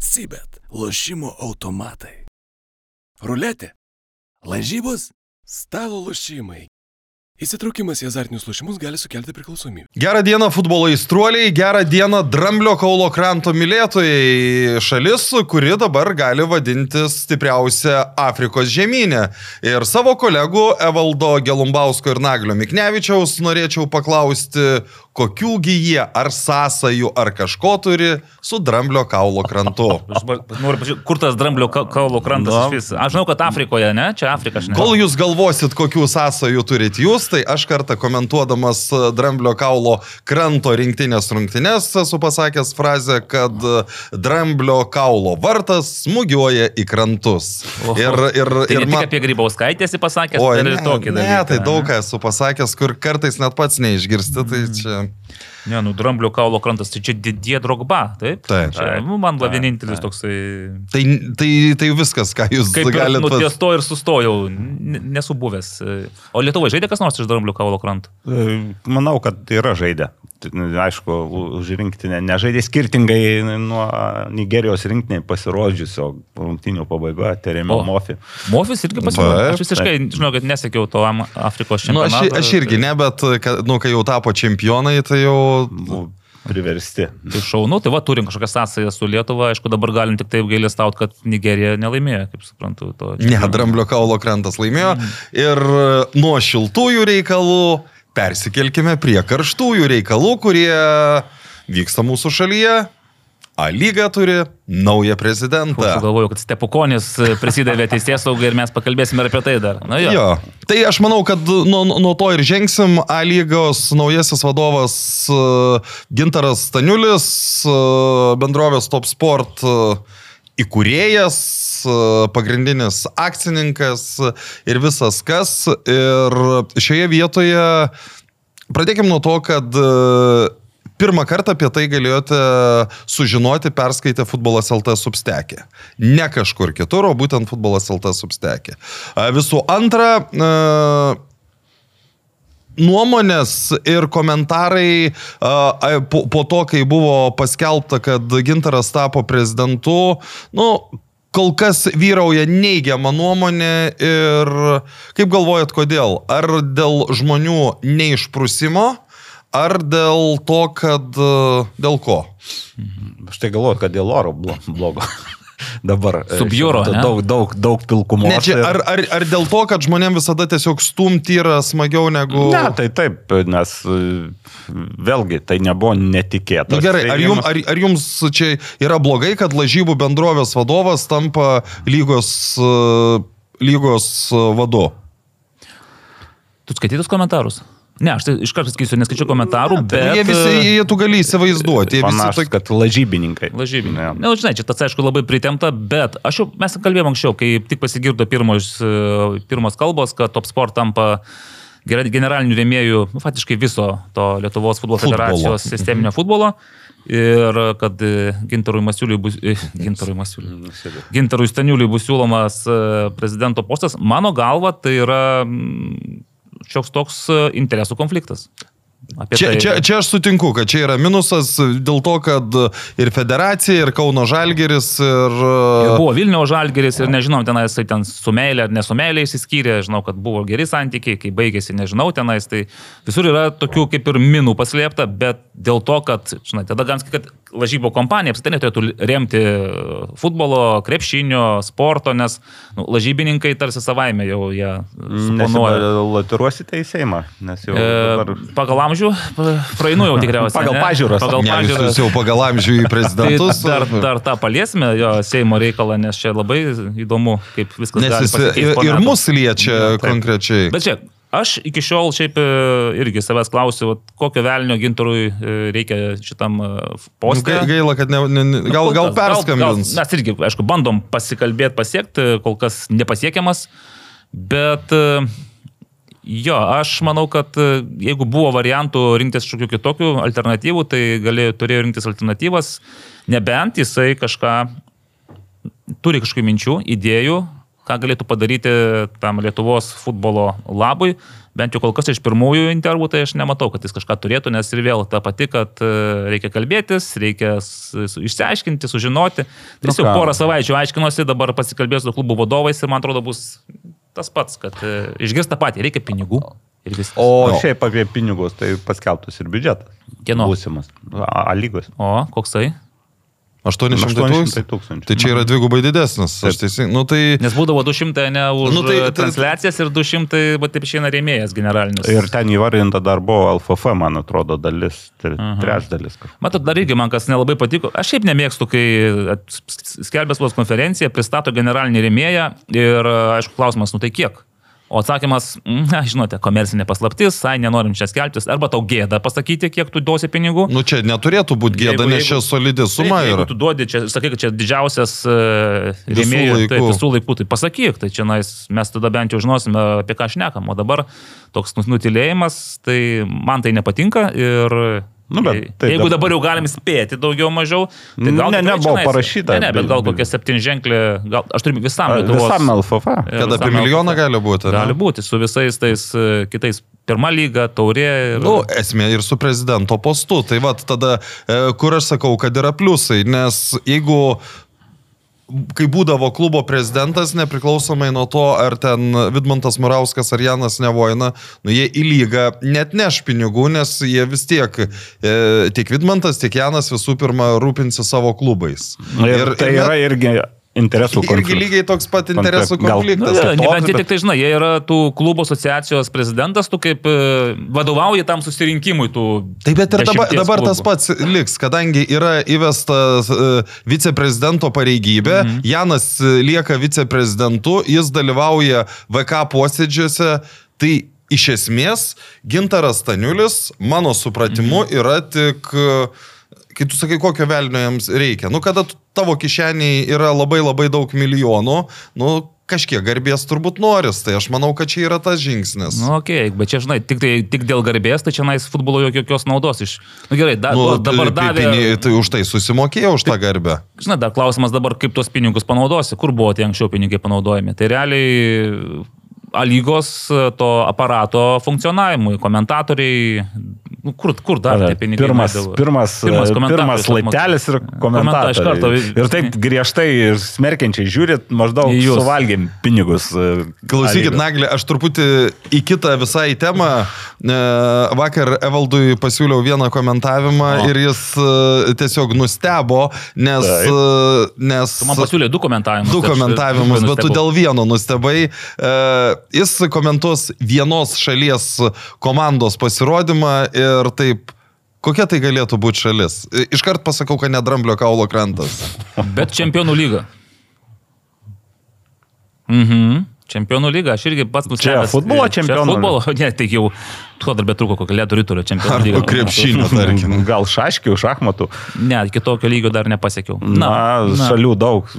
Sibet. Lošimo automatai. Ruletė. Lažybos. Stalo lošimai. Įsitraukimas į azartinius lošimus gali sukelti priklausomybę. Gerą dieną futbolo įstruoliai, gerą dieną Dramblio kaulo kranto mylėtojai. Šalis, kuri dabar gali vadintis stipriausia Afrikos žemynė. Ir savo kolegų Evaldo Gelumbausko ir Naglio Miknevičiaus norėčiau paklausti, kokiųgi jie ar sąsajų ar kažko turi su Dramblio kaulo krantu. Aš noriu pažiūrėti, kur tas dramblio ka- kaulo krantas iš vis. Aš žinau, kad Afrikoje, ne? Čia Afrika, ne. Kol jūs galvosit, kokių sąsajų turit jūs, tai aš kartą komentuodamas Dramblio kaulo kranto rinktinės rungtinės esu pasakęs frazę, kad Dramblio kaulo vartas smūgiuoja į krantus. Oho. Ir, ir, Tai ir ne man- apie Grybauskaitę esi pasakęs, Oi, bet ne, ir tokį ne, dalyką. tai daug ką esu pasakęs, kur kartais net pats neišgirsti, tai čia... Ne, nu, dramblio kaulo krantas, tai čia didie drogba, taip? Taip. Čia, nu, man va vienintelis toksai... Tai, tai, tai viskas, ką jūs Kaip galite... nuties to ir sustojau, nesu buvęs. O Lietuvoje žaidė kas nors iš dramblio kaulo kranto? E, Manau, kad yra žaidę. Tai, Aišku, už rinktinę nežaidė skirtingai nuo Nigerijos rinktinė pasirodžiusio rungtinių pabaigoje, Teremio. Mofi. Mofis irgi pasirodė. Aš visiškai, žinau, kad nesekiau to Afrikos Nu, aš, aš irgi ne, bet kad, nu, kai jau tapo čempionai, tai jau... Buvo priversti. Tai šaunu, tai va, turim kažkokią sąsąją su Lietuva, aišku, dabar galim tik taip gailestaut, kad Nigerija nelaimėjo, kaip suprantu. To Ne, Dramblio kaulo krantas laimėjo. Ir e, nuo šiltųjų reikalų persikelkime prie karštųjų reikalų, kurie vyksta mūsų šalyje. A lyga turi naują prezidentą. Aš galvoju, kad Stepukonis prisidavė teisės saugai ir mes pakalbėsime apie tai dar. Na jo. Jo. Tai aš manau, kad nuo, nuo to ir žengsim. A lygos naujasis vadovas e, Gintaras Staniulis, e, bendrovės Top Sport e, įkūrėjas, e, pagrindinis akcininkas ir visas kas. Ir šioje vietoje pradėkime nuo to, kad e, Pirmą kartą apie tai galėjote sužinoti perskaitę futbolas LT substekė. Ne kažkur kitur, o būtent futbolas LT substekė. A, Visų antra, e, nuomonės ir komentarai po, po to, kai buvo paskelbta, kad Gintaras tapo prezidentu, nu, kol kas vyrauja neigiama nuomonė ir kaip galvojat, kodėl? Ar dėl žmonių neišprusimo, ar dėl to, kad dėl ko? Aš tai galvoju, kad dėl oro blo- blogo. Dabar. e, ne? Daug, daug, daug pilkumos. Ne, čia, ar, ar, ar dėl to, kad žmonėms visada tiesiog stumti yra smagiau negu... Ne, tai taip, nes e, vėlgi tai nebuvo netikėta. Na gerai, ar, jum, ar, ar jums čia yra blogai, kad lažybų bendrovės vadovas tampa lygos, e, lygos vadu? Tu skaitytus komentarus? Ne, aš tai iš karto skaitysiu, neskaičiu komentarų, bet... Bet, jie visi, jie tu gali įsivaizduoti, jie visi Panašus, tokie... kad lažybininkai. Lažybinė. Ne. Na, žinai, čia tas aišku labai pritemta, bet aš jau, mes kalbėjome anksčiau, kai tik pasigirdo pirmos, e, pirmos kalbos, kad Top Sport tampa generaliniu rėmėjų, nu, faktiškai viso to Lietuvos futbolo Futbolo. federacijos sisteminio futbolo. Ir kad e, Gintarui Masiuliui bus... e, Gintarui Masiuliui. Gintarui Staniuliui bus siūlomas e, prezidento postas, mano galva tai yra šioks toks e, interesų konfliktas. Čia, tai- čia, čia aš sutinku, kad čia yra minusas dėl to, kad ir federacija, ir Kauno Žalgeris, ir... Ir buvo Vilniaus žalgeris ir nežinau, tenais tai ten su meilė ar nesu meilė išsiskyrė, žinau, kad buvo geri santykiai, kai baigėsi, nežinau, tenais tai visur yra tokių kaip ir minų paslėpta, bet dėl to, kad, žinai, tada sakyti, kad lažybo kompanija apskritai neturėtų remti futbolo, krepšinio, sporto, nes nu, lažybininkai tarsi savaime jau jie suponuoja. Latiruosite į Seimą, nes jau E, dabar... pagal amžių praeinu jau tikriausiai. Pagal ne? pažiūras. Pagal Ne, jūs pažiūras. jau pagal amžių į Tai prezidentus. dar, dar tą paliesime, jo Seimo reikalą, nes čia labai įdomu, kaip viskas jis pasikeist ir, ir mus liečia konkrečiai. Bet čia, aš iki šiol šiaip e, irgi savęs klausiu, vat, kokio velnio gintarui e, reikia šitam e, Nu, postui. gai- Gaila, kad ne, ne, ne, gal, gal perskambins. Mes irgi, aišku, bandom pasikalbėti, pasiekti, kol kas nepasiekiamas, bet e, jo, aš manau, kad e, jeigu buvo variantų rinktis kažkokių kitokių alternatyvų, tai galėjo, turėjo rinktis alternatyvas, nebent jisai kažką turi kažkokių minčių, idėjų, ką galėtų padaryti tam Lietuvos futbolo labui, bent jau kol kas iš pirmųjų intervų, tai aš nematau, kad jis kažką turėtų, nes ir vėl ta pati, kad e, reikia kalbėtis, reikia išsiaiškinti, sužinoti. Tai jis jau porą savaičių aiškinosi, dabar pasikalbės su klubų vadovais ir man atrodo bus tas pats, kad e, išgirs tą patį, reikia pinigų. O šiaip apie pinigus, tai paskelbtas ir biudžetas. Kieno? Būsimas. A, a lygos. O, koksai? 800 800 tūkstančių. tūkstančių. Tai čia yra dvigubai didesnis. Aš teisingai. Nu, tai... Nes būdavo 200 ne už Nu, tai- tai, transliacijas ir 200, bet taip išeina rėmėjas generalinis. Ir ten įvardinta dar buvo LFF, man atrodo, dalis, tre, trečdalis. Matot, dar irgi man kas nelabai patiko. Aš šiaip nemėgstu, kai skelbia spaudos konferenciją, pristato generalinį rėmėją ir, aišku, klausimas, nu tai kiek? O atsakymas, "Mm, na, žinote, komercinė paslaptis, ai, nenorim čia skelbtis, arba tau gėda pasakyti, kiek tu duosi pinigų. Nu čia neturėtų būti gėda, Jeigu- nes čia solidi suma Taip, jeigu yra. tu duodi, čia, sakai, kad čia didžiausias Visų rėmėjų laikų. taip, visų laikų, tai pasakyk, tai čia nais, mes tada bent jau žinosime, apie ką šnekam, o dabar toks nutilėjimas, tai man tai nepatinka ir Nu, bet tai jeigu dabar- jau galim spėti daugiau mažiau, tai gal Ne, tikrai nebuvo čionais- parašyta. Ne, ne, bet gal kokia septynženklė, gal aš turiu visam Lietuvos. Visam LFF. Kad apie milijoną gali būti. Gali ne? būti, su visais tais e, kitais. Pirma lyga, taurė. Ir... Nu, esmė ir su prezidento postu. Tai va, tada, e, kur aš sakau, kad yra pliusai, nes jeigu kai būdavo klubo prezidentas, nepriklausomai nuo to, ar ten Vidmantas Murauskas ar Janas Nevoina, nu jie į lygą net neš pinigų, nes jie vis tiek, e, tiek Vidmantas, tiek Janas visų pirma rūpinsi savo klubais. Ir, ir tai net- yra irgi interesų Irgi konfliktas. lygiai toks pat interesų Gal- Nu, konfliktas. ne, kitoks, nebent jie tik tai žinai, jie yra tų klubo asociacijos prezidentas, tu kaip e, vadovauji tam susirinkimui tų. Taip, bet ir dabar, dabar tas klubų. pats liks, kadangi yra įvesta uh, viceprezidento pareigybė, mhm. Janas e, lieka viceprezidentu, jis dalyvauja VK posėdžiuose, tai iš esmės Gintaras Staniulis, mano supratimu, mhm. yra tik, e, kai tu sakai, kokio velnio jiems reikia. Nu, kada tavo kišeniai yra labai labai daug milijonų, nu, kažkiek garbės turbūt noris, tai aš manau, kad čia yra tas žingsnis. Nu, okei, okay, bet čia, žinai, tik, tai, tik dėl garbės, tai čia nais futbolo jokios naudos iš. Na nu, gerai, da, Nu, dabar tai- davė. pini- tai už tai susimokėjau už tą garbę. Žinai, dar klausimas dabar, kaip tuos pinigus panaudosi, kur buvo tie anksčiau pinigai panaudojami. Tai realiai lygos to aparato funkcionavimui, komentatoriai, nu, kur, kur dar tie pinigai? Pirmas, nueidavo? pirmas, pirmas, komentatorius pirmas laitelis ir iš karto. komentaras. Ir taip griežtai ir smerkiančiai žiūrit, maždaug Į jus. suvalgėm pinigus. e, Klausykit. Naglė, aš truputį į kitą visai temą. E, Vakar Evaldui pasiūliau vieną komentavimą O. ir jis e, tiesiog nustebo, nes... Taip. e, nes Tu man pasiūlė du komentavimus. Du tai komentavimus, bet tu dėl vieno nustebai. E, Jis komentuos vienos šalies komandos pasirodymą ir taip, kokia tai galėtų būti šalis. Iškart pasakau, kad ne Dramblio kaulo krantas. Bet čempionų lyga. Mhm. Čempionų lyga, aš irgi pats futbolo Čia čempionų Futbolo, ne, tai jau tuo dar betrūko kokio ledo rytulio čempionų Arba lyga. krepšinio, tarkim. Gal šaškių, šachmatų. Ne, kitokio lygio dar nepasiekiau. Na, na, šalių daug.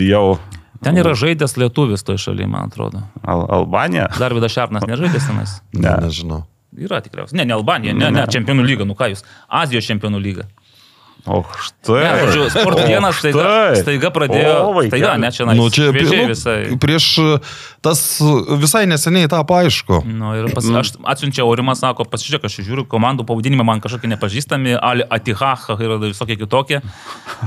Bijau. Ten yra žaidęs lietuvis toje šalyje, man atrodo. Al Albanija? Dar Vidas Šarnas nežaidęs tenais. Ne, nežinau. Yra tikriausiai. Ne, ne Albanija, ne, ne, čempionų lyga, nu ką jūs. Azijos čempionų lyga. O štai. Ne, žodžiu, sporto O, dienas staiga, štai. staiga pradėjo. O, vaikeli. staiga, ne, čia Nu, čia nu, visai. prieš tas visai neseniai tapo aišku. Nu, ir pas, aš atsiunčiau, Aurimas sako, pasižiūrėk, aš žiūriu, komandų pavadinimai man kažkokie nepažįstami, Ali Atihach ir visokie kitokie.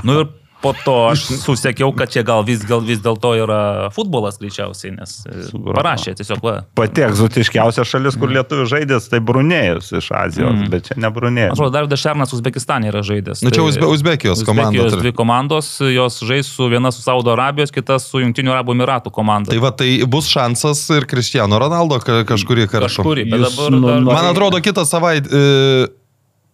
Nu ir po to aš susiekiau, kad čia gal vis, gal vis dėlto yra futbolas greičiausiai, nes e, Supratau. parašė tiesiog, va. Pati egzotiškiausia šalis, kur lietuvių žaidės, tai Brunėjus iš Azijos, mm. bet čia ne Brunėjus. atrodo, dar Vidas Šernas Uzbekistane yra žaidęs. Nu, čia Tai- Uzbe- Uzbekijos komanda Uzbekijos dvi komandos, jos žais su viena su Saudo Arabijos, kita su Junktinių Arabų Emiratų komanda. Tai va, tai bus šansas ir Cristiano Ronaldo ka- kažkurį kartą. Kažkurį, bet dabar... nu- dar- nu- Man atrodo, kitą savaitę. E,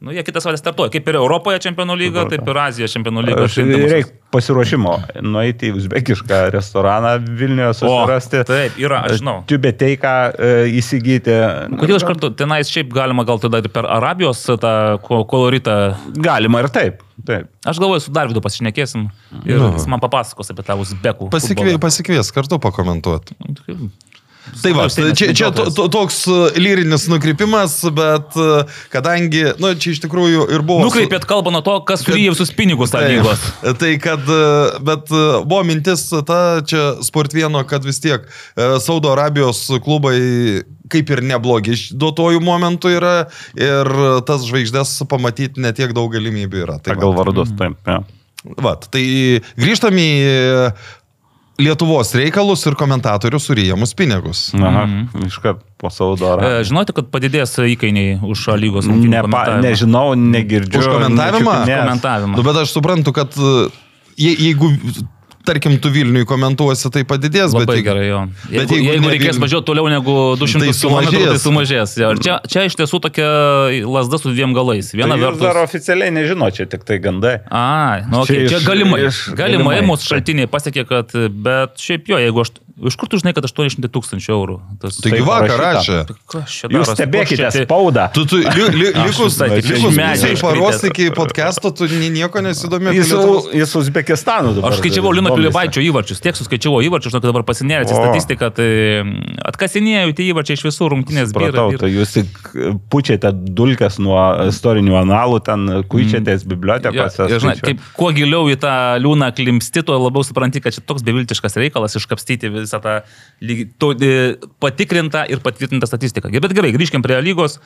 Nu, jie kitą savaitę startuoja. Kaip ir Europoje čempionų lyga, taip ir Azijos čempionų lyga. Reikia pasiruošimo, nueiti į uzbekišką restoraną Vilniuje susirasti. Taip, yra, aš žinau. Tibeteiką e, įsigyti. Kodėl iš karto tenais šiaip galima gal tada ir per Arabijos tą ko- koloritą. Galima ir taip. taip. Aš galvoju, su Darvidu pasišnekėsim ir Nu. jis man papasakos apie tą uzbekų. pasikvie, pasikvies kartu pakomentuoti. Tai va, čia, čia to, toks e, lyrinis nukrypimas, bet e, kadangi, na, nu, čia iš tikrųjų ir buvo... Nukreipėt kalbą nuo to, kas suryja visus pinigus tą lygos. Tai kad, e, bet buvo mintis ta čia sport vieno, kad vis tiek Saudo Arabijos klubai kaip ir neblogi duotojų momentų yra ir tas žvaigždės pamatyti netiek daug galimybių yra. Tai Pagal va. vardus, taip. Ja. Vat, tai grįžtam į Lietuvos reikalus ir komentatorių suryjamus pinigus. Aha, iškart po Saudo E, Arabijos. Žinote, kad padidės įkainiai už A lygos Nepa, komentavimą? nežinau, negirdžiu. Už komentavimą? nečiupinėjęs. Komentavimą. Nu, bet aš suprantu, kad e, je, jeigu, tarkim, tu Vilniui komentuosi, tai padidės. Labai bet, jeigu- gerai, jo. bet Jeigu, jeigu jeigu ne reikės Vilnius- važiuoti toliau negu 200 Tai km, tai sumažės. sumažės. Jo. Ir čia, čia iš tiesų tokia lasda su dviem galais. Viena Tai vertus. dar oficialiai nežino, čia tik tai gandai. A, nu, Čia okay, čia, iš- čia galimai. iš- Galimai galimai. mūsų šaltiniai pasiekė, kad, bet šiaip jo, jeigu aš... Iš kur tu žinai, kad 800 tūkstančių eurų? Tas, Taigi Taip vakar rašė. Jūs stebėkite tai- spaudą. Tu, tu li, li, likus, likus iš paros iki podcast'o, tu ni- nieko nesidomi. Jis, jis Uzbekistanu dabar. Aš skaičiavau Lino. Pilibaičio įvarčius, tiek suskaičiavau įvarčius, žinau, kad dabar O. statistiką, tai mm, atkasinėjau tie įvarčiai iš visų rungtynės Supratau, byra. tai jūs tik pučiate dulkes nuo istorinių analų, ten kuičiatės Ja, bibliotekose. ir, žinai, kaip kuo giliau į tą liūną klimsti, tuo labiau supranti, kad čia toks beviltiškas reikalas iškapstyti visą tą lygi- to, e, patikrintą ir patvirtintą statistiką. Bet gerai, grįžkim prie lygos.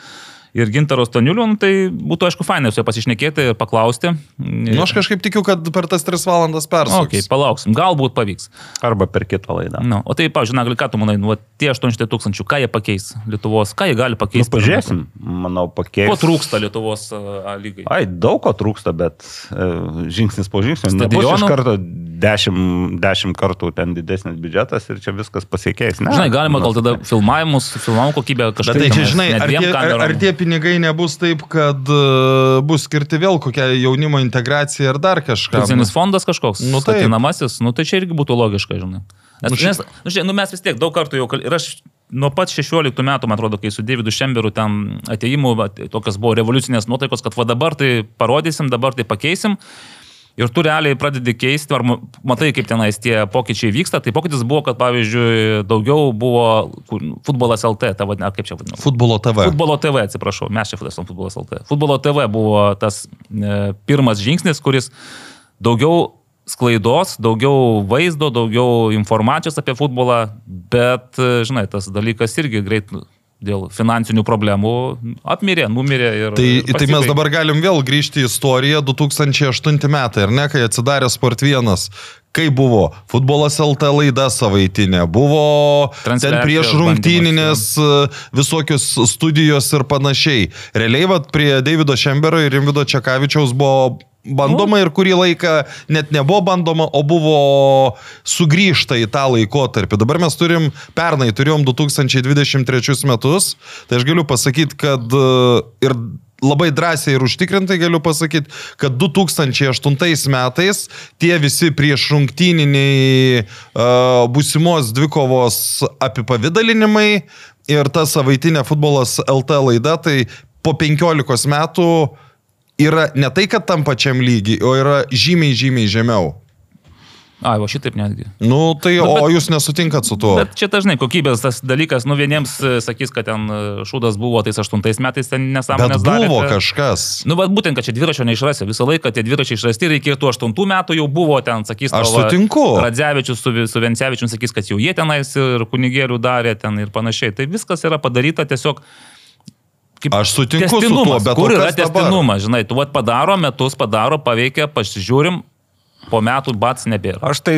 Ir Gintaros Toniuliu, nu, tai būtų aišku fainai su juo pasišnekėti ir paklausti. Nu, aš kažkaip tikiu, kad per tas tris valandas persuks. Okay, palauksim, galbūt pavyks. Arba per kitą laidą. Nu, o tai, pavyzdžiui, Nagli, ką tu manai, nu, tie 800 tūkstančių, ką jie pakeis Lietuvos, ką jie gali Nu, pakeisti? pažiūrėsim, manau, pakeis. Ko trūksta Lietuvos A lygai? Ai, daug ko trūksta, bet e, žingsnis po žingsnio. Nebus Stadionų? iš karto dešimt, dešimt kartų ten didesnis biudžetas ir čia viskas pasikeis. Ne? Žinai, galima gal tada filmavimus, filmavimo kokybę kažkaip. Bet tai čia, žinai, ar tie, ar, ar tie pinigai nebus taip, kad uh, bus skirti vėl kokia jaunimo integracija ar dar kažką? Fizinis fondas kažkoks, Nu, nu, taip. statinamasis, nu tai čia irgi būtų logiška, žinai. Nes, Nu, nu, nes nu, žiūrėk, nu, mes vis tiek daug kartų jau, ir aš nuo pat 16 metų, man atrodo, kai su Davidu Šemberu ten ateimu, tokios buvo revoliucinės nuotaikos, kad va dabar tai parodysim, dabar tai pakeisim. Ir tu realiai pradedi keisti, ar ma- matai, kaip tenais tie pokyčiai vyksta. Tai pokytis buvo, kad pavyzdžiui, daugiau buvo futbolas LT, ta vadina, kaip čia vadinama. Futbolo TV. Futbolo TV, atsiprašau, mes čia esame futbolas LT. Futbolo TV buvo tas e, pirmas žingsnis, kuris daugiau sklaidos, daugiau vaizdo, daugiau informacijos apie futbolą, bet, e, žinai, tas dalykas irgi greit dėl finansinių problemų apmirė, numirė ir... Tai, ir tai mes dabar galim vėl grįžti į istoriją 2008 metai, ar ne, kai atsidarė Sport 1. Kai buvo futbolas LT laida savaitinė, buvo ten prieš rungtyninės e, visokios studijos ir panašiai. Realiai, vat, prie Davido Šembero ir Rimvido Čekavičiaus buvo bandoma ir kurį laiką net nebuvo bandoma, o buvo sugrįžta į tą laikotarpį. Dabar mes turim, pernai turėjom 2023 metus, tai aš galiu pasakyti, kad e, ir labai drąsiai ir užtikrintai galiu pasakyti, kad 2008 metais tie visi prieš rungtyniniai uh, būsimos dvikovos apipavydalinimai ir ta savaitinė futbolas LT laida, tai po 15 metų yra ne tai, kad tam pačiam lygiai, o yra žymiai, žymiai žemiau. Ai, o šitaip netgi. Nu, tai, Nu, o bet- jūs nesutinkat su tuo? Bet čia dažnai kokybės tas dalykas, nu vieniems e, sakys, kad ten e, šūdas buvo tais aštuntais metais, ten nesąmonės darė. buvo tai- kažkas. Nu, bet būtent, kad čia dviračio neišrasi. Visą laiką tie dviračiai išrasti reikėtų 8 metų jau buvo ten, sakys, Aš tavo sutinku. Radzevičius su, su Vencevičium sakys, kad jau jie tenais ir kunigėlių darė ten ir panašiai. Tai viskas yra padaryta tiesiog. Kaip Aš sutinku su tuo, bet kur yra testinumas, žinai, tu vat padaro metus, padaro, paveikia, pasižiūrim, po metų bats nebėra. Aš tai...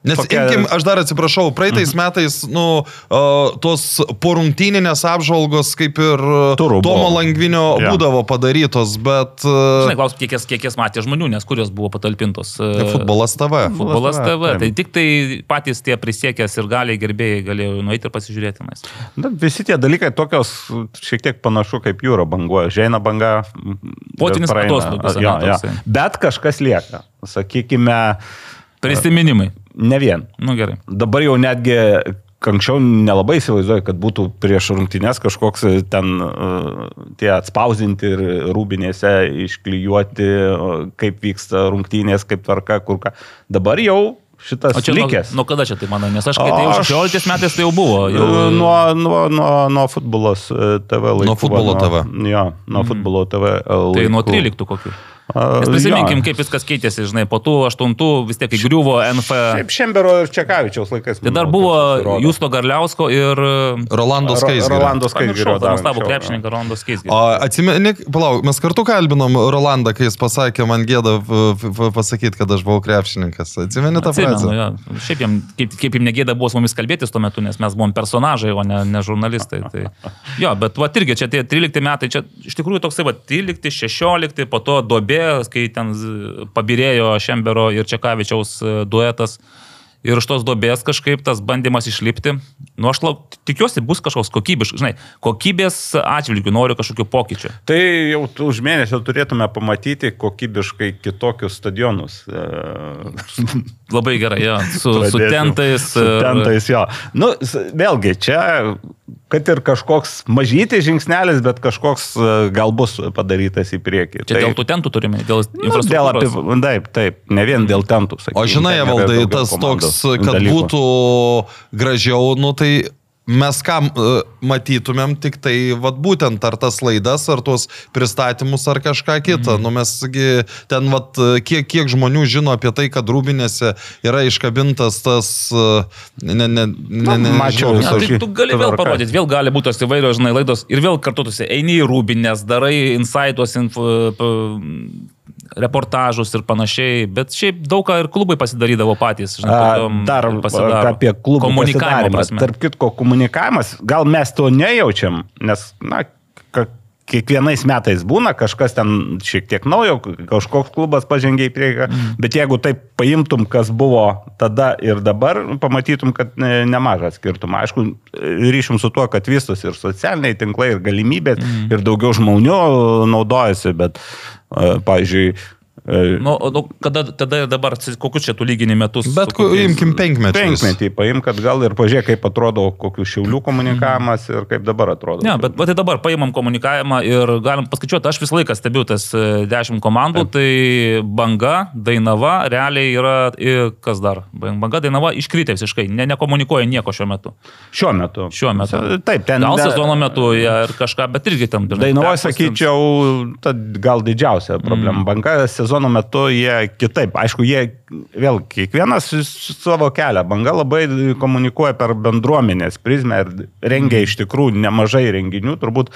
Nes, tokia- imkim, aš dar atsiprašau, praeitais metais, nu, uh, tos porungtyninės apžvalgos kaip ir uh, Turų buvo. Tomo Langvinio Jo. būdavo padarytos, bet uh, Žinai, klausim, kiek kiek jas matė žmonių, nes kur jos buvo patalpintos. tai futbolas TV. Futbolas TV. TV, Tai tik tai patys tie prisiekęs ir galiai gerbėjai galėjo nueiti ir pasižiūrėti. Nes. Na, visi tie dalykai tokios šiek tiek panašu kaip jūra banguoja. Žeina banga. Praeina. atostogos, jo. toksai. Bet kažkas lieka. Sakykime, Prisiminimai. Ne vien. Nu gerai. Dabar jau netgi anksčiau nelabai įsivaizduoju, kad būtų prieš rungtynės kažkoks ten uh, tie atspausinti ir rūbinėse išklijuoti, kaip vyksta rungtynės, kaip tvarka, kur ką. Dabar jau šitas O čia nuo, likęs. nuo kada čia tai manai? Nes aš kai tai jau Aš- 16 metais tai jau buvo. Jau, Nuo, nuo, nuo, nuo futbolos e, TV laikų. Nuo futbolo TV. Nuo, jo, nuo futbolo TV. e, tai nuo laikų. 13 kokių. A, Nes prisiminkim, jo. kaip viskas keitėsi, žinai, po tų 8 vis tiek įgriuvo NF. Šiaip Šembero ir Čekavičiaus laikais. Tai dar buvo. Justo Garliausko ir... Rolando Ro- Skaisgirio. Rolando Pamiršau, Skaisgirio. nuostabų krepšininką Rondo Skeisgį. O atsimeni, palauk, mes kartu kalbinom Rolandą, kai jis pasakė, man gėda pasakyti, kad aš buvau krepšininkas. Atsimeni tą Atsimenu, frazę? jo. Šiaip jam, kaip, kaip jam negėda buvo su mumis kalbėtis tuo metu, nes mes buvom personažai, o ne, ne žurnalistai. Tai, jo, bet va irgi čia tie 13 metai, čia iš tikrųjų toksai va 13, 16, po to dobė, kai ten pabirėjo Šembero ir Čekavičiaus e, duetas. Ir iš tos dobės kažkaip tas bandymas išlipti. Nu, aš lauk, tikiuosi, bus kažkoks kokybiškas, žinai, kokybės atžvilgių noriu kažkokių pokyčių. Tai jau už mėnesio turėtume pamatyti kokybiškai kitokius stadionus. E, Labai gerai, jo, su, su pradėsim. tentais. Su ir- tentais, jo. Nu, vėlgi, čia, kad ir kažkoks mažytis žingsnelis, bet kažkoks e, gal bus padarytas į priekį. Čia dėl tų tentų turime, dėl Nu, dėl infrastruktūros. apie, taip, taip, ne vien dėl tentų. Sakykim, O žinai, valdai, tas toks, kad dalykų. būtų gražiau, nu tai mes ką e, matytumėm tik tai, vad būtent ar tas laidas, ar tuos pristatymus, ar kažką kitą. Mhm. Nu mesgi ten, vad, kiek, kiek žmonių žino apie tai, kad rūbinėse yra iškabintas tas, e, ne, ne, ne, ne, mačiau Ne, visokių- tai tu gali vėl parodyti, vėl gali būti tos įvairios, žinai, laidos ir vėl kartuotųsi, eini į rūbinės, darai insightos, info, reportažus ir panašiai, bet šiaip daug ką ir klubai pasidarydavo patys, žinai, A, Dar apie klubų prasme. Tarp kitko, komunikavimas, gal mes to nejaučiam, nes, na, kiekvienais metais būna kažkas ten šiek tiek naujo, kažkoks klubas pažengė į priekį, mm. bet jeigu taip paimtum, kas buvo tada ir dabar, pamatytum, kad ne- nemažą skirtumą. Aišku, ryšim su tuo, kad vystosi ir socialiniai tinklai, ir galimybės, mm. ir daugiau žmonių naudojasi, bet, e, pavyzdžiui, e, Nu, nu, kada, tada dabar, kokius čia tų lyginių metus? Bet kokiais- imkim penkmečius. Penkmetį paim, kad gal ir pažiūrėk, kaip atrodo kokių šiaulių komunikavimas ir kaip dabar atrodo. Ne, bet, bet tai dabar paimam komunikavimą ir galim paskaičiuoti, aš visą laiką stebiu tas e, 10 komandų, tai banga, dainava, realiai yra, kas dar, banga, dainava iškritė visiškai, ne, nekomunikuoja nieko šiuo metu. Šiuo metu. Šiuo metu. Taip, ten. Gal sezono metu jie ir kažką, bet irgi ten. perpustins. sakyčiau, gal didžiausia problema. Mm. Banga sezono metu jie kitaip. Aišku, jie vėl kiekvienas savo kelią. Banga labai komunikuoja per bendruomenės prizmę ir rengia iš tikrųjų nemažai renginių, turbūt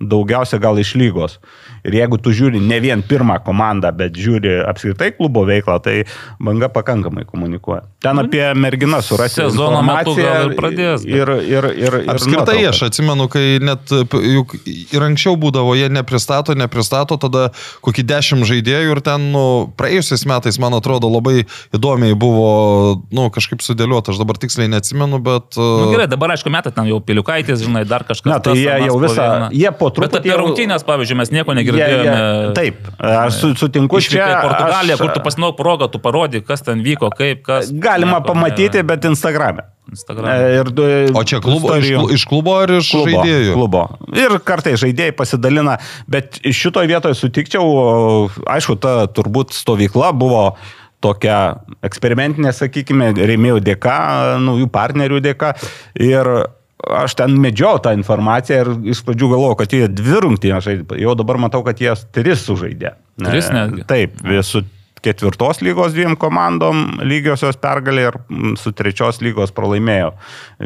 daugiausia gal iš lygos. Ir jeigu tu žiūri ne vien pirmą komandą, bet žiūri apskritai klubo veiklą, tai banga pakankamai komunikuoja. Ten apie merginą surasti. Sezono metu informaciją gal ir pradės, bet- Ir, ir, ir, ir Apskritai nuotraukas. aš atsimenu, kai net juk ir anksčiau būdavo, jie nepristato, nepristato, tada kokį dešimt žaidėjų ir ten, nu, praėjusiais metais, man atrodo, labai įdomiai buvo, nu, kažkaip sudėliota, aš dabar tiksliai neatsimenu, bet... Nu, gerai, dabar aišku metai ten jau piliukaitis, žinai, dar kažkas. Na, tai tas, jie jau visą- jie po Bet truputį apie jau- rungtynės, pavyzdžiui, mes nieko negirdėjome. jie- Taip, aš su- sutinku Išvykai čia. į Portugaliją, aš- kur tu pasinau progą, tu parodi, kas ten vyko, kaip, kas. Galima Nieko pamatyti, ne- bet Instagram'e. Instagrame. E, Ir, O čia klubo, iš, iš klubo ar iš klubo, žaidėjų? klubo. Ir kartai žaidėjai pasidalina, bet šitoje vietoje sutikčiau, aišku, ta turbūt stovykla buvo tokia eksperimentinė, sakykime, rėmėjų dėka, naujų partnerių dėka. Ir aš ten medžiau tą informaciją ir iš pradžių galvojau, kad jie dvi rungtynės žaidė. Jau dabar matau, kad jie tris sužaidė. Tris E, netgi? Taip, su ketvirtos lygos dviem komandom lygiosios pergalė ir mm, su trečios lygos pralaimėjo.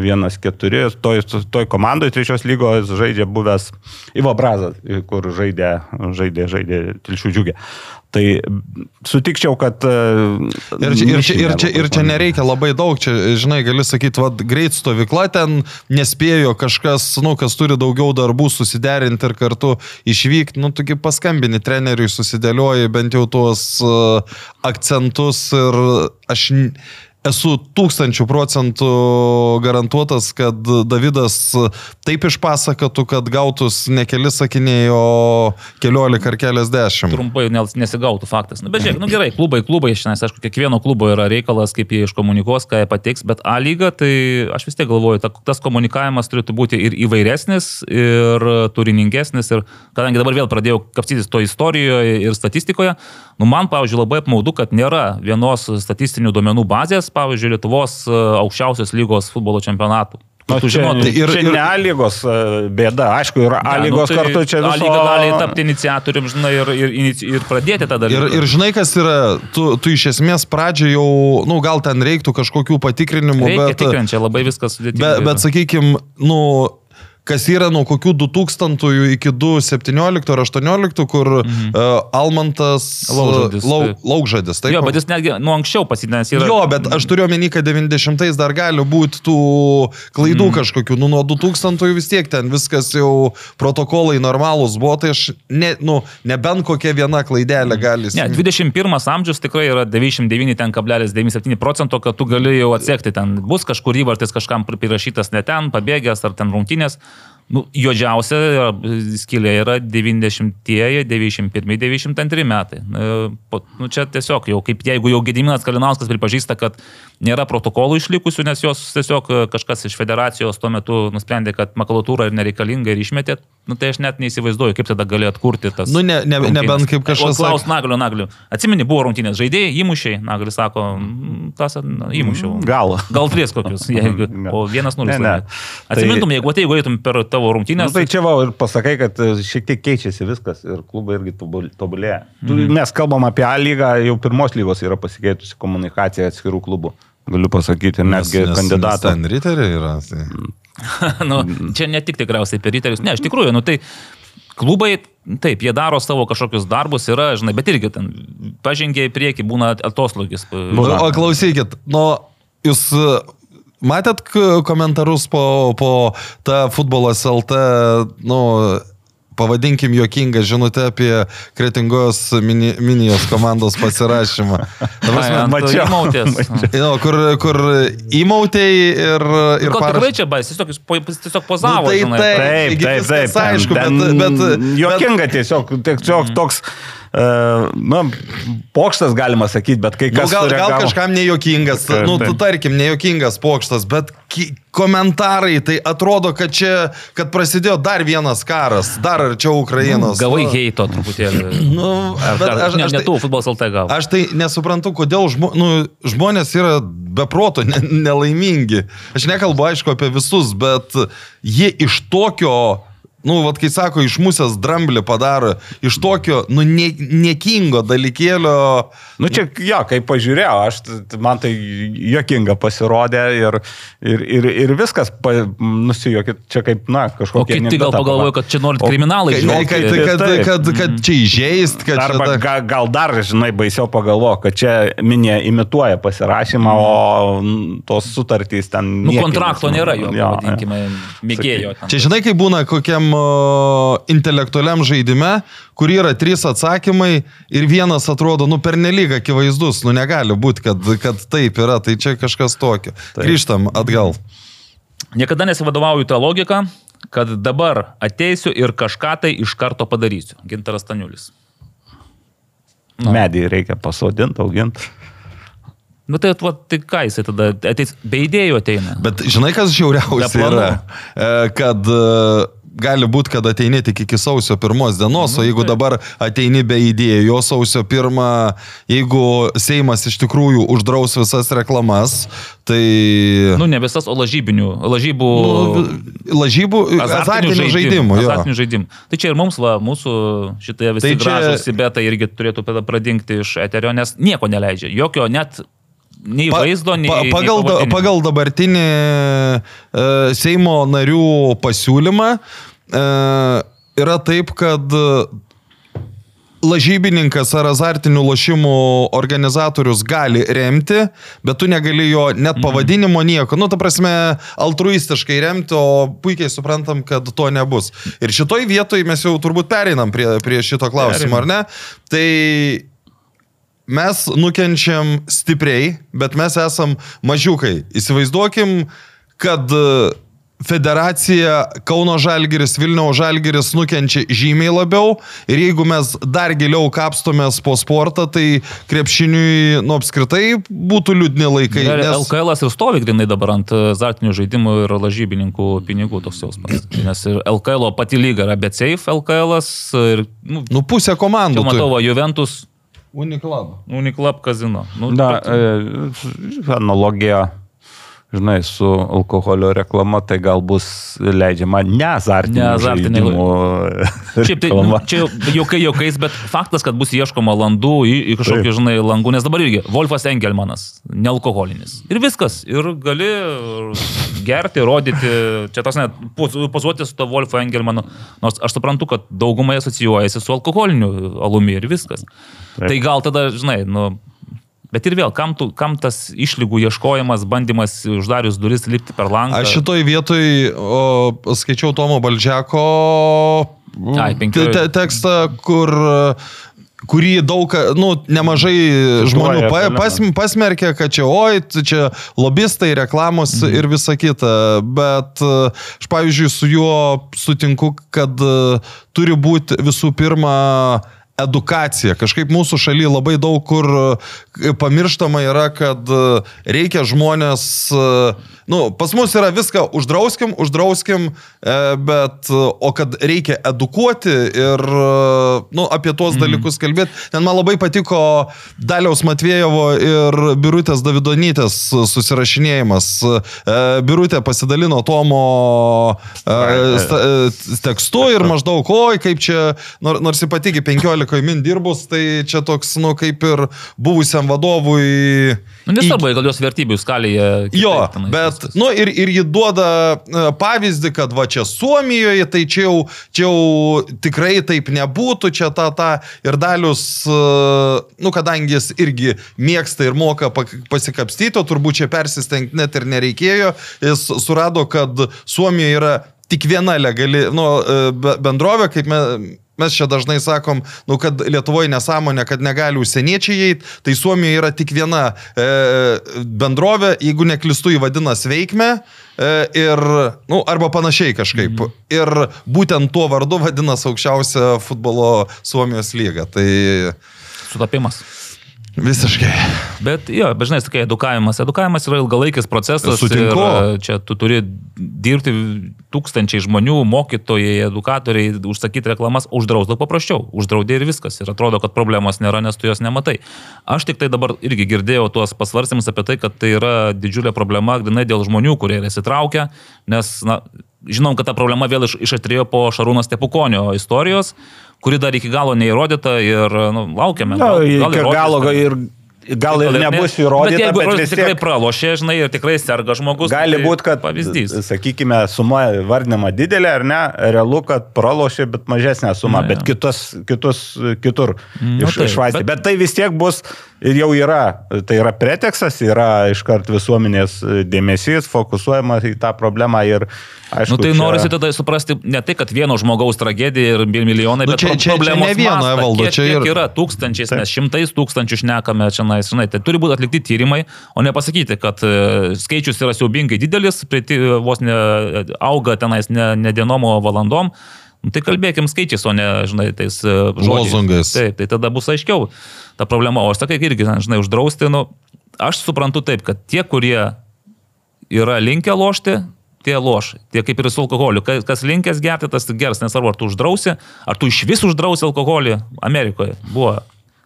Vienas keturi, toj, toj komandoje trečios lygos žaidžia buvęs Ivo Brazas, kur žaidė, žaidė, žaidė Tilšių džiugė. Tai sutikčiau, kad... e, Ir čia, ir, čia, ir, čia, ir čia nereikia labai daug, čia, žinai, gali sakyti, vad, greit stovykla ten nespėjo kažkas, nu, kas turi daugiau darbų susiderinti ir kartu išvykti, nu, tokie paskambini treneriui, susidėlioji bent jau tuos uh, akcentus ir aš... Esu tūkstančių procentų garantuotas, kad Davidas taip išpasakotų, kad gautus ne keli sakiniai, o keliolika ar keliasdešimt. Trumpai nes- nesigautų faktas. Nu, bet žiūrėk, nu gerai, klubai, klubai, šiandien, aišku, kiekvieno klubo yra reikalas, kaip jie iškomunikuos, ką jie pateiks, bet A lyga, tai aš vis tiek galvoju, ta, tas komunikavimas turėtų būti ir įvairesnis, ir turiningesnis, ir kadangi dabar vėl pradėjau kapstytis to istorijoje ir statistikoje, nu man, pavyzdžiui, labai apmaudu, kad nėra vienos statistinių duomenų bazės, pavyzdžiui, Lietuvos e, aukščiausios lygos futbolo čempionatų. Nu, Tu čia, žinotum. ir, čia ir- ne A lygos e, bėda, aišku, ir A Ne, lygos nu, tai kartu čia A viso... lyga gali tapti iniciatorium, žinai, ir, ir, ir pradėti tą Ir, dalyką. ir žinai, kas yra, tu, tu iš esmės pradžioje jau, na, nu, gal ten reiktų kažkokių patikrinimų, Reikia bet, tikrinti, čia labai viskas sudėtinga. bet, bet sakykime, nu, kas yra nuo kokių 2000 iki 2017 ar 2018, kur mhm. uh, Almantas Laukžadis, lau. Laukžadis, taip. Jo, bet jis netgi nuo anksčiau pasidinęs yra. Jo, bet aš turiu omeny, kad 90-ais dar gali būti tų klaidų mm. kažkokių. Nu, nuo 2000 vis tiek ten viskas jau protokolai normalūs buvo, tai aš ne, nu, nebent kokia viena klaidelė gali. Ne, 21 amžius tikrai yra 99,97 procento, kad tu gali jau atsekti ten. Bus kažkur įvartis kažkam prirašytas ne ten, pabėgęs ar ten rungtynės. Nu, juodžiausia yra- skylė yra 90-ieji, 91, 92 metai. Po- Nu, čia tiesiog jau, kaip jeigu jau Gediminas Kalinauskas pripažįsta, kad nėra protokolų išlikusių, nes jos tiesiog e, kažkas iš federacijos tuo metu nusprendė, kad makulatūra yra nereikalinga ir išmetė, nu, tai aš net neįsivaizduoju, kaip tada gali atkurti tas. Nu, ne- ne- rungtynes. nebent kaip kažkas O Klaus Naglio, Naglio. Atsimeni, buvo rungtynės žaidėjai, įmušiai, Naglis sako, "Mm, tas na, įmušiau. Gal. Gal tris kokius, jeigu. O vienas nulis. Ne, ne. laimėt. Atsimintum, jeigu atėjai, eitum per tavo Na, rungtynės. tai čia va ir pasakai, kad e, šiek tiek keičiasi viskas ir klubai irgi tobul- tobulėja. Tu- Mhm. Mes kalbam apie A lygą, jau pirmos lygos yra pasikeitusi komunikacija atskirų klubų. Galiu pasakyti, netgi kandidatą. Ten riteriai yra. Tai. nu, čia ne tik tikriausiai per įtarius. Ne, iš tikrųjų, nu tai klubai, taip, jie daro savo kažkokius darbus, yra, žinai, bet irgi ten pažengia į priekį, būna atoslūgis. Nu, o klausykit, nu, jūs matėt komentarus po, po tą futbolas LT, nu, pavadinkim juokingą žinutę apie Kretingos mini, minijos komandos pasirašymą. Mačiau. Mačiau. Jo, kur, kur įmautėjai ir... ir paraš- tikrai čia bais, tiesiog, po- tiesiog pozavo. Nu, tai žinai. taip. Taip, taip, viskas taip. aišku, bet- bet- ten Jokinga tiesiog, tiesiog toks, uh, na, pokštas galima sakyti, bet kai Nu, kas... gal, gal sureagavo- kažkam nejuokingas, nu, tu tarkim, nejuokingas pokštas, bet komentarai, tai atrodo, kad čia, kad prasidėjo dar vienas karas, dar arčiau Ukrainos. Gavai Nu, heito truputėlį. Nu, Ar, bet ar, aš, ne, aš, ne tai, tu, futbolas LT gavo. aš tai nesuprantu, kodėl žmo, nu, žmonės yra beproto ne, nelaimingi. Aš nekalbu, aišku, apie visus, bet jie iš tokio Nu, vad kai sako, iš musės dramblį padaro, iš tokio, nu, ne, nekingo dalykėlio. Nu čia, jo, kai pažiūrėjau, aš, man tai jokinga pasirodė ir, ir, ir, ir viskas, pa, nusijokit, čia kaip, na, O kažkokia... kiti gal pagalvojo, kad čia norit kriminalai Kad, kad, kad, kad, kad, kad čia įžeist, kad Arba čia... gal, gal dar, žinai, baisiau pagalvo, kad čia minė imituoja pasirašymą, o tos sutartys ten... Nu, kontrakto nėra jo, Jo, vadinkime, mėgėjo. ten. Čia žinai, kai būna kokiam o, intelektualiam žaidime, kur yra trys atsakymai ir vienas atrodo, nu, pernelyg akivaizdus, nu, negali būti, kad, kad taip yra, tai čia kažkas tokio. Taip. Grįžtam atgal. Niekada nesivadovauju tą logiką, kad dabar ateisiu ir kažką tai iš karto padarysiu. Gintaras Taniulis. Medį reikia pasodinti, auginti. Nu tai, va, tai ką jisai tada ateis, be idėjų ateina. Bet žinai, kas žiauriausia yra? E, Kad e, gali būti, kad ateini tik iki sausio pirmos dienos, o jeigu taip. dabar ateini be idėjų, sausio pirmą, jeigu Seimas iš tikrųjų uždraus visas reklamas, tai... Nu, ne visas, o lažybinių. Lažybų. Nu, lažybų, azartinių žaidimų. jo. Azartinių žaidimų. Tai čia ir mums, va, mūsų šitie visi Tai čia- gražus Sibetai irgi turėtų pradingti iš eterio, nes nieko neleidžia. Jokio net nei vaizdo, nei... pa- nei pagal, pavadinimo. pagal dabartinį e, Seimo narių pasiūlymą yra taip, kad e, lažybininkas ar azartinių lošimų organizatorius gali remti, bet tu negali jo net Mhm. pavadinimo nieko. Nu, ta prasme, altruistiškai remti, o puikiai suprantam, kad to nebus. Ir šitoj vietoj mes jau turbūt pereinam prie, prie šito klausimo, ar ne? Tai mes nukenčiam stipriai, bet mes esam mažiukai. Įsivaizduokim, kad e, federacija Kauno Žalgiris, Vilniaus Žalgiris nukenčia žymiai labiau ir jeigu mes dar giliau kapstomės po sportą, tai krepšiniui, nu, apskritai būtų liūdni laikai. Ir Nes... LKL ir stovi grinai dabar ant azartinių žaidimų ir lažybininkų pinigų toks jausmas. Nes ir LKL pati lyga yra bet safe LKL ir, nu, Nu, pusė komandų. matau, Juventus Uniklab. Uniklab kazino. Nu, bet- e, analogija, žinai, su alkoholio reklama, tai gal bus leidžiama ne azartinių Neazartinė- žaidimų Šiaip tai, nu, čia jokai jokais, bet faktas, kad bus ieškoma landų į, į kažkokį, Taip. žinai, langų, nes dabar irgi Wolfas Engelmanas, nealkoholinis. Ir viskas. Ir gali gerti, rodyti, čia tas net pozuoti su to Wolfo Engelmanu. Nors aš suprantu, kad daugumai asocijuojasi su alkoholiniu alumi ir viskas. Taip. Tai gal tada, žinai, nu. Bet ir vėl, kam, tu, kam tas išlygų ieškojimas, bandymas uždarius duris lipti per langą? Aš šitoj vietoj o, skaičiau Tomo Baldžiako Ai, te, penkiolika. te, tekstą, kur kurį daug, nu, nemažai žmonių pa, pas, pasmerkė, kad čia, oi, čia lobistai, reklamos Mhm. ir visa kita. Bet e, aš, pavyzdžiui, su juo sutinku, kad e, turi būti visų pirma edukacija. Kažkaip mūsų šalyje labai daug kur e, pamirštama yra, kad e, reikia žmonės, e, nu, pas mus yra viską uždrauskim, uždrauskim, e, bet, e, o kad reikia edukuoti ir, e, nu, apie tuos Mhm. dalykus kalbėti. Ten man labai patiko Daliaus Matvėjovo ir Birutės Davidonytės susirašinėjimas. Birutė pasidalino Tomo tekstu ir maždaug, oi, kaip čia, nor- nors ypatingai 15 min dirbus, tai čia toks, nu, kaip ir buvusiam vadovui. Nu, nesvarbu, gal jos vertybių skalėje. Jo, tenais bet, viskas. nu, ir, ir ji duoda e, pavyzdį, kad va čia Suomijoje, tai čia jau, čia jau tikrai taip nebūtų, čia ta, ta, ir dalius, e, nu, kadangi jis irgi mėgsta ir moka pasikapstyti, o turbūt čia persistengti net ir nereikėjo, jis surado, kad Suomijoje yra tik viena legali, nu, e, be- bendrovė, kaip mes. Mes čia dažnai sakom, nu, kad Lietuvoje nesąmonė, kad negali užsieniečiai eiti, tai Suomijoje yra tik viena e, bendrovė, jeigu neklistu į vadina sveikme e, ir, nu, arba panašiai kažkaip. Mm. Ir būtent tuo vardu vadina aukščiausia futbolo Suomijos lyga. Tai Sutapimas. Visiškai. Bet jo, bet žinai, sakai, edukavimas. Edukavimas yra ilgalaikis procesas. Sutinku. E, čia tu turi dirbti tūkstančiai žmonių, mokytojai, edukatoriai, užsakyti reklamas, uždraus daug paprasčiau. Uždraudė ir viskas. Ir atrodo, kad problemos nėra, nes tu jos nematai. Aš tik tai dabar irgi girdėjau tuos pasvarstymus apie tai, kad tai yra didžiulė problema, grinai dėl žmonių, kurie yra įsitraukę, nes, na, žinom, kad ta problema vėl iš, išatrėjo po Šarūno Stepukonio istorijos, kuri dar iki galo neįrodyta ir nu, laukiame. Na, Gal- gal iki galo kad- ir, gal ir nebus Bet įrodyta, jeigu bet, bet įrodyta, vis tikrai tiek pralošė, žinai, ir tikrai serga žmogus. gali tai būti, kad, Pavyzdys. sakykime, suma vardinama didelė ar ne, realu, kad pralošė, bet mažesnė suma, Na, bet kitus, kitus kitur Nu, iš, taip, išvaistė. bet- Bet... bet tai vis tiek bus ir jau yra, tai yra pretekstas, yra iškart visuomenės dėmesys, fokusuojama į tą problemą ir, aišku, Nu, tai čia- norisi tada suprasti ne tai, kad vieno žmogaus tragedija ir milijonai, Nu, bet čia- čia- čia problemos ne vieno, Evaldo, čia ir- yra tūkstančiais, mes šimtais tūkstančių šnekame čia, na, žinai, tai turi būti atlikti tyrimai, o ne pasakyti, kad e, skaičius yra siaubingai didelis, priti, vos ne auga tenais ne, ne dienom, o valandom. Nu, tai kalbėkim skaičiais, o ne, žinai, tais e, žodžiais. Taip, tai tada bus aiškiau ta problema. O aš sakai, irgi, žinai, uždrausti, nu, aš suprantu taip, kad tie, kurie yra linkę lošti, tie loš. Tie kaip ir su alkoholiu. Kas, kas linkęs gerti, tas gers. Nesvarbu, ar tu uždrausi, ar tu iš vis uždrausi alkoholį. Amerikoje buvo.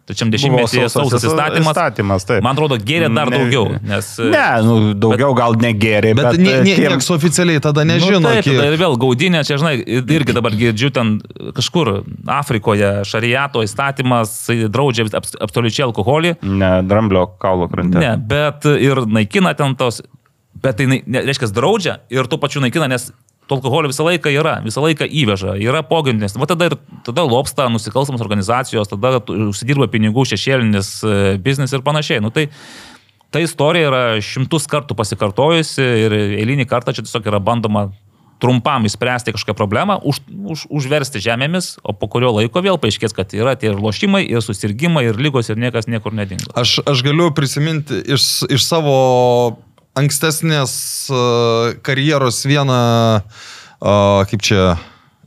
Trečiam dešimtmetyje sausas įstatymas. įstatymas taip. Man atrodo, gėrė dar Ne- daugiau. Nes, Ne, nu, daugiau bet, gal negėrė, Bet, bet, nie, nie, tiem- nieks oficialiai tada nežino. Nu, taip, kiek- tada ir vėl gaudinė, čia, žinai, irgi dabar girdžiu ten kažkur Afrikoje šariato įstatymas draudžia absoliučiai alkoholį. Ne, dramblio kaulo krante. Ne, bet ir naikina ten tos, bet tai, ne, reiškia, draudžia ir tuo pačiu naikina, nes to alkoholio visą laiką yra, visą laiką įveža, yra pogrindinės. Va tada ir tada lopsta nusikalstamos organizacijos, tada užsidirba pinigų šešėlinis e, biznis ir panašiai. Nu, tai, ta istorija yra šimtus kartų pasikartojusi ir eilinį kartą čia tiesiog yra bandoma trumpam įspręsti kažkokią problemą, už, už, užversti žemėmis, o po kurio laiko vėl paaiškės, kad yra tie ir lošimai, ir susirgymai, ir lygos, ir niekas niekur nedingo. Aš, aš galiu prisiminti iš, iš savo ankstesnės karjeros vieną, kaip čia,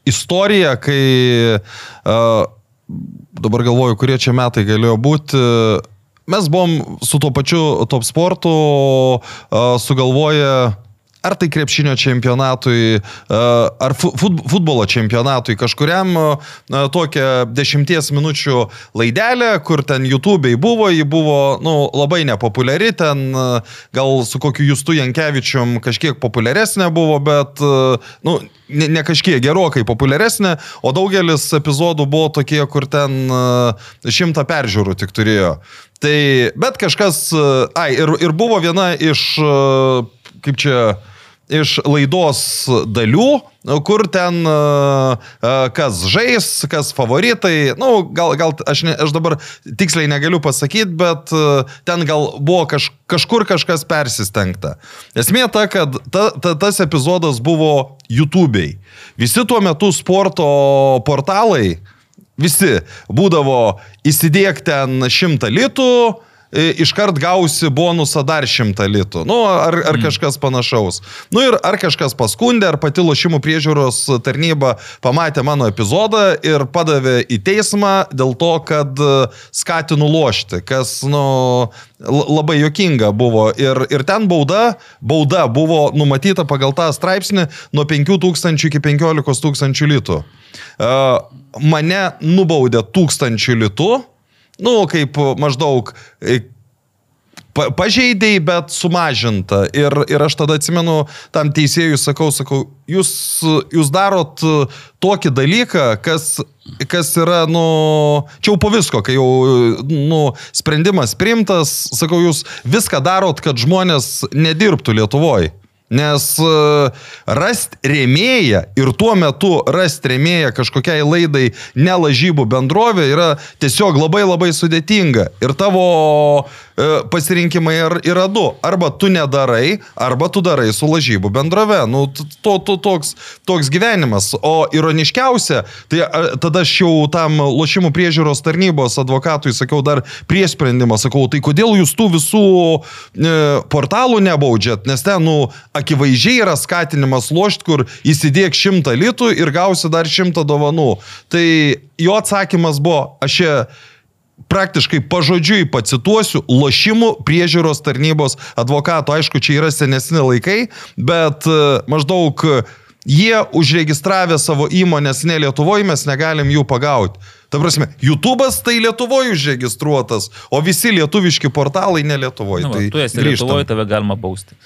istoriją, kai dabar galvoju, kurie čia metai galėjo būti. Mes buvom su tuo pačiu top sportu sugalvoję ar tai krepšinio čempionatui, e, ar fu- fut- futbolo čempionatui, kažkuriam e, tokią dešimties minučių laidelę, kur ten YouTube'ai buvo, ji buvo nu, labai nepopuliari, ten e, gal su kokiu Justu Jankievičium kažkiek populiaresnė buvo, bet e, nu, ne, ne kažkiek gerokai populiaresnė, o daugelis epizodų buvo tokie, kur ten e, šimtą peržiūrų tik turėjo. Tai, bet kažkas, e, ai, ir, ir buvo viena iš, e, kaip čia, iš laidos dalių, kur ten e, e, kas žais, kas favoritai, nu, gal, gal aš, ne, aš dabar tiksliai negaliu pasakyti, bet e, ten gal buvo kaž, kažkur kažkas persistengta. Esmė ta, kad ta, ta, tas epizodas buvo YouTube'ai. Visi tuo metu sporto portalai, visi būdavo įsidėk ten šimtą litų, iškart gausi bonusą dar šimtą litų. Nu, ar, ar kažkas panašaus. Nu ir ar kažkas paskundė, ar pati lošimų priežiūros tarnyba pamatė mano epizodą ir padavė į teismą dėl to, kad e, skatinu lošti, kas, nu, labai jokinga buvo. Ir, ir ten bauda, bauda buvo numatyta pagal tą straipsnį nuo 5000 iki 15 tūkstančių litų. E, Mane nubaudė tūkstančių litų, nu, kaip maždaug e, pa- pažeidėjai, bet sumažinta. Ir, ir aš tada atsimenu, tam teisėjui sakau, sakau, jūs, jūs darot tokį dalyką, kas, kas yra, nu, čia jau po visko, kai jau, nu, sprendimas priimtas, sakau, jūs viską darot, kad žmonės nedirbtų Lietuvoje. Nes uh, rast rėmėją ir tuo metu rast rėmėją kažkokiai laidai nelažybų bendrovė yra tiesiog labai labai sudėtinga. Ir tavo uh, pasirinkimai ir- yra du. Arba tu nedarai, arba tu darai su lažybų bendrove. Nu, to, to, toks, toks gyvenimas. O ironiškiausia, tai a, tada aš jau tam lošimų priežiūros tarnybos advokatui sakiau dar prieš sprendimą, sakau, tai kodėl jūs tų visų e, portalų nebaudžiat, nes ten, nu, akivaizdžiai yra skatinimas lošti, kur įsidėk šimtą litų ir gausi dar šimtą dovanų. Tai jo atsakymas buvo, aš čia praktiškai pažodžiui pacituosiu, lošimų priežiūros tarnybos advokato, aišku, čia yra senesni laikai, bet e, maždaug e, jie užregistravę savo įmonės ne Lietuvoje, mes negalim jų pagauti. Ta prasme, YouTube'as tai Lietuvoje užregistruotas, o visi lietuviški portalai ne Lietuvoje. Nu, va, tai tu esi grįžtam. Lietuvoje, tave galima bausti.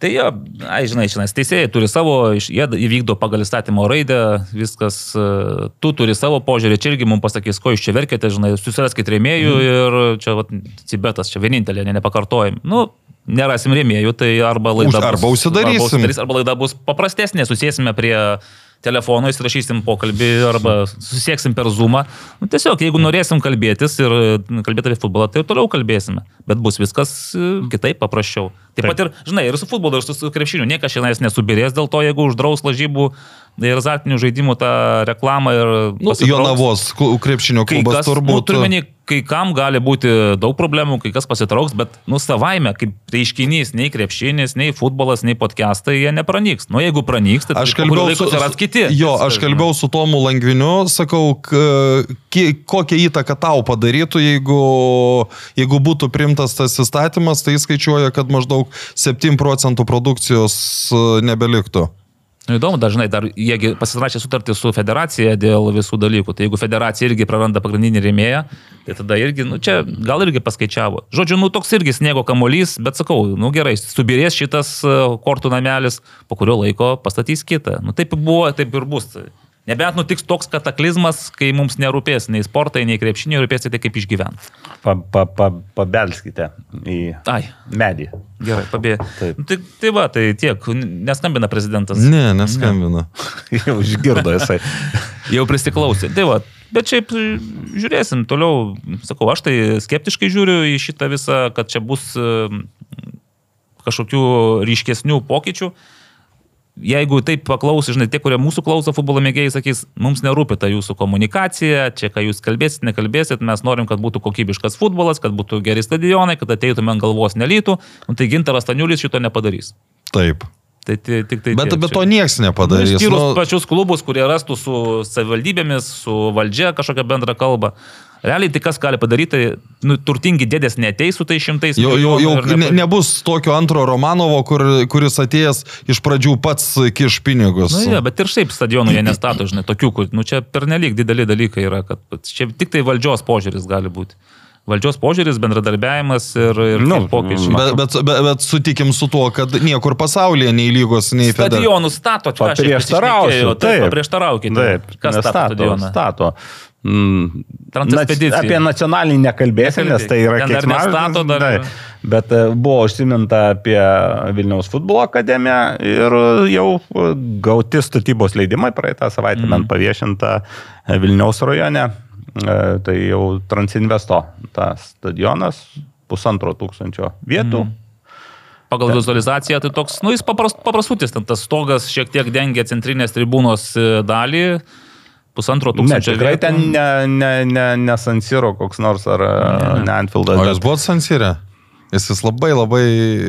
Tai jo, ai, žinai, žinai, teisėjai turi savo, jie įvykdo pagal įstatymo raidę, viskas, e, tu turi savo požiūrį, čia irgi mums pasakys, ko jūs čia verkėte, žinai, susiraskit rėmėjų Mhm. ir čia, va, Cibetas, čia vienintelė, ne, nepakartojim. Nu, nerasim rėmėjų, tai arba laida Už- arba bus, užsidarysim. Arba, užsidarys, arba laida bus paprastesnė, susėsime prie telefono, įsirašysim pokalbį arba susieksim per Zoomą. Nu, tiesiog, jeigu norėsim kalbėtis ir e, kalbėti apie futbolą, tai ir toliau kalbėsime. Bet bus viskas e, kitaip, paprasčiau. Taip, pat ir, žinai, ir su futbolu, ir su, su krepšiniu. Niekas šiandien nesubirės dėl to, jeigu uždraus lažybų ir azartinių žaidimų tą reklamą ir... Nu. Jonavos klu- krepšinio klubas kas, nu, turbūt. Kai kam gali būti daug problemų, kai kas pasitrauks, bet, nu, savaime, kaip reiškinys, nei krepšinis, nei futbolas, nei podcastai, jie nepranyks. Nu, jeigu pranyks, tai Aš kalbėjau su, atsiras kiti. jo, aš kalbėjau su Tomu Langviniu, sakau, kokią įtaką tau padarytų, jeigu, jeigu būtų primtas tas įstatymas, tai skaičiuoja, kad maždaug 7 procentų produkcijos e, nebeliktų. Nu, įdomu, dažnai dar jiegi pasirašė sutartį su federacija dėl visų dalykų. Tai jeigu federacija irgi praranda pagrindinį rėmėją, tai tada irgi, nu čia gal irgi paskaičiavo. Žodžiu, nu toks irgi sniego kamolys, bet sakau, nu gerai, subirės šitas e, kortų namelis, po kurio laiko pastatys kitą. Nu taip buvo, taip ir bus. Nebent nutiks toks kataklizmas, kai mums nerūpės nei sportai, nei krepšiniai, rūpės tik tai kaip išgyventi. Pa, pa, pa, pabelskite į Ai, medį. gerai, pabėgė. Taip. Nu, tai, tai va, tai tiek, neskambina prezidentas. Ne, neskambina. Jau išgirdo jisai. Jau prisiklausė. Tai va, bet šiaip žiūrėsim toliau. Sakau, aš tai skeptiškai žiūriu į šitą visą, kad čia bus e, kažkokių ryškesnių pokyčių. Jeigu taip paklausys, žinai, tie, kurie mūsų klauso futbolo mėgėjai, sakys, mums nerūpi ta jūsų komunikacija, čia ką jūs kalbėsit, nekalbėsit, mes norim, kad būtų kokybiškas futbolas, kad būtų geri stadionai, kad ateitume ant galvos nelytų, nu, tai Gintaras Taniulis šito nepadarys. Taip. Tai, tai tik tai. Bet, tiek bet to nieks nepadarys. Išskyrus Nu, nu, pačius klubus, kurie rastų su savivaldybėmis, su valdžia kažkokią bendrą kalbą. Realiai tai kas gali padaryti, nu, turtingi dėdės neteis su tai šimtais. Jau, jau, jau ne, nebus tokio antro Romanovo, kur, kuris atėjęs iš pradžių pats kiš pinigus. Na, ja, bet ir šiaip stadionų jie nestato, žinai, tokių, kur, nu, čia pernelyg dideli dalykai yra, kad čia tik tai valdžios požiūris gali būti. Valdžios požiūris, bendradarbiavimas ir, ir Nu, nu, pokyčiai. Bet, bet, bet, bet sutikim su tuo, kad niekur pasaulyje nei lygos, nei federacijos. Stadionų stato, čia Paprieštarausiu. prisišnekėjau, Taip, paprieštaraukite. Taip, Kas stato stato stadioną? Stato. Mm, nac- Apie nacionalinį nekalbėsim, nes tai yra keiksmažodis, dar- taip. Bet e, buvo užsiminta apie Vilniaus futbolo akademiją ir jau gauti statybos leidimai praeitą savaitę mm. paviešinta e, Vilniaus rajone. E, Tai jau Transinvesto tas stadionas pusantro tūkstančio vietų. Mhm. Pagal vizualizaciją tai toks, nu jis paprast, paprastutis, ten tas stogas šiek tiek dengia centrinės tribūnos dalį, pusantro tūkstančio tikrai ten ne, ne, ne, ne Sansiro koks nors ar ne, ne Anfieldas. O bet- jūs buvot Sansirė? Jis vis labai labai,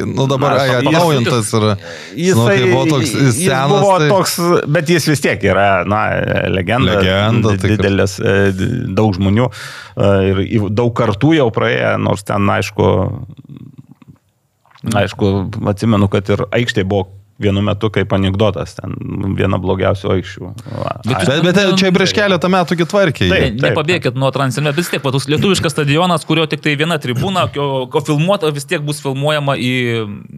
nu dabar Na, ai, jis- atnaujintas yra. Nu, kai buvo toks jis senas. buvo tai... toks, bet jis vis tiek yra, na, legenda. Legenda, tai didelis, e, daug žmonių e, ir daug kartų jau praėję, nors ten, aišku, aišku, atsimenu, kad ir aikštė buvo vienu metu kaip anegdotas, ten viena blogiausių aikščių. Bet Bet, bet čia prieš keletą metų kitvarkiai. Taip. Ne, nepabėgit nuo Transilvanijos, vis tiek, patus lietuviškas stadionas, kurio tik tai viena tribūna, o, o filmuota vis tiek bus filmuojama į,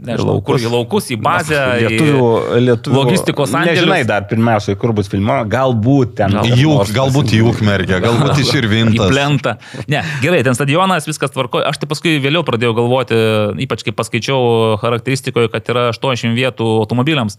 nežinau, laukus. kur į laukus, į bazę, Lietuvių, į lietuvių logistikos sandėlius. Nežinai dar pirmiausiai, kur bus filmuojama, galbūt ten. Gal- Juk, galbūt į Ukmergę, galbūt iš Į Irvintas. plentą. Ne, gerai, ten stadionas, viskas tvarko. Aš tai paskui vėliau pradėjau galvoti, ypač kai paskaičiau charakteristikoje, kad yra 80 vietų automobiliams.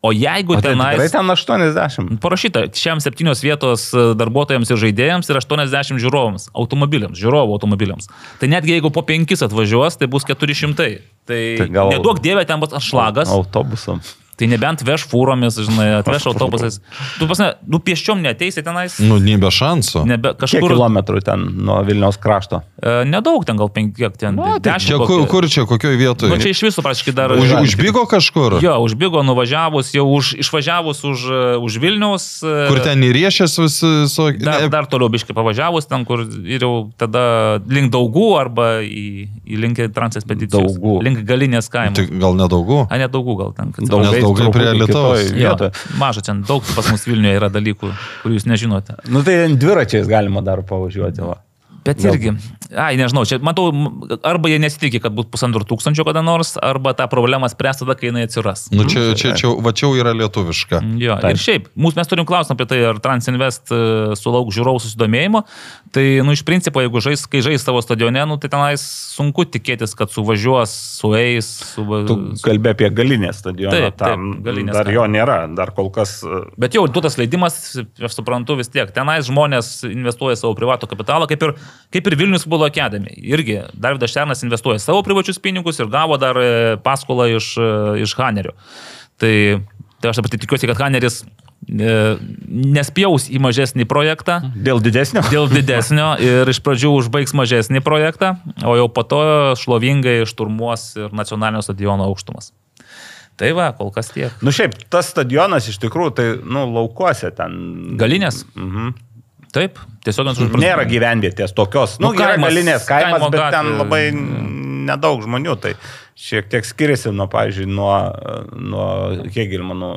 O jeigu O tai tenais... tikrai ten 80. Parašyta, šiam septynios vietos e, darbuotojams ir žaidėjams ir 80 žiūrovams, automobiliams, žiūrovų automobiliams. Tai netgi jeigu po penkis atvažiuos, tai bus 400. Tai, Tai tai gal- neduok dievę, ten bus atšlagas. Autobusam. Tai nebent veš fūromis, žinai, atveš autobusais. Tu pasne, nu pieščiom neteisi tenais. Nu, nebe šansų. Nebe, Kiek kažkur kilometrų ten nuo Vilniaus krašto? e, nedaug, ten gal penki, kiek ten. Dešimt. Čia kur, kur čia, kokioje vietoje? Nu, čia iš viso praškai dar. Už, užbygo kažkur? Jo, užbygo nuvažiavus, jau už, išvažiavus už, e, už Vilniaus. e, Kur ten įriešęs visi su... Dar, dar toliau biškai pavažiavus, ten kur ir jau tada link daugų arba į, į link transekspedicijos. Daugų. Link galinės kaimo. Tai gal nedaugų? A, ne daugų gal ten. kad- Truputį prie Lietuvos. maža, ten daug pas mus Vilniuje yra dalykų, kurių jūs nežinote. Nu tai dviračiais galima dar pavažiuoti. Va. Bet irgi, ai, nežinau, čia matau, arba jie nesitikė, kad bus pusantro tūkstančio kada nors, arba tą problemą spręs tada, kai jinai atsiras. Nu, čia, čia, čia, va čia yra lietuviška. Jo, Taip. ir šiaip, mūsų mes turim klausimą apie tai, ar Transinvest e, sulauks žiūrovų susidomėjimo. Tai, nu, iš principo, jeigu žais, kai žais savo stadione, nu, tai tenais sunku tikėtis, kad suvažiuos, sueis, su... Tu kalbė apie galinę stadioną. Taip, taip, tam galinės dar jo nėra, dar kol kas. e, Bet jau duotas leidimas, aš suprantu vis tiek, tenais žmonės investuoja savo privatų kapitalą, kaip ir, kaip ir Vilnius buvo Academy. Irgi Davidas Šernas investuoja savo privačius pinigus ir gavo dar e, paskolą iš, e, iš Hanerio. Tai, tai aš dabar tik tikiuosi, kad Haneris e, nespjaus į mažesnį projektą. Dėl didesnio? Dėl didesnio ir iš pradžių užbaigs mažesnį projektą, o jau po to šlovingai šturmuos ir nacionalinio stadiono aukštumas. Tai va, kol kas tiek. Nu šiaip, tas stadionas iš tikrųjų, tai, nu, laukuose ten. Galinės? Mhm. Taip, tiesiog ant užbrūkštų. Nėra gyvenvietės tokios. Nu, Nu, kaimas- galinės kaimas, kaimo bet ten gatvė. labai nedaug žmonių. Tai šiek tiek skiriasi nuo, pavyzdžiui, nuo, nuo Hegelmanų,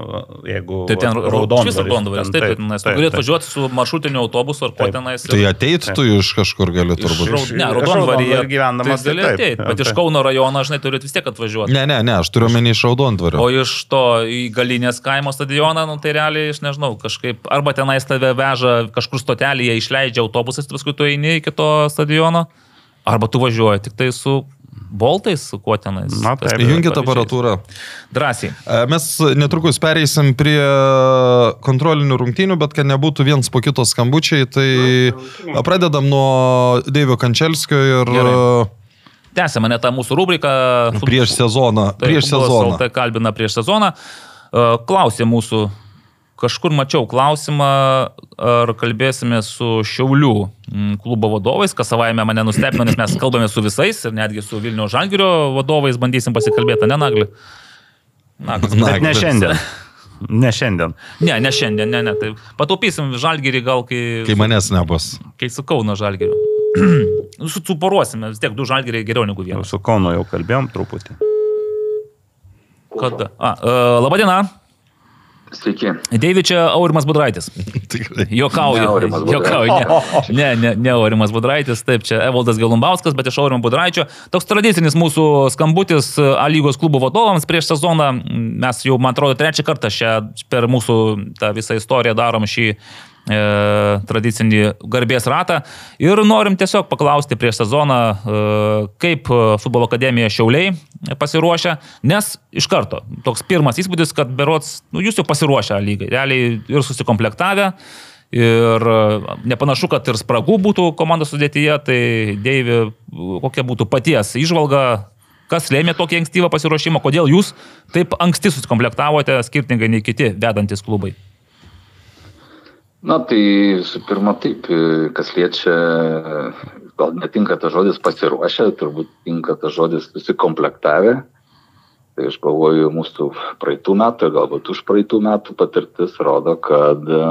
jeigu... Tai ten raudonvaris. Šis raudonvaris, taip, taip, nes tu galėtum važiuoti su maršrutiniu autobusu ar ko tenais. Tai ateit tu iš kažkur gali Iš turbūt. raud- Ne, Iš raudonvaryje. Raudonvary gyvendamas, tai gali tai taip. ateit, bet iš. Kauno rajono, žinai, turit vis tiek atvažiuoti. Ne, ne, ne, aš turiu menį iš Raudondvario. O iš to į galinės kaimo stadioną, nu, tai realiai, aš nežinau, kažkaip, arba tenais tave veža kažkur stotelėje, išleidžia autobusas, paskui tu eini iki to stadiono, arba tu važiuoji tik tai su boltais, su kuo tenais. Na, taip. tai pavyzdžiais. aparatūrą. Drąsiai. E, Mes netrukus pereisim prie kontrolinių rungtynių, bet kad nebūtų viens po kito skambučiai, tai pradedam nuo Deivio Kančelskio ir Gerai. e, Tęsime net tą mūsų rubriką. prieš sezoną. Prieš sezoną. Tai kalbina prieš sezoną. E, Klausė mūsų, kažkur mačiau klausimą, ar kalbėsime su Šiaulių klubo vadovais, kas savaime mane nustebino, nes mes kalbame su visais ir netgi su Vilnių Žalgirio vadovais bandysim pasikalbėti, ne Nagli? Naglis. Na, Bet ne šiandien. Ne šiandien. Ne, ne šiandien, ne, ne. Tai pataupysim Žalgirį gal, kai, Kai manęs nebus. kai su Kauno Žalgiriu. su, suporuosime, vis tiek du žalgeriai geriau negu vienas. su Kaunu jau kalbėjom truputį. Kada? A, uh, laba diena. Sveiki. Deivi čia Aurimas Budraitis. Tikrai. Jokauju. Ne Aurimas Jokauju. Ne, ne, ne, ne Aurimas Budraitis, taip, čia Evaldas Galumbauskas, bet iš Aurimo Budraičio. Toks tradicinis mūsų skambutis A lygos klubo vadovams prieš sezoną. Mes jau, man atrodo, trečią kartą šią, per mūsų tą visą istoriją darom šį e, tradicinį garbės ratą. Ir norim tiesiog paklausti prieš sezoną, e, kaip e, futbolo akademija Šiauliai pasiruošia, nes iš karto toks pirmas įspūdis, kad berots, nu, jūs jau pasiruošę lygai, realiai ir susikomplektavę. Ir e, nepanašu, kad ir spragų būtų komandos sudėtyje, tai Deivi, kokia būtų paties išvalga, kas lėmė tokį ankstyvą pasiruošimą, kodėl jūs taip anksti susikomplektavote, skirtingai nei kiti vedantis klubai. Na tai visų pirma taip, kas liečia, gal netinka tas žodis pasiruošę, turbūt tinka tas žodis susikomplektavę. Tai aš galvoju, mūsų praeitų metų, galbūt už praeitų metų patirtis rodo, kad e,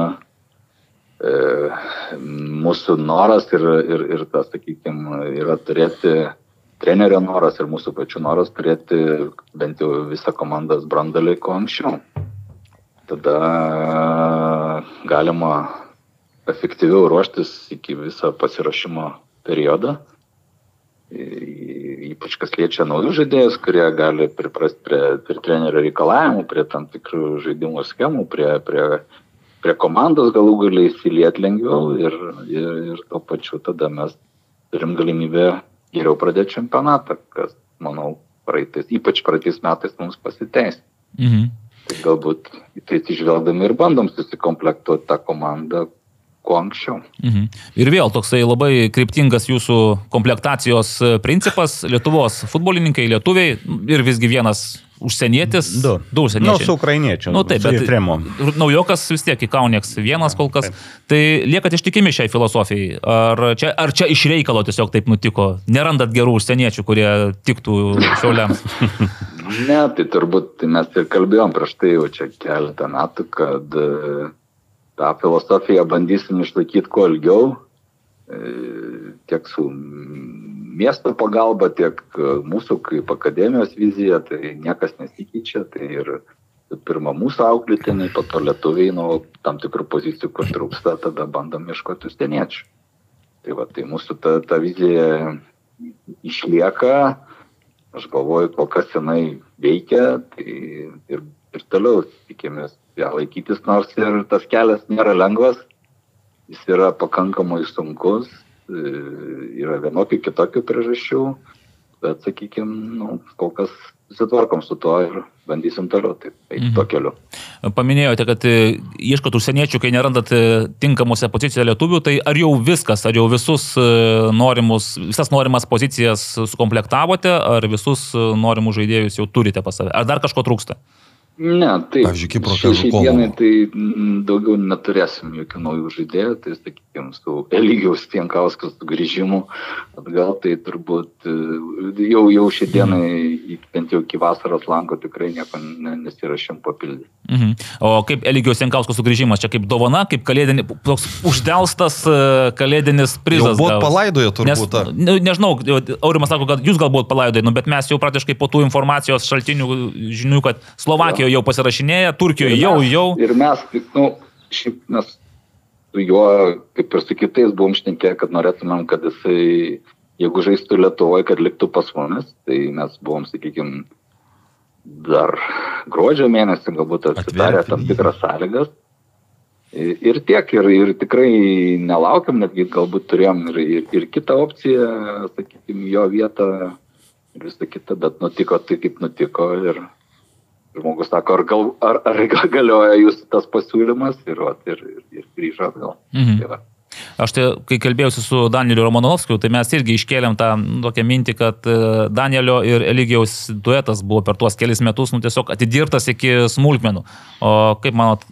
mūsų noras ir, ir, ir tas, sakykime, yra turėti trenerio noras ir mūsų pačių noras turėti bent jau visą komandos brandalį kuo anksčiau. Tada galima efektyviau ruoštis iki viso pasirašymo periodo. Ypač kas liečia naujus žaidėjus, kurie gali priprasti prie, prie trenerio reikalavimų, prie tam tikrų žaidimų schemų, prie, prie, prie komandos galų galiai įsilieti lengviau ir, ir, ir tuo pačiu tada mes turim galimybę geriau pradėti čempionatą, kas, manau, praeitais, ypač praeitais metais mums pasiteis. Mhm. Tai galbūt tai atsižvelgdami ir bandom susikomplektuoti tą komandą kuo anksčiau. Mhm. Ir vėl toksai labai kryptingas jūsų komplektacijos e, principas - Lietuvos futbolininkai, lietuviai ir visgi vienas užsienietis. Du. Du Nu, užsieniečiai. su ukrainiečiu. Nu, taip, bet Jefremu. naujokas vis tiek į Kaunieks vienas kol kas. Tai liekat ištikimi šiai filosofijai. Ar čia, ar čia iš reikalo tiesiog taip nutiko? Nerandat gerų užsieniečių, kurie tiktų šiauliams? Ne, tai turbūt tai mes ir kalbėjom prieš tai jau čia keletą metų, kad e, tą filosofiją bandysim išlaikyti kuo ilgiau, tiek su miesto pagalba, tiek e, mūsų kaip akademijos vizija, tai niekas nesikeičia. Tai ir pirma mūsų auklėtiniai, po to lietuviai, nuo tam tikrų pozicijų, kur trūksta, tada bandom ieškoti užsieniečių. Tai va, tai mūsų ta, ta vizija išlieka, aš galvoju, kol kas jinai veikia tai ir, ir toliau tikimės ją laikytis, nors ir tas kelias nėra lengvas, jis yra pakankamai sunkus, e, yra vienokių kitokių priežasčių, bet, sakykime, nu, kol kas susitvarkom su tuo ir bandysim toliau taip, eiti Mhm. tuo keliu. Paminėjote, kad e, ieškot užsieniečių, kai nerandat e, tinkamuose pozicijose lietuvių, tai ar jau viskas, ar jau visus norimus, visas norimas pozicijas sukomplektavote, ar visus norimus žaidėjus jau turite pas save, ar dar kažko trūksta? Ne, tai Pavyzdžiui, Kipro šiai dienai tai mm, daugiau neturėsim jokių naujų žaidėjų, tai sakykime, su Eligiaus Tienkauskas sugrįžimu atgal, tai turbūt e, jau, jau šiai dienai, į- bent jau iki vasaros lanko tikrai nieko ne, nesirašym papildyti. Mhm. O kaip Eligijos Jankausko sugrįžimas, čia kaip dovana, kaip kalėdinis, toks uždelstas e, kalėdinis prizas. palaidoję Nes, turbūt. ar? ne, nežinau, Aurimas sako, kad jūs galbūt palaidojate, nu, bet mes jau praktiškai po tų informacijos šaltinių žinių, kad Slovakijoje jau pasirašinėja, Turkijoje jau, mes, jau. Ir mes, nu, šiaip mes su juo, kaip ir su kitais, buvom šnekėję, kad norėtumėm, kad jisai, jeigu žaistų Lietuvoje, kad liktų pas mumis, tai mes buvom, sakykime, dar gruodžio mėnesį galbūt atsidarę Atverti tam tikras sąlygas. Ir tiek, ir, ir tikrai nelaukiam, netgi galbūt turėjom ir, ir, ir kitą opciją, sakykime, jo vietą ir visą kitą, bet nutiko tai, kaip nutiko ir žmogus sako, ar, gal, ar, ar galioja jūsų tas pasiūlymas ir, vat, ir, ir, grįžo atgal. Mhm. Tai va. Aš tai, kai kalbėjausi su Danieliu Romanovskiu, tai mes irgi iškėlėm tą nu, tokią mintį, kad e, Danielio ir Eligijaus duetas buvo per tuos kelius metus nu, tiesiog atidirtas iki smulkmenų. O kaip manot,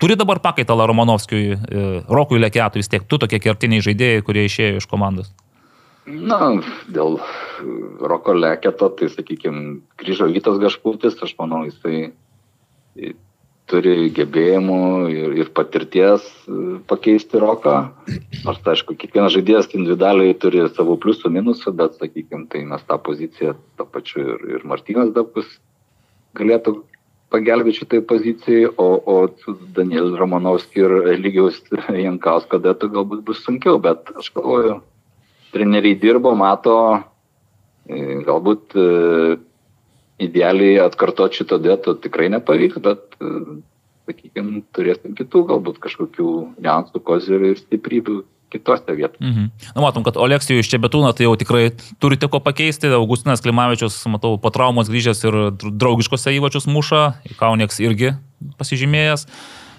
turi dabar pakaitalą Romanovskiui, e, Rokui Lekiatui vis tiek, tu tokie kertiniai žaidėjai, kurie išėjo iš komandos? Na, dėl Roko Leketo, tai sakykime, grįžo Vytas Gašputis, aš manau, jisai turi gebėjimų ir, ir patirties e, pakeisti roką. Nors, aišku, kiekvienas žaidėjas individualiai turi savo pliusų minusų, bet, sakykime, tai mes tą poziciją, tą pačiu ir, ir Martynas Dabkus galėtų pagelbėti šitai pozicijai, o, o su Danieliu Romanovskiu ir Lygiaus Jankausko dėtų galbūt bus sunkiau, bet aš galvoju, treneriai dirbo, mato, galbūt e, idealiai atkartoti šito dėto tikrai nepavyks, bet, e, sakykime, turėsim kitų galbūt kažkokių niuansų, kozirių ir stiprybių kitose vietose. Mhm. Na, matom, kad Oleksijų iš Čebetūno tai jau tikrai turite ko pakeisti. Augustinas Klimavičius, matau, po traumos grįžęs ir draugiškose įvačius muša, Kaunieks irgi pasižymėjęs.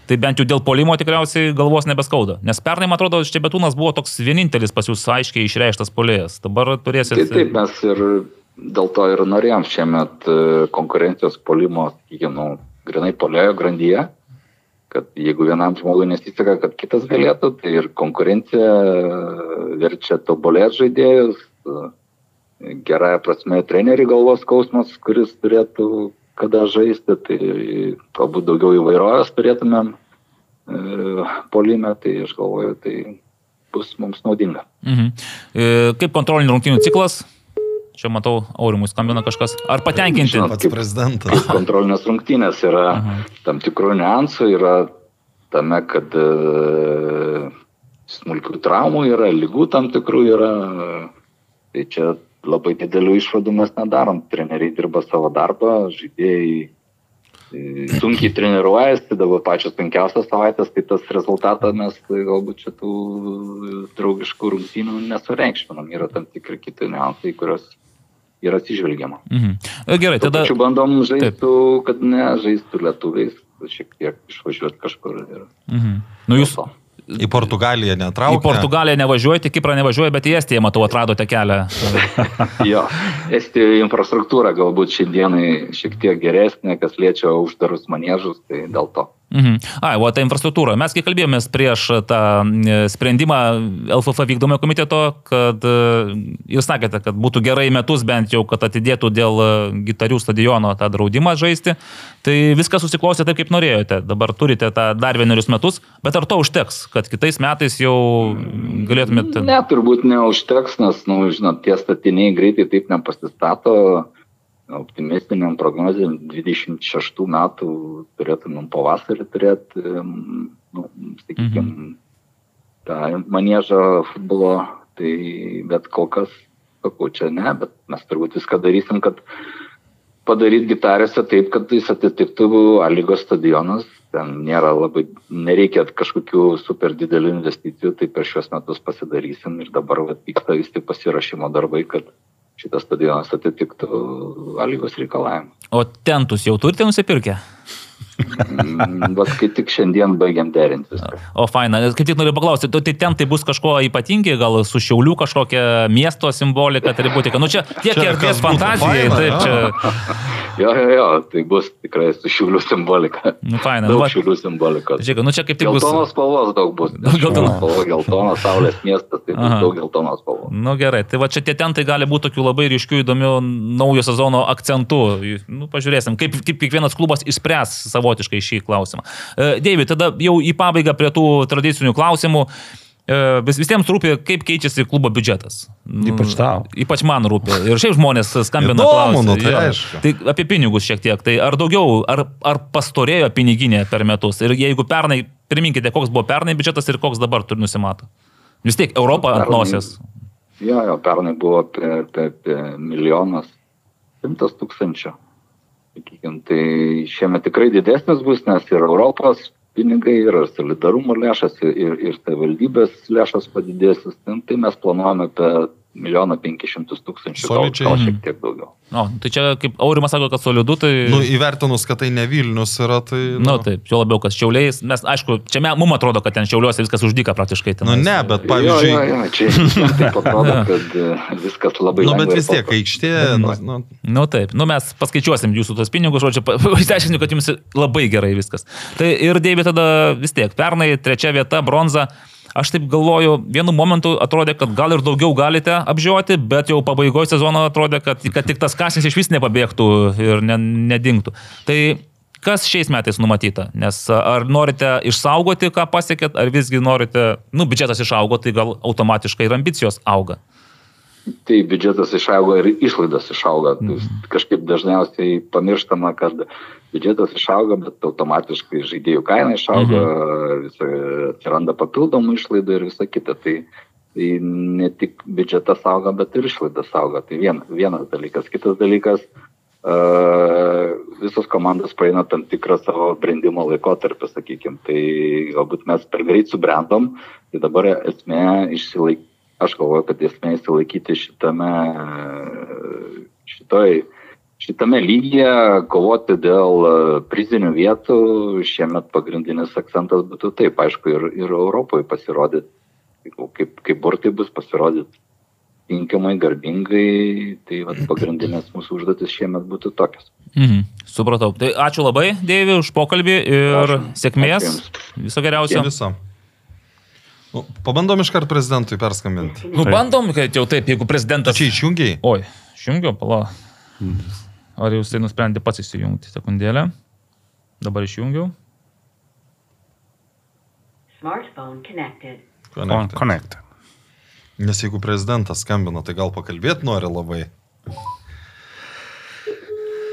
Tai bent jau dėl polimo tikriausiai galvos nebeskauda. Nes pernai, man atrodo, Čebetūnas buvo toks vienintelis pas jūs aiškiai išreikštas polėjas. Dabar turėsite... Tai taip, mes ir dėl to ir norėjom šiemet e, konkurencijos polimo, sakykime, nu, grinai polėjo grandyje, kad jeigu vienam žmogui nesiseka, kad kitas galėtų, tai ir konkurencija verčia tobulėti žaidėjus, gerąją prasme trenerių galvos skausmas, kuris turėtų kada žaisti, tai galbūt daugiau įvairovės turėtumėm e, polime, tai aš galvoju, tai bus mums naudinga. Mhm. E, kaip kontrolinių rungtynių ciklas? Čia matau, Aurimui skambina kažkas. Ar patenkinti? Žinot, pats prezidentas. Kontrolinės rungtynės yra Aha. tam tikrų niuansų, yra tame, kad e, smulkių traumų yra, lygų tam tikrų yra. Tai čia labai didelių išvadų mes nedarom. Treneriai dirba savo darbą, žaidėjai e, sunkiai treniruojasi, dabar pačios penkiausias savaitės, tai tas rezultatą mes tai galbūt čia tų draugiškų rungtynių nesureikšminam. Yra tam tikri kiti niuansai, kurios yra atsižvelgiama. Mhm. Gerai, tada... Tačiau bandom žaisti, kad ne žaistų lietuviais, šiek tiek išvažiuoti kažkur. Ir... Mhm. Nu, jūs, Į Portugaliją netraukia. Į Portugaliją nevažiuojate, Kiprą nevažiuoja, bet į Estiją, matau, atradote kelią. jo, Estijoje infrastruktūra galbūt šiandienai šiek tiek geresnė, kas liečia uždarus manėžus, tai dėl to. Mhm. Ai, o ta infrastruktūra. Mes kai kalbėjomės prieš tą sprendimą LFF vykdomojo komiteto, kad ir sakėte, kad būtų gerai metus bent jau, kad atidėtų dėl gitarių stadiono tą draudimą žaisti, tai viskas susiklostė taip, kaip norėjote. Dabar turite tą dar vienerius metus, bet ar to užteks, kad kitais metais jau galėtumėte... Ne, turbūt neužteks, nes, na, nu, žinot, tie statiniai greitai taip nepasistato optimistiniam prognozėm 26 metų turėtumėm pavasarį turėti, nu, sakykime, mhm. tą manėžą futbolo, tai bet kol kas, sakau, čia ne, bet mes turbūt viską darysim, kad padaryti gitarėse taip, kad jis atitiktų A lygos stadionus. Ten nėra labai, nereikia kažkokių super didelių investicijų, tai per šios metus pasidarysim ir dabar vyksta vis tik pasirašymo darbai, kad šitas stadionas atitiktų lygos reikalavimą. O tentus jau turite nusipirkę? Mm, bet kai tik šiandien baigiam derinti viską. O faina, kaip tik noriu paklausti, tai ten tai bus kažko ypatingi, gal su šiauliu kažkokia miesto simbolika, atributika. Nu čia tiek erdvės fantazijai, taip čia. Jo, jo, jo, tai bus tikrai su šiauliu simbolika. Nu faina. Daug nu, šiaulių simbolikos. Žiūrėk, nu čia kaip tik bus. Geltonos spalvos daug bus. Geltonos spalvos, geltonos saulės miestas, tai bus daug geltonos spalvos. Nu gerai, tai va čia tie tentai gali būti tokių labai ryškių, įdomių naujo sezono akcentų. Nu, pažiūrėsim, kaip, kaip kiekvienas klubas išspręs savotiškai šį klausimą. E, Deivi, tada jau į pabaigą prie tų tradicinių klausimų. E, vis, visiems rūpi, kaip keičiasi klubo biudžetas. Ypač tau. Ypač man rūpi. Ir šiaip žmonės skambina. Įdomu, nu, tai, ja. tai apie pinigus šiek tiek. Tai ar daugiau, ar, ar pastorėjo piniginė per metus? Ir jeigu pernai, priminkite, koks buvo pernai biudžetas ir koks dabar turi nusimato. Vis tiek Europą ant nosies. Jo, jo, pernai buvo apie, apie, apie milijonas, šimtas tūkstančių sakykim, tai šiemet tikrai didesnis bus, nes ir Europos pinigai, ir solidarumo lėšas, ir, ir savivaldybės lėšas padidės, tai mes planuojame apie milijoną penkišimtus tūkstančių. Solidžiai. Gal, gal šiek tiek daugiau. O, tai čia kaip Aurimas sako, kad solidu, tai... Nu, įvertinus, kad tai ne Vilnius yra, tai... Nu, nu taip, jo labiau, kad šiauliais, mes, aišku, čia mums atrodo, kad ten šiauliuose viskas uždyka praktiškai. Ten, nu, ne, bet pavyzdžiui... Jo, jo, jo, čia taip atrodo, kad e, viskas labai... Nu, bet vis tiek, aikštė... Nu, nu. nu, taip, nu, mes paskaičiuosim jūsų tos pinigus, žodžiu, išsiaiškinu, kad jums labai gerai viskas. Tai ir Dėvi tada vis tiek, pernai trečia vieta, bronza. Aš taip galvoju, vienu momentu atrodė, kad gal ir daugiau galite apžioti, bet jau pabaigoje sezono atrodė, kad, kad tik tas kasnis iš vis nepabėgtų ir ne, nedingtų. Tai Kas šiais metais numatyta? Nes ar norite išsaugoti, ką pasiekėt, ar visgi norite, nu, biudžetas išaugo, tai gal automatiškai ir ambicijos auga? Tai biudžetas išaugo ir išlaidos išaugo. Mhm. Kažkaip dažniausiai pamirštama, kad biudžetas išauga, bet automatiškai žaidėjų kaina išauga, mhm. visa, atsiranda papildomų išlaidų ir visa kita. Tai, tai ne tik biudžetas auga, bet ir išlaidos auga. Tai vien, vienas dalykas. Kitas dalykas, visos komandos praeina tam tikrą savo brandimo laikotarpį, sakykime. Tai galbūt mes per greit subrendom, tai dabar esmė išsilaikyti, aš galvoju, kad esmė išsilaikyti šitame, šitoj, šitame lygyje, kovoti dėl prizinių vietų, šiemet pagrindinis akcentas būtų taip, aišku, ir, ir Europoje pasirodyti, kaip, kaip burtai bus pasirodyti tinkamai, garbingai, tai vat, pagrindinės mūsų užduotis šiemet būtų tokios. Mhm, supratau. Tai ačiū labai, Dėvi, už pokalbį ir ačiū. sėkmės. Ačiū Viso geriausio. Viso. Nu, pabandom iš karto prezidentui perskambinti. Nu, bandom, kad jau taip, jeigu prezidentas. Čia išjungiai? Oi, išjungiau, pala. Ar jūs tai nusprendė pats įsijungti sekundėlę? Dabar išjungiau. Smartphone connected. Connected. connected. Nes jeigu prezidentas skambina, tai gal pakalbėti nori labai.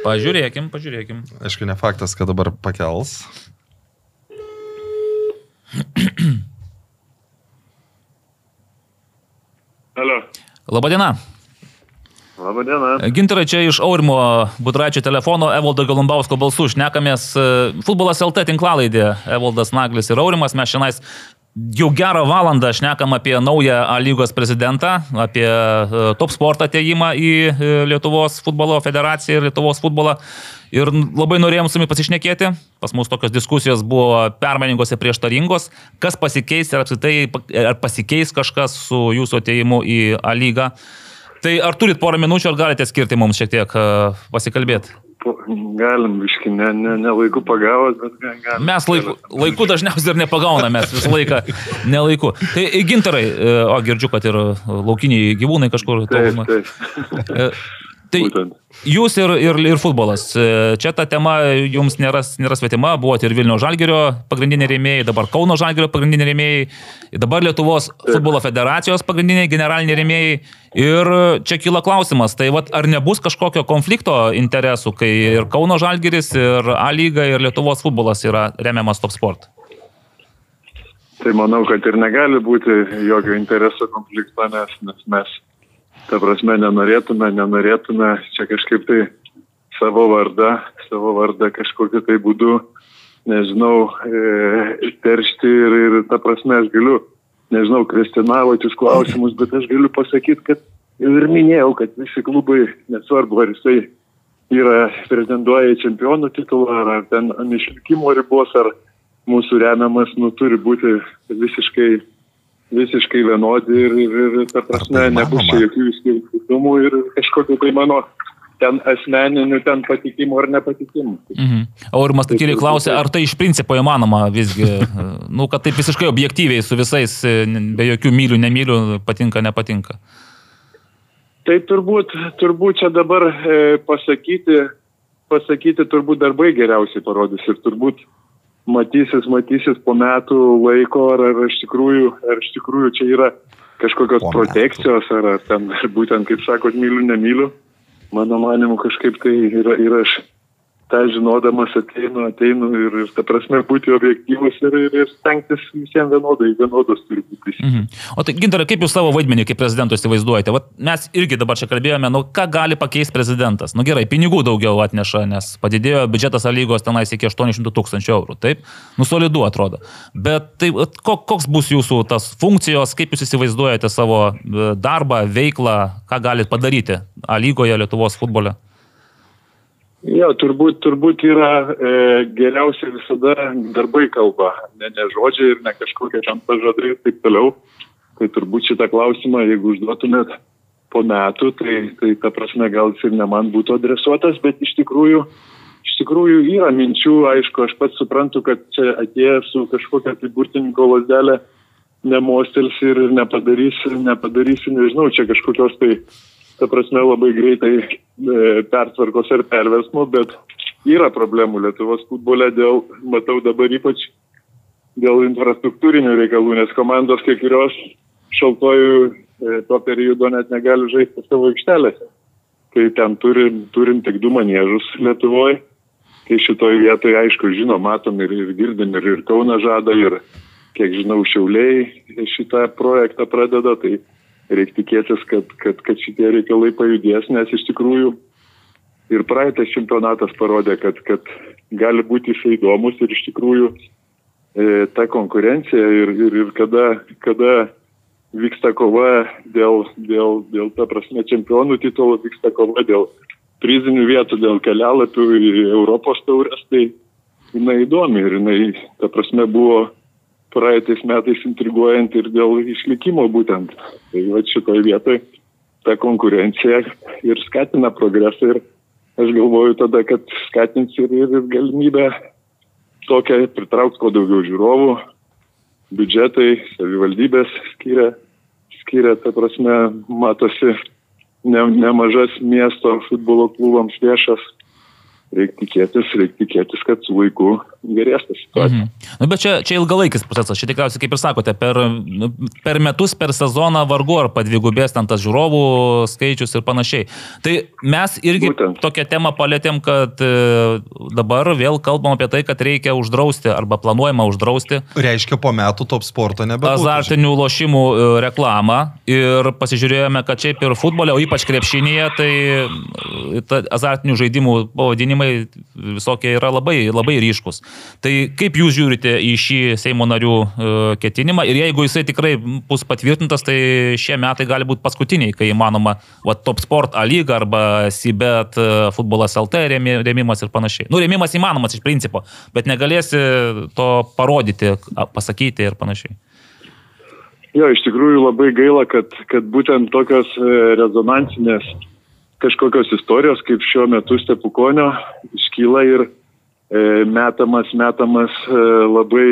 Pažiūrėkim, pažiūrėkim. Aišku, ne faktas, kad dabar pakels. Alio. Labadiena. Labadiena. Gintarai, čia iš Aurimo Budračio telefono Evaldo Galumbausko balsų šnekamės. Futbolas LT tinklalaidė Evaldas Naglis ir Aurimas. Mes šiandien Jau gerą valandą šnekam apie naują A lygos prezidentą, apie e, top sportą ateimą į e, Lietuvos futbolo federaciją ir Lietuvos futbolą. Ir labai norėjom su jumis pasišnekėti. Pas mus tokios diskusijos buvo permainingos ir prieštaringos. Kas pasikeis ir apsitai, ar pasikeis kažkas su jūsų ateimu į A lygą. Tai ar turit porą minučių, ar galite skirti mums šiek tiek e, pasikalbėti? Galim, biški, ne, ne, ne laiku pagavot, bet galim. Mes laiku, laiku dažniausiai ir nepagauname, mes visą laiką nelaiku. Tai gintarai, e, o girdžiu, kad ir laukiniai gyvūnai kažkur. Taip, taip. Tai jūs ir, ir, ir futbolas. E, čia ta tema jums nėra, nėra svetima, buvote ir Vilnių Žalgerio pagrindiniai rėmėjai, dabar Kauno Žalgerio pagrindiniai rėmėjai, dabar Lietuvos futbolo federacijos pagrindiniai generaliniai rėmėjai. Ir čia kyla klausimas, tai vat, ar nebus kažkokio konflikto interesų, kai ir Kauno Žalgeris, ir A lyga, ir Lietuvos futbolas yra remiamas top sport? Tai manau, kad ir negali būti jokio interesų konflikto, nes, nes mes ta prasme, nenorėtume, nenorėtume čia kažkaip tai savo vardą, savo vardą kažkokiu tai būdu, nežinau, e, teršti ir, ir ta prasme aš galiu, nežinau, kvestionavoti jūs klausimus, bet aš galiu pasakyti, kad jau ir minėjau, kad visi klubai, nesvarbu, ar jisai yra pretenduoja į čempionų titulą, ar ten ant išlikimo ribos, ar mūsų remiamas, nu, turi būti visiškai visiškai vienodi ir, ir, ir ta prasme, nebus čia jokių skirtumų ir kažkokiu tai mano ten asmeninių, ten patikimų ar nepatikimų. Mhm. Aurimas Takyliai klausė, ar tai iš principo įmanoma visgi, nu, kad taip visiškai objektyviai su visais, be jokių mylių, nemylių, patinka, nepatinka. Tai turbūt, turbūt čia dabar e, pasakyti, pasakyti turbūt darbai geriausiai parodys ir turbūt matysis, matysis po metų laiko, ar, ar, iš, tikrųjų, ar iš tikrųjų čia yra kažkokios po protekcijos, ar, ar ten būtent, kaip sakot, myliu, nemyliu. Mano manimu, kažkaip tai yra, yra aš tą žinodamas ateinu, ateinu ir, ir ta prasme būti objektyvus ir, ir, ir stengtis visiems vienodai, vienodos turi būti. Mhm. O tai gintarai, kaip jūs savo vaidmenį kaip prezidento įsivaizduojate? Vat mes irgi dabar čia kalbėjome, nu ką gali pakeisti prezidentas? Nu gerai, pinigų daugiau atneša, nes padidėjo biudžetas lygos tenais iki 800 tūkstančių eurų, taip? Nu solidu atrodo. Bet tai koks bus jūsų tas funkcijos, kaip jūs įsivaizduojate savo e, darbą, veiklą, ką galite padaryti A lygoje Lietuvos futbole? Jo, turbūt, turbūt yra e, geriausia visada darbai kalba, ne, ne žodžiai ir ne kažkokie ten pažadai ir taip toliau. Tai turbūt šitą klausimą, jeigu užduotumėt po metų, tai, tai ta prasme gal jis ir ne man būtų adresuotas, bet iš tikrųjų, iš tikrųjų yra minčių, aišku, aš pats suprantu, kad čia atėjęs su kažkokia tai burtininko lasdelė nemostelsi ir nepadarysi, nepadarysi, nežinau, čia kažkokios tai ta prasme, labai greitai e, pertvarkos ir perversmo, bet yra problemų Lietuvos futbole dėl, matau dabar ypač dėl infrastruktūrinių reikalų, nes komandos kai kurios šaltojų e, to periodo net negali žaisti savo aikštelėse. Tai ten turim, turim tik du manėžus Lietuvoje. Tai šitoj vietoje, aišku, žinom, matom ir, ir girdim, ir, ir Kauna žada, ir, kiek žinau, Šiauliai šitą projektą pradeda. Tai reikia tikėtis, kad, kad, kad šitie reikalai pajudės, nes iš tikrųjų ir praeitas čempionatas parodė, kad, kad gali būti jisai įdomus ir iš tikrųjų e, ta konkurencija ir, ir, ir kada, kada vyksta kova dėl, dėl, dėl, ta prasme, čempionų titulų, vyksta kova dėl prizinių vietų, dėl kelialapių į Europos taurės, tai jinai įdomi ir jinai, ta prasme, buvo praeitais metais intriguojant ir dėl išlikimo būtent. Tai va šitoje vietoje ta konkurencija ir skatina progresą ir aš galvoju tada, kad skatins ir, ir, galimybę tokią pritraukti kuo daugiau žiūrovų, biudžetai, savivaldybės skiria, skiria, ta prasme, matosi ne, nemažas miesto futbolo klubams lėšas reikia tikėtis, reikia tikėtis, kad su laiku gerės ta situacija. Mhm. Nu, bet čia, čia ilgalaikis procesas, čia tikriausiai, kaip ir sakote, per, nu, per metus, per sezoną vargu ar padvigubės ten tas žiūrovų skaičius ir panašiai. Tai mes irgi Būtent. tokią temą palėtėm, kad e, dabar vėl kalbam apie tai, kad reikia uždrausti arba planuojama uždrausti. Reiškia, po metų top sporto nebebūtų. Azartinių lošimų e, reklamą ir pasižiūrėjome, kad šiaip ir futbole, o ypač krepšinėje, tai e, azartinių žaidimų pavadinimai klausimai visokie yra labai, labai ryškus. Tai kaip jūs žiūrite į šį Seimo narių e, ketinimą ir jeigu jisai tikrai bus patvirtintas, tai šie metai gali būti paskutiniai, kai įmanoma va, Top Sport A lyga arba Sibet e, futbolas LT rėmimas ir panašiai. Nu, rėmimas įmanomas iš principo, bet negalėsi to parodyti, pasakyti ir panašiai. Jo, iš tikrųjų labai gaila, kad, kad būtent tokios e, rezonansinės kažkokios istorijos, kaip šiuo metu Stepukonio, iškyla ir e, metamas, metamas e, labai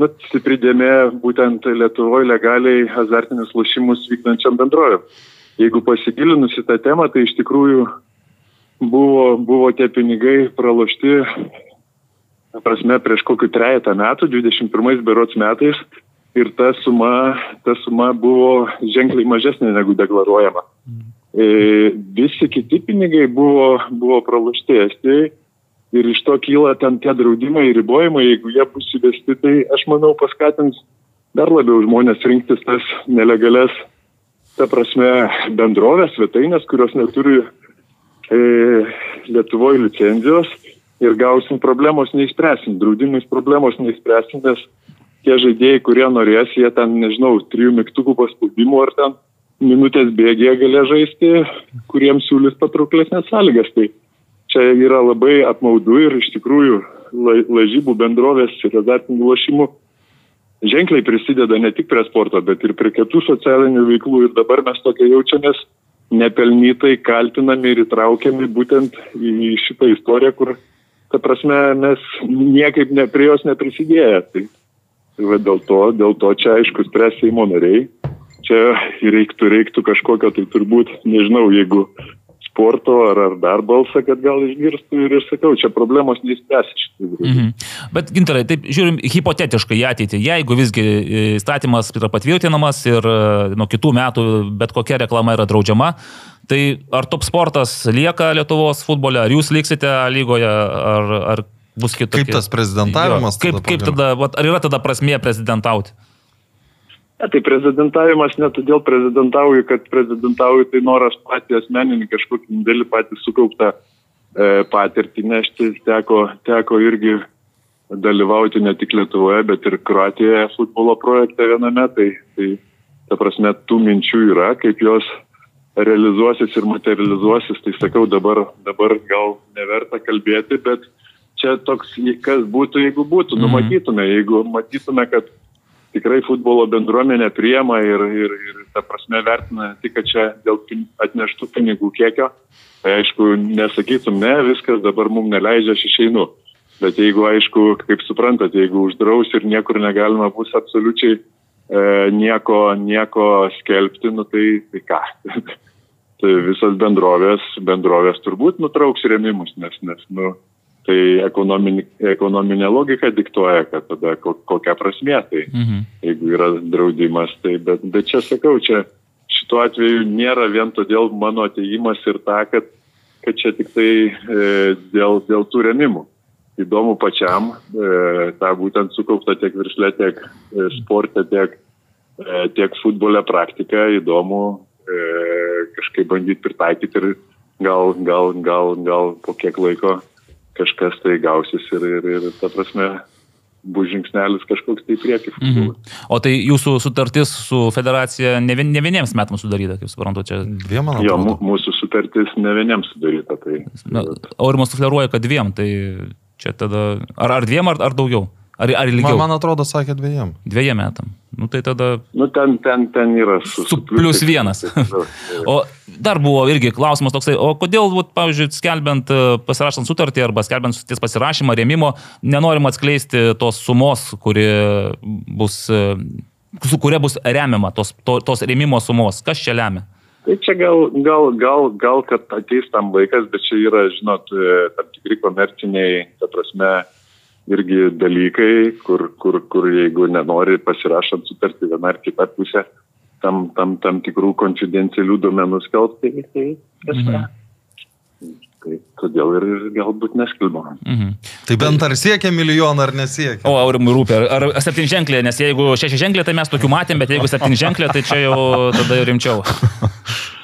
nu, stipri dėmė būtent Lietuvoje legaliai azartinius lošimus vykdančiam bendrovėm. Jeigu pasigilinus į tą temą, tai iš tikrųjų buvo, buvo tie pinigai pralošti, prasme, prieš kokiu trejata metų, 21 berots metais, ir ta suma, ta suma buvo ženkliai mažesnė negu deklaruojama. E, visi kiti pinigai buvo, buvo pralošti Estijai ir iš to kyla ten tie draudimai ir ribojimai, jeigu jie bus įvesti, tai aš manau paskatins dar labiau žmonės rinktis tas nelegales, ta prasme, bendrovės, svetainės, kurios neturi e, Lietuvoje licenzijos ir gausim problemos neįspręsim, draudimais problemos neįspręsim, nes tie žaidėjai, kurie norės, jie ten, nežinau, trijų mygtukų paspaudimų ar ten minutės bėgėje galės žaisti, kuriems siūlys patrauklesnės sąlygas. Tai čia yra labai apmaudu ir iš tikrųjų lažybų bendrovės ir azartinių lošimų ženkliai prisideda ne tik prie sporto, bet ir prie kitų socialinių veiklų ir dabar mes tokia jaučiamės nepelnytai kaltinami ir įtraukiami būtent į šitą istoriją, kur, ta prasme, mes niekaip ne prie jos neprisidėję. Tai, tai va, dėl, to, dėl to čia aišku spręs Seimo nariai čia reiktų, reiktų kažkokio, tai turbūt, nežinau, jeigu sporto ar, ar dar balsą, kad gal išgirstų ir, ir sakau, čia problemos neįspręs iš tikrųjų. Mhm. Bet gintarai, taip žiūrim hipotetiškai į ateitį, jeigu visgi įstatymas yra patvirtinamas ir e, nuo kitų metų bet kokia reklama yra draudžiama, tai ar top sportas lieka Lietuvos futbole, ar jūs liksite lygoje, ar, ar bus kitokia? Kaip tas prezidentavimas? Jo, kaip, tada kaip tada, ar yra tada prasmė prezidentauti? Ne, tai prezidentavimas ne todėl prezidentauju, kad prezidentauju, tai noras patį asmeninį kažkokį dėlį patį sukauptą e, patirtį nešti. Teko, teko irgi dalyvauti ne tik Lietuvoje, bet ir Kroatijoje futbolo projekte viename. Tai, tai ta prasme, tų minčių yra, kaip jos realizuosis ir materializuosis. Tai sakau, dabar, dabar gal neverta kalbėti, bet čia toks, kas būtų, jeigu būtų, mhm. numatytume, jeigu matytume, kad tikrai futbolo bendruomenė priema ir, ir, ir ta prasme vertina tik, kad čia dėl atneštų pinigų kiekio, tai aišku, nesakytum, ne, viskas dabar mums neleidžia, aš išeinu. Bet jeigu, aišku, kaip suprantat, jeigu uždraus ir niekur negalima bus absoliučiai e, nieko, nieko skelbti, nu tai, tai ką? tai visas bendrovės, bendrovės turbūt nutrauks rėmimus, nes, nes nu, Tai ekonominė, ekonominė logika diktuoja, kad tada ko- kokia prasmė tai, Mhm. jeigu yra draudimas. Tai, bet, bet čia sakau, čia šituo atveju nėra vien todėl mano ateimas ir ta, kad, kad čia tik tai e, dėl, dėl tų remimų. Įdomu pačiam e, tą būtent sukauptą tiek viršlę, tiek e, sportą, tiek, e, tiek futbole praktiką. Įdomu e, kažkaip bandyti pritaikyti ir gal, gal, gal, gal po kiek laiko kažkas tai gausis ir, ir, ir ta prasme bus žingsnelis kažkoks tai į priekį. Mhm. O tai jūsų sutartis su federacija ne, vien, ne vieniems metams sudaryta, kaip suprantu, čia. Dviem, man Jo, mūsų sutartis ne vieniems sudaryta. Tai, Na, Aurimas sufleruoja, kad dviem, tai čia tada. Ar, ar dviem, ar, ar daugiau? Ar, ar ilgiau? Man, man atrodo, sakė dviejiem. Dviejiem metam. Nu tai tada nu, ten, ten, ten yra su, Su plius vienas. O dar buvo irgi klausimas toksai, o kodėl, vat, pavyzdžiui, skelbiant, e, pasirašant sutartį arba skelbiant sutarties pasirašymą, rėmimo, nenorima atskleisti tos sumos, kuri bus, e, su kuria bus remiama, tos, to, tos rėmimo sumos. Kas čia lemia? Tai čia gal, gal, gal, gal, kad ateis tam laikas, bet čia yra, žinot, e, tam tikri komerciniai, ta prasme, irgi dalykai, kur, kur, kur jeigu nenori pasirašant sutartį viena ar kita pusė, tam, tam, tam tikrų konfidencialių duomenų skelbti, tai, tai, prasme. tai todėl ir ir galbūt neskelbama. Mhm. Tai bent ar siekia milijoną, ar nesiekia. O Aurimui rūpia, ar, ar septynženklė, nes jeigu šešiženklė, tai mes tokių matėm, bet jeigu septynženklė, tai čia jau tada jau rimčiau.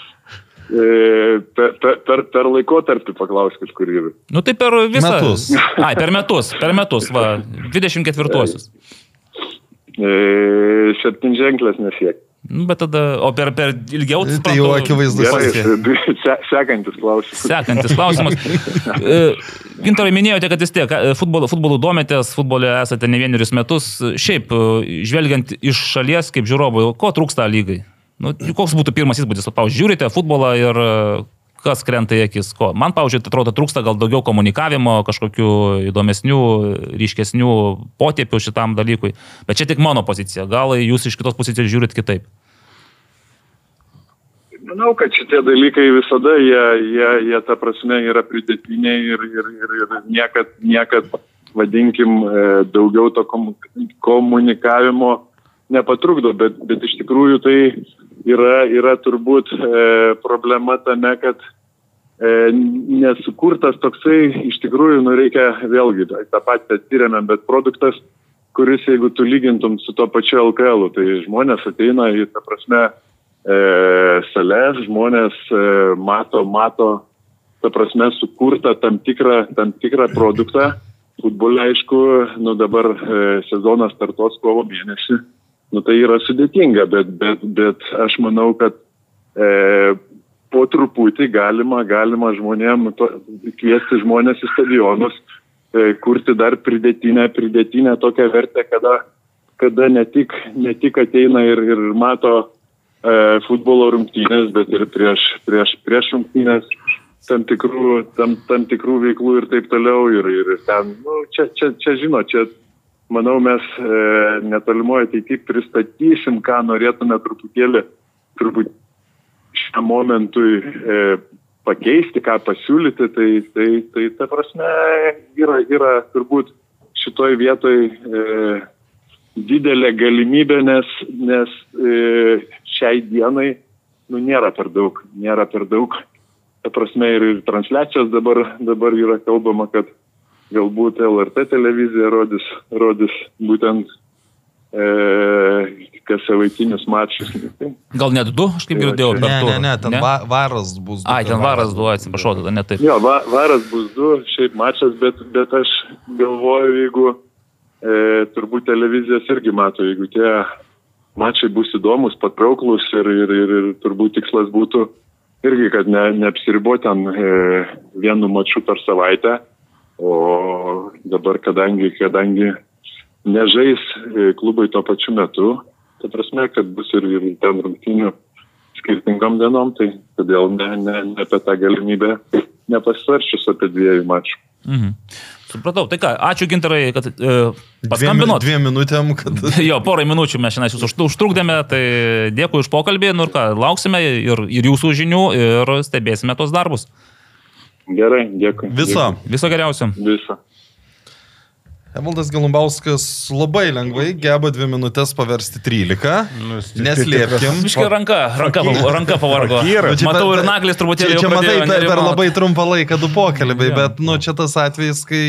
E, per, per, per, laikotarpį paklaus kažkur ir. Nu tai per visą. Metus. Ai, per metus, per metus, va, 24-uosius. E, septynženklės nesiek. Nu, bet tada, o per, per ilgiau Tai jau akivaizdus. Gerai, se, sekantis klausimas. Sekantis klausimas. E, Gintarai, minėjote, kad vis tiek e, futbolo, futbolu dometės, futbole esate ne vienerius metus. Šiaip, e, žvelgiant iš šalies kaip žiūrovui, ko trūksta lygai? Nu, koks būtų pirmas įspūdis? Pavyzdžiui, žiūrite futbolą ir e, kas krenta į akis? Ko? Man, pavyzdžiui, atrodo, trūksta gal daugiau komunikavimo, kažkokių įdomesnių, ryškesnių potėpių šitam dalykui. Bet čia tik mano pozicija. Gal jūs iš kitos pozicijos žiūrit kitaip? Manau, kad šitie dalykai visada, jie, jie, jie ta prasme yra pridėtiniai ir, ir, ir, ir niekad, niekad, vadinkim, e, daugiau to komu- komunikavimo nepatrukdo, bet, bet iš tikrųjų tai yra, yra turbūt e, problema tame, kad e, nesukurtas toksai, iš tikrųjų, nu reikia vėlgi tą patį atyrėme, bet produktas, kuris, jeigu tu lygintum su to pačiu LKL, tai žmonės ateina į, ta prasme, e, sales, žmonės e, mato, mato, ta prasme, sukurtą tam tikrą, tam tikrą produktą. Futbole, aišku, nu dabar e, sezonas startuos kovo mėnesį. Nu tai yra sudėtinga, bet, bet, bet aš manau, kad e, po truputį galima, galima žmonėm to, kviesti žmonės į stadionus, e, kurti dar pridėtinę, pridėtinę tokią vertę, kada, kada ne, tik, ne tik ateina ir, ir mato e, futbolo rungtynės, bet ir prieš, prieš, prieš rungtynės tam tikrų, tam, tam tikrų veiklų ir taip toliau. Ir, ir ten, nu, čia, čia, čia, žinot, čia, manau, mes e, netolimoje ateityje pristatysim, ką norėtume truputėlį, turbūt šiam momentui e, pakeisti, ką pasiūlyti, tai, tai, tai ta prasme yra, yra turbūt šitoj vietoj e, didelė galimybė, nes, nes e, šiai dienai nu, nėra per daug, nėra per daug. Ta prasme ir, ir transliacijos dabar, dabar yra kalbama, kad galbūt LRT televizija rodys, rodys būtent e, kas savaitinius mačus. Tai Gal net du, aš kaip girdėjau, per Ne, ne, ne, ten va, varas bus. du Ai, ten varas du, atsiprašau, tada ne taip. Jo, va, varas bus du, šiaip mačas, bet, bet aš galvoju, jeigu e, turbūt televizijas irgi mato, jeigu tie mačai bus įdomus, patrauklus ir, ir, ir, ir turbūt tikslas būtų irgi, kad ne, neapsiriboti ten e, vienu maču per savaitę, o dabar, kadangi, kadangi nežais e, klubai tuo pačiu metu, ta prasme, kad bus ir, ir ten rungtynių skirtingom dienom, tai todėl ne, ne, ne apie tą galimybę nepasvarčius apie dviejų mačų. Mhm. Supratau, tai ką, ačiū gintarai, kad e, Dviem, paskambinot. dviem minutėm, kad... Jo, porą minučių mes šiandien jūs užtru- užtrukdėme, tai dėkui už pokalbį, nu ir ką, lauksime ir, ir jūsų žinių ir stebėsime tos darbus. Gerai, dėkui. Viso. Viso geriausio. Viso. Evaldas Galumbauskas labai lengvai geba dvi minutės paversti 13. Nu, Neslėpkim. Miškai ranka, ranka, ranka pavargo. Nu, Matau ir naglis truputėlį. Čia, jau čia matai, per, per labai trumpą laiką du pokalbiai, Jo. bet, nu, čia tas atvejis, kai,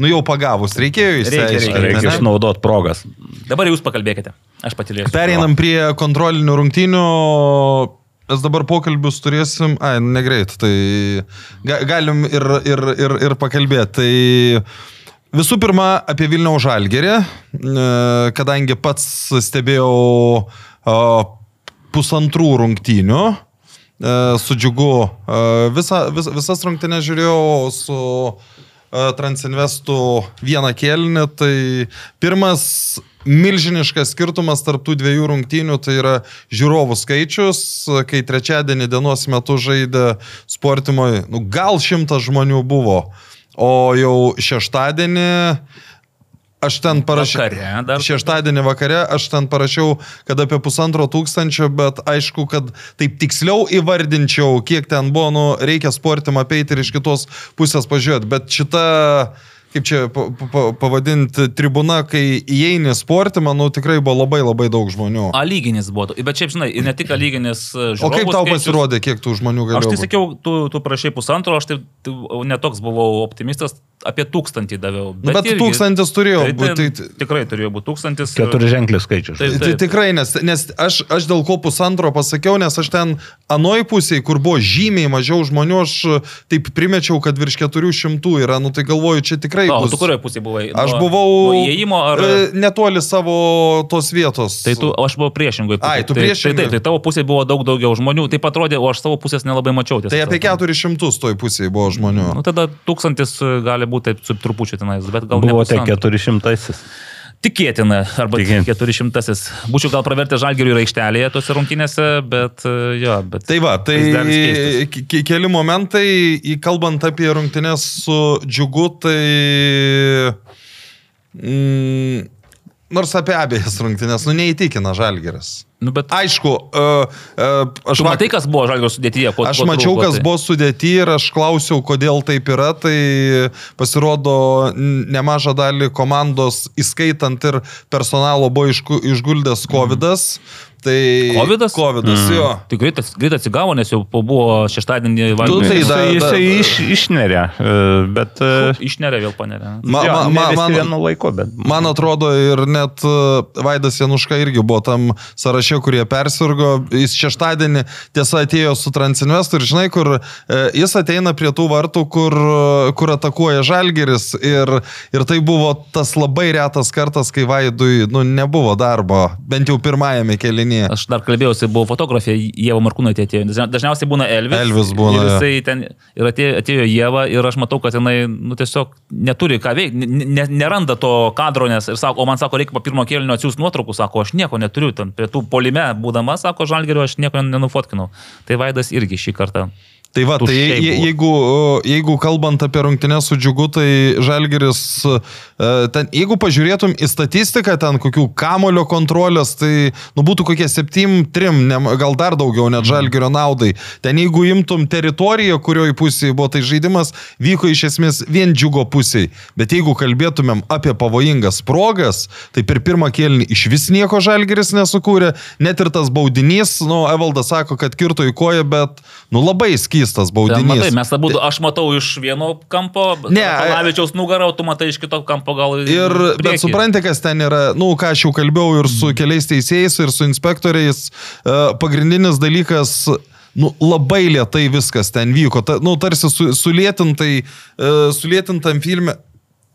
nu, jau pagavus, reikėjo Reikia, išsiaiškinti. reikia, Reikia ne? išnaudoti progas. Dabar jūs pakalbėkite. Aš patylėsiu. Pereinam prie kontrolinių rungtynių. Mes dabar pokalbius turėsim, ai, negreit, tai ga, galim ir, ir, ir, ir pakalbėti. Tai visų pirma, apie Vilniaus žalgerį, e, kadangi pats stebėjau e, pusantrų rungtynių. e, Su džiugu. Visa, vis, visas rungtynės žiūrėjau su Transinvestų vieną kėlinį. Tai pirmas milžiniškas skirtumas tarp tų dviejų rungtynių tai yra žiūrovų skaičius. Kai trečiadienį dienos metu žaidė sportimoje, nu, gal šimtas žmonių buvo, o jau šeštadienį aš ten parašiau. Vakare dar. Šeštadienį vakare aš ten parašiau, kad apie pusantro tūkstančio, bet aišku, kad taip tiksliau įvardinčiau, kiek ten buvo, nu, reikia sportimą apeiti ir iš kitos pusės pažiūrėti. Bet šita, kaip čia pa, pa, pavadinti, tribuna, kai įeini sportį, manau, tikrai buvo labai labai daug žmonių. A lyginis buvo. Bet šiaip, žinai, ne tik a lyginis. O kaip tau pasirodė, kiek tų žmonių galėjo? Aš tai sakiau, tu, tu prašai pusantro, aš tai, tai netoks buvau optimistas, apie tūkstantį daviau. Nu, Bet tūkstantis turėjo tai, tai, būti. Tai, Tikrai turėjo būti tūkstantis. Keturi ženklius skaičius. Taip. Tai tikrai, nes, nes aš, aš dėl ko pusantro pasakiau, nes aš ten anoj pusėje, kur buvo žymiai mažiau žmonių, aš taip primečiau, kad virš 400 yra, nu tai galvoju, čia tikrai... O, bus- tu kurioje pusėje buvai? Aš Nuo- buvau Nuo įėjimo ar... e, netoli savo tos vietos. Tai tu, aš buvau priešingai. Ai, tu tai, priešingai. Tai, taip, tai tavo pusėje buvo daug daugiau žmonių, taip atrodė, o aš savo pusės nelabai mačiau. tiesą Tai apie sakant. 400 toj pusėje buvo žmonių. Nu, tada tūkstantis e, gali būti taip su trupučiu tenais, bet gal Buvo tik pusantro. 400. Tikėtina, arba Tikėtina. 400. Būčiau gal pravertę žalgerių ir aikštelėje tose rungtynėse, bet e, jo, bet... Tai va, tai keli momentai, į- kalbant apie rungtynės su džiugu, tai... Mm, nors apie abejas rungtynės, nu neįtikina žalgeris. Nu, bet... Aišku, uh, uh, aš vak- matai, kas buvo žalgerio sudėtyje? Ko, Aš ko mačiau, trūko, kas tai- buvo sudėti ir aš klausiau, kodėl taip yra. Tai pasirodo, nemažą dalį komandos, įskaitant ir personalo, buvo išgu- išguldęs COVID. -as. Tai Covidas? COVID, mm. jo. Tai greit, greit atsigavo, nes jau po- buvo šeštadienį Tu valgyti. tai da- jisai da- iš, išneria, e, bet... Išnerė vėl panerė. Ma, jo, ma, ma, man, vienu laiku, bet... man atrodo ir net Vaidas Januška irgi buvo tam sąraše, kurie persirgo. Jis šeštadienį tiesa atėjo su Transinvestu ir žinai, kur e, jis ateina prie tų vartų, kur, kur atakuoja Žalgeris. Ir, ir tai buvo tas labai retas kartas, kai Vaidui nu, nebuvo darbo, bent jau pirmajame kelinėje. Aš dar kalbėjausi, buvo fotografė, Jėva Markūnaitė atėjo. Dažnia- Dažniausiai būna Elvis. Elvis būna, Ir, jisai ten, ir atėjo, atėjo Jėva ir aš matau, kad jinai nu, tiesiog neturi ką veikti, ne, neranda to kadro, nes ir sako, o man sako, reikia po pirmo kėlinio atsiųsti nuotraukų, sako, aš nieko neturiu, ten prie tų polime būdama, sako, žalgerio, aš nieko nenufotkinau. Tai Vaidas irgi šį kartą. Tai va, tai je- jeigu, jeigu kalbant apie rungtynę su džiugu, tai Žalgeris, e, ten, jeigu pažiūrėtum į statistiką, ten kokių kamulio kontrolės, tai nu, būtų kokie 7-3, gal dar daugiau net Žalgerio naudai. Ten jeigu imtum teritoriją, kurioje pusėje buvo, tai žaidimas vyko iš esmės vien džiugo pusėje. Bet jeigu kalbėtumėm apie pavojingas progas, tai per pirmą kėlinį iš vis nieko Žalgeris nesukūrė, net ir tas baudinys, nu, Evaldas sako, kad kirto į koją, bet, nu, labai skystas Ten, baudinys. matai, mes abu, aš matau iš vieno kampo, Ne, Palavičiaus nugarą, tu matai iš kito kampo gal Ir, bet priekį. suprantate, kas ten yra, nu, ką aš jau kalbėjau ir su keliais teisėjais, ir su inspektoriais, e, pagrindinis dalykas, nu, labai lietai viskas ten vyko, ta, nu, tarsi su, sulėtintai, e, sulėtintam filme.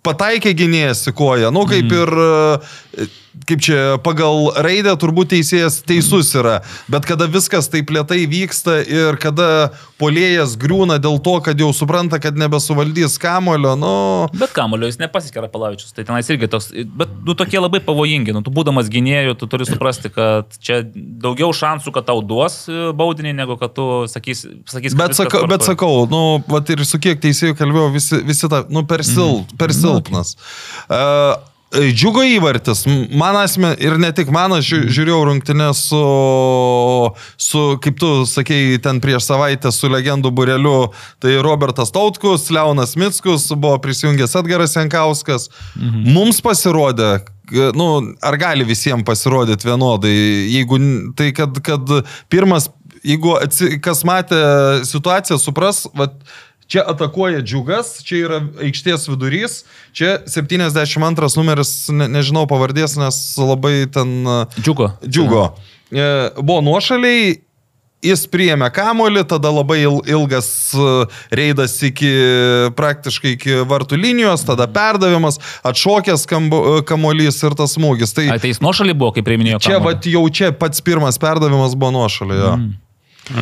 Pataikė gynėjas į koją, nu kaip ir, e, kaip čia, pagal raidę turbūt teisėjas teisus yra, bet kada viskas taip lietai vyksta ir kada polėjas griūna dėl to, kad jau supranta, kad nebesuvaldys kamulio, nu... Bet kamulio jis nepasiskėra Palavičius, tai tenais irgi toks, bet du tokie labai pavojingi, nu, tu būdamas gynėjų, tu turi suprasti, kad čia daugiau šansų, kad tau duos e, baudinį, negu kad tu sakys, sakys kad Bet, sakau, bet sakau, nu, vat ir su kiek teisėjų kalbėjau, visi, visi ta, nu, per, sil, Mhm. per silpnas. Uh, Džiugo įvartis, man asmen ir ne tik man, aš žiū- žiūrėjau rungtinę su, su, kaip tu sakei, ten prieš savaitę su legendų bureliu, tai Robertas Tautkus, Leonas Mitskus, buvo prisijungęs Edgaras Jankauskas. Mhm. Mums pasirodė, nu, ar gali visiems pasirodyti vienodai, jeigu tai, kad, kad pirmas, jeigu atsi, kas matė situaciją, supras, vat, Čia atakuoja džiugas, čia yra aikštės vidurys, čia 72 numeris, ne, nežinau pavardės, nes labai ten e, Džiugo. džiugo. E, Buvo nuošaliai, jis priėmė kamolį, tada labai il- ilgas e, reidas iki praktiškai iki vartų linijos, tada perdavimas, atšokęs kamolys ir tas smūgis. Tai Ai, tai jis nuošalį buvo, kaip priminėjo. čia vat, jau čia pats pirmas perdavimas buvo nuošaliai. jo. Mm.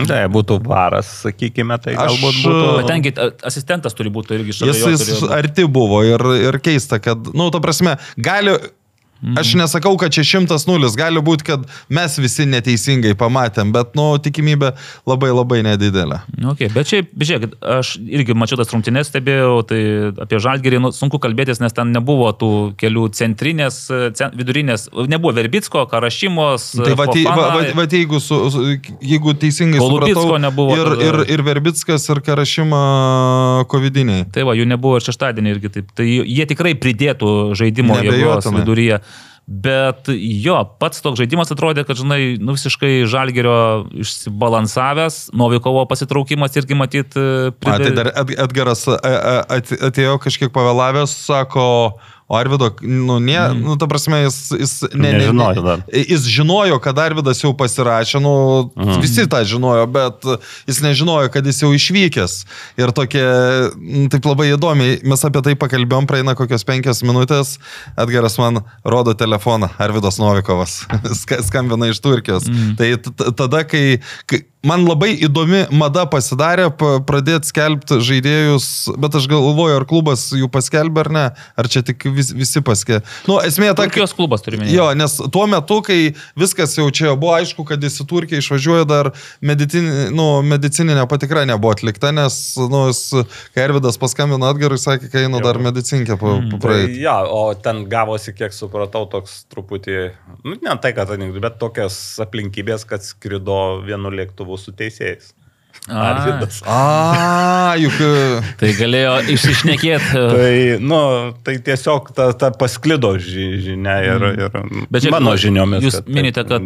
Tai būtų varas, sakykime, tai Aš, galbūt būtų. Bet tengi asistentas turi būti irgi šalia. Jis, jo jis arti buvo ir, ir keista, kad, na, nu, ta prasme, gali, aš nesakau, kad čia šimtas nulis, gali būti, kad mes visi neteisingai pamatėm, bet, nu, tikimybė labai labai nedidelė. Nu, Okay, bet šiaip, žiūrėkit, aš irgi mačiau tas rungtynės, stebėjau, tai apie Žalgerį nu, sunku kalbėtis, nes ten nebuvo tų kelių centrinės, cent, vidurinės, nebuvo Verbitsko, Karašymos. Tai va, tai, va, va, Fofana. va, jeigu, su, su, jeigu teisingai supratau, nebuvo ir, ir, ir Verbickas, ir Karašyma kovidiniai. Tai va, jų nebuvo ir šeštadienį irgi taip. Tai jie tikrai pridėtų žaidimo jėgos viduryje. Bet jo, pats toks žaidimas atrodė, kad, žinai, nu visiškai žalgerio išsibalansavęs, Novikovo pasitraukimas irgi matyt. A, tai dar Ed- Edgaras a- at- atėjo kažkiek pavėlavęs, sako, o Arvido, nu, ne, mm. nu, ta prasme, jis, jis ne, Nežinojo dar. Jis žinojo, kad Arvidas jau pasirašė, nu, mm. visi tą žinojo, bet jis nežinojo, kad jis jau išvykęs. Ir tokie, mm, taip labai įdomiai, mes apie tai pakalbėjom, praeina kokios penkios minutės, Edgaras man rodo telefoną, Arvidas Novikovas, ska- skambina iš Turkijos. Mm. Tai tada, kai, kai man labai įdomi mada pasidarė pa- pradėti skelbti žaidėjus, bet aš galvoju, ar klubas jų paskelbė ar ne, ar čia tik vis, visi paskelbė. Nu, esmė ta, Turkijos klubas turi minėti. Jo, nes tuo metu, kai viskas jau čia buvo aišku, kad jis į Turkiją išvažiuoja, dar medicin, nu, medicininė patikra nebuvo atlikta, nes, nu, jis, kai Ervidas paskambino Atgarui, sakė, kad eina dar medicinkę pa- Mm. Tai, praeiti. ja, o ten gavosi, kiek supratau, toks truputį, nu, ne tai, kad anekdotas, bet tokias aplinkybės, kad skrido vienu lėktuvu su teisėjais. Arvidas. A, juk. Tai galėjo išsišnekėti. Tai, nu, tai tiesiog ta, ta pasklido ži, žinia ir, ir Bet čia, mano nu, žiniomis. Jūs kad minite, kad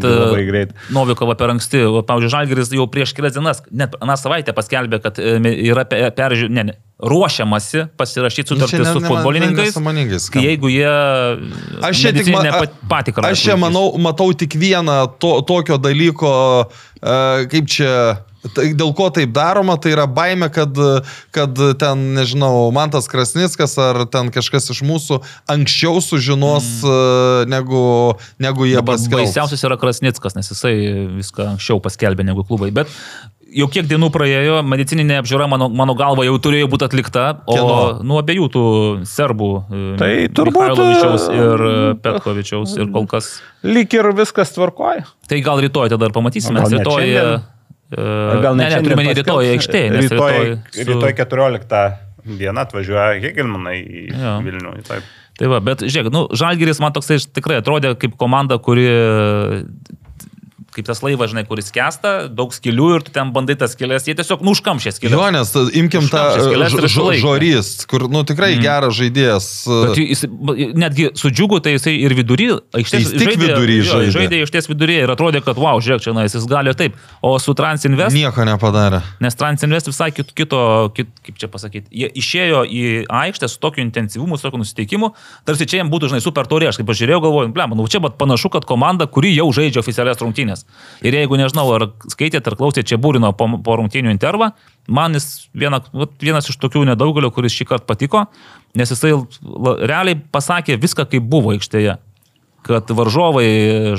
greit. Novikovą per anksti, pavyzdžiui, Žalgeris jau prieš kelias dienas, net aną savaitę paskelbė, kad e, yra pe- peržiū, ne, ne, ruošiamasi pasirašyti Nu, sutartį ne- su ne- futbolininkais. nesąmoningai skamba. Jeigu jie Aš čia tik patikrą. Aš čia manau, matau tik vieną to, tokio dalyko, e, kaip čia. Tai dėl ko taip daroma, tai yra baime, kad, kad ten, nežinau, Mantas Krasnickas ar ten kažkas iš mūsų anksčiau sužinos, mm. negu, negu jie Dabar paskelbs. baisiausias yra Krasnickas, nes jisai viską anksčiau paskelbė negu klubai. Bet jau kiek dienų praėjo, medicininė apžiūra mano, mano galva jau turėjo būti atlikta, o Kieno? nuo abiejų tų serbų, e, Tai turbūt, Mikhailovičiaus e, ir e, Petkovičiaus ir kol kas. Lyg ir viskas tvarkoja. Tai gal rytoj tada ir pamatysime, Gal nes rytoj... šiandien? e, Gal ne, ne, ne, turiu menį rytoj aikštėje, nes rytoj, rytoj, su- rytoj 14 dieną atvažiuoja Hegelmanai į Jo. Vilnių. Taip. Tai va, bet žiūrėk, nu, Žalgiris man toksai tikrai atrodė kaip komanda, kuri kaip tas laivas, žinai, kuris kesta, daug skilių ir tu ten bandai tas skilės, jie tiesiog nuškamšė skilės. Jo, nes ta- imkim tą išlaikė. žorys, kur, nu, tikrai mm. geras žaidėjas. Bet jis, netgi su džiugu, tai jisai ir vidury, aikštės Jis tik vidury jo, žaidė. žaidė aikštės vidury ir atrodė, kad wow, žiūrėk, čia jis gali taip. O su Transinvest, Nieko nepadarė. nes Transinvest visai kit, kito, kit, kaip čia pasakyti, jie išėjo į aikštę su tokiu intensyvumu, su tokiu nusiteikimu, tarsi čia jiems būtų, žinai, super taurė, aš kaip pažiūrėjau, galvoju, blem, nu čia bet panašu, kad komanda, kuri jau žaidžia oficialias rungtynės. Ir jeigu nežinau, ar skaitėte, ar klausėte, čia būrino po, po rungtynių intervą, man jis viena, vienas iš tokių nedaugelio, kuris šį kartą patiko, nes jisai realiai pasakė viską, kaip buvo aikštėje. Kad varžovai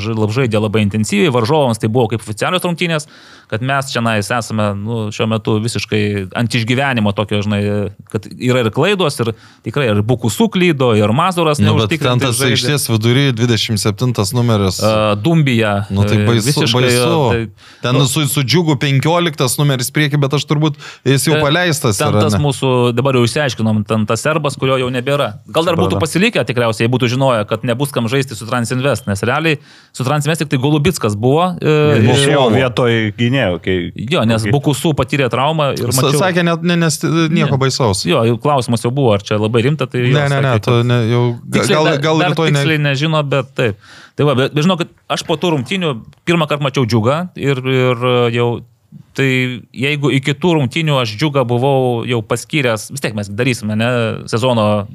žaidė labai intensyviai, varžovams tai buvo kaip oficialios rungtynės, kad mes čia esame nu, šiuo metu visiškai ant išgyvenimo tokio, žinai, kad yra ir klaidos, ir tikrai ir Bukų suklydo, ir Mazuras Nu, ten neužtikrintai tas aikštės vidury 27 numeris. Uh, Dumbija. Nu tai e, baisu. visiškai, baisu. tai- Ten su, su džiugu 15 numeris prieki, bet aš turbūt jis jau Ten- paleistas. Ten yra, tas ne? mūsų, dabar jau išsiaiškinom, ten tas serbas, kurio jau nebėra. Gal dar būtų pasilikę tikriausiai, jei būtų žinoję, kad nebus kam žaisti su Transinvest, nes realiai su Transinvest tik tai Golubitskas buvo. E, ir- vietoj gynėjų. Kai... jo, nes Bukusų patyrė traumą ir mačiau. Sakė, net, ne, nes nieko Ne. baisaus. Jo, klausimas jau buvo, ar čia labai rimta, tai jo, Ne, ne, ne, kad- ne, jau Tiksliai, gal, gal rytoj ne. tiksliai nežino, bet taip. Tai va, bet, bet žinau, kad aš po tų rungtynių pirmą kartą mačiau džiugą ir, ir jau Tai jeigu iki tų rungtynių aš džiugą buvau jau paskyręs, vis tiek mes darysime, ne, sezono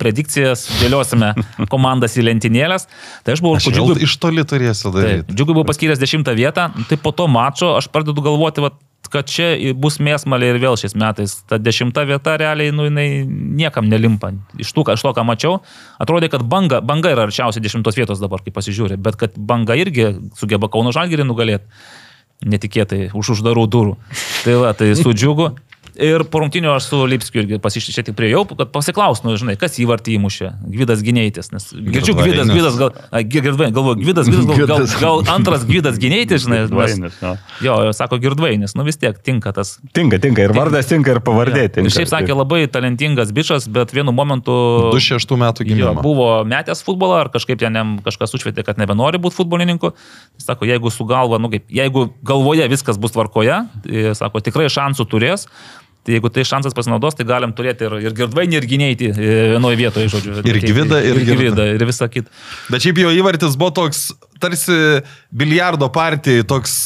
predikcijas, dėliosime komandas į lentynėlės, tai aš buvau Aš džiugų iš toli turėsiu Taip, daryti. džiugai buvo paskyręs dešimtą vietą, tai po to mačo aš pradedu galvoti, vat, kad čia bus mėsmalė ir vėl šiais metais. Ta dešimta vieta realiai, nu, jinai niekam nelimpa. Iš, tų, iš to, ką mačiau, atrodė, kad banga, banga yra arčiausiai dešimtos vietos dabar, kai pasižiūrė, bet kad banga irgi sugeba Kauno Žalgirį nugalėti. Netikėtai, už uždarų durų. Tai va, tai su džiugu. Ir po rungtynio aš su Lipskiu irgi pasiščia tik prie jau, kad pasiklaus, nu, žinai, kas įvartį įmušė. Gvidas Gineitis, nes girdžiu Gvidas. Gvidas, gal, a, girdvai, galvoju, Gvidas, Gvidas, gal, gal, gal antras Gvidas Gineitis, žinai. Nes, jo. jo, jo, sako Girdvainis, nu vis tiek tinka tas. Tinka, tinka. Ir vardas tinka, ir pavardė tinka. šiaip sakė, labai talentingas bičias, bet vienu momentu... 26 metų gimimo. buvo metęs futbolą, ar kažkaip ten jam kažkas užvietė, kad nebenori būti futbolininku. Jis sako, jeigu su galva, nu kaip, jeigu galvoje viskas bus tvarkoje, sako, tikrai šansų turės. Tai jeigu tai šansas pasinaudos, tai galim turėti ir, ir girdvainį, ir gynėjį vienoje vietoje, žodžiu. Ir Gvidą, ir ir gyvydą, ir visą kitą. Bet šiaip jo įvartis buvo toks, tarsi biliardo partijai, toks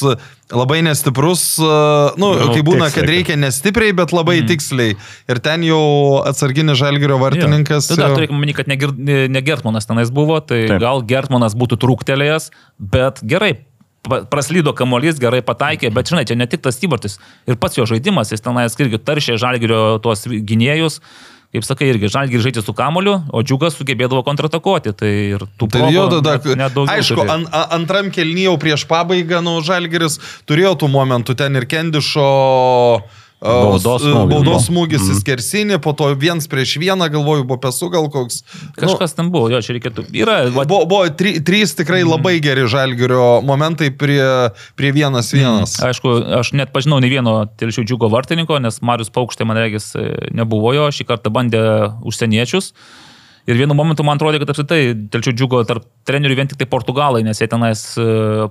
labai nestiprus, uh, nu, Nu, kai būna, tiksliai, kad reikia nestipriai, bet labai mm. tiksliai. Ir ten jau atsarginis žalgerio vartininkas. Tada jau- turėkime manyti, kad ne, ne Gertmanas tenais buvo, tai Taip. Taip. gal Gertmanas būtų trūktelėjęs, bet gerai. Praslydo kamuolys, gerai pataikė, bet žinai, čia ne tik tas įvartis. Ir pats jo žaidimas, jis tenais irgi taršė žalgerio tuos gynėjus. Kaip sakai, irgi žalgiris žaidė su kamoliu, o džiugas sugebėdavo kontratakuoti. Tai ir tų Tai jo, tada, net, net aišku, turėjo. an, antram kelnyje jau prieš pabaigą, nu, Žalgeris turėjo tų momentų, ten ir Kendišo Baudos s- smūgis baudos buvo. smūgis į skersinį, po to viens prieš vieną, galvoju, buvo pesu gal koks. Kažkas ten buvo, jo, čia reikėtų. Yra, Nu, va, buvo, buvo tri, trys tikrai labai geri Žalgerio momentai prie, prie vienas vienas. Aišku, aš net pažinau ne vieno telšių džiugo vartininko, nes Marius Paukštė, man regis, e, nebuvo jo, šį kartą bandė užsieniečius. Ir vienu momentu man atrodė, kad apskritai telšių džiugo tarp trenerių vien tik tai portugalai, nes jie tenais e,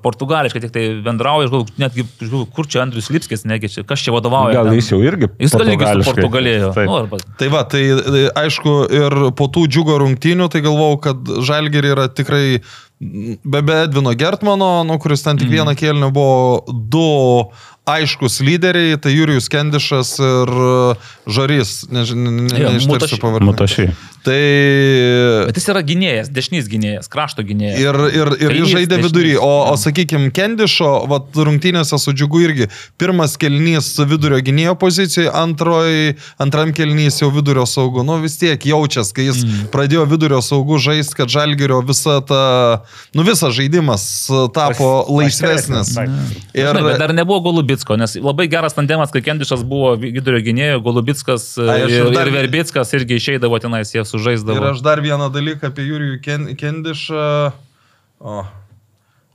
portugališkai tik tai bendrauja. Aš galvoju, netgi, žinau, kur čia Andrius Lipskis, negi čia, kas čia vadovauja. Gal jis jau irgi. Jis gal irgi su portugalėjo. Nu, arba, Tai va, tai e, aišku, ir po tų džiugo rungtynių, tai galvau, kad Žalgerį yra tikrai mm, be be Edvino Gertmano, nu, kuris ten tik vieną kėlinį buvo du aiškus lyderiai, tai Jurijus Kendišas ir e, Žarys, nežinau, ne, Jo, neištarsiu Mutaši- pavardės. Mutašiai. Tai bet jis yra gynėjas, dešinys gynėjas, krašto gynėjas. Ir, ir, ir jis Kairys, žaidė vidury, o, o sakykime, Kendišo, vat, rungtynėse su džiugu irgi. Pirmas kelnys vidurio gynėjo pozicijoje, antroj, antram kelnys jau vidurio saugų. Nu vis tiek jaučias, kai jis mm. pradėjo vidurio saugų žaisti, kad žalgerio visa ta, nu visas žaidimas tapo Pas- laisvesnis. Ir... Ir, Bet dar nebuvo Golubitsko, nes labai geras tandemas, kai Kendišas buvo vidurio gynėjo, Golubitskas e, ir, dar- ir Verbickas irgi išeidavo tenais, jie ir sužaisdavo. aš dar vieną dalyką apie Jurijų Ken, Kendišą. O,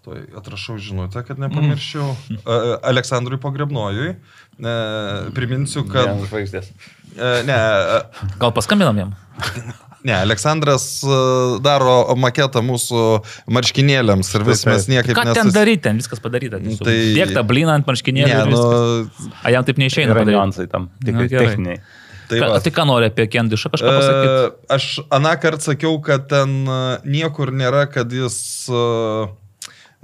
Tuoj atrašau žinutę, kad nepamirščiau. Mm. Aleksandrui Pogrebnojui. E, priminsiu, kad... Vienas žvaigždės. E, ne, Gal paskambinam jam? ne, Aleksandras e, daro maketą mūsų marškinėliams ir vis Taip, mes taip. niekaip Ką ten daryti, ten viskas padaryta. Tai- Tai... Dėkta blina ant marškinėlių. Ne, ir nu, viskas. A jam taip neišeina. Yra niuansai tam. Tik Nu, techniniai. Tai Ką, va. tai ką nori apie Kendišą kažką pasakyti? E, aš aną kartą sakiau, kad ten e, niekur nėra, kad jis e,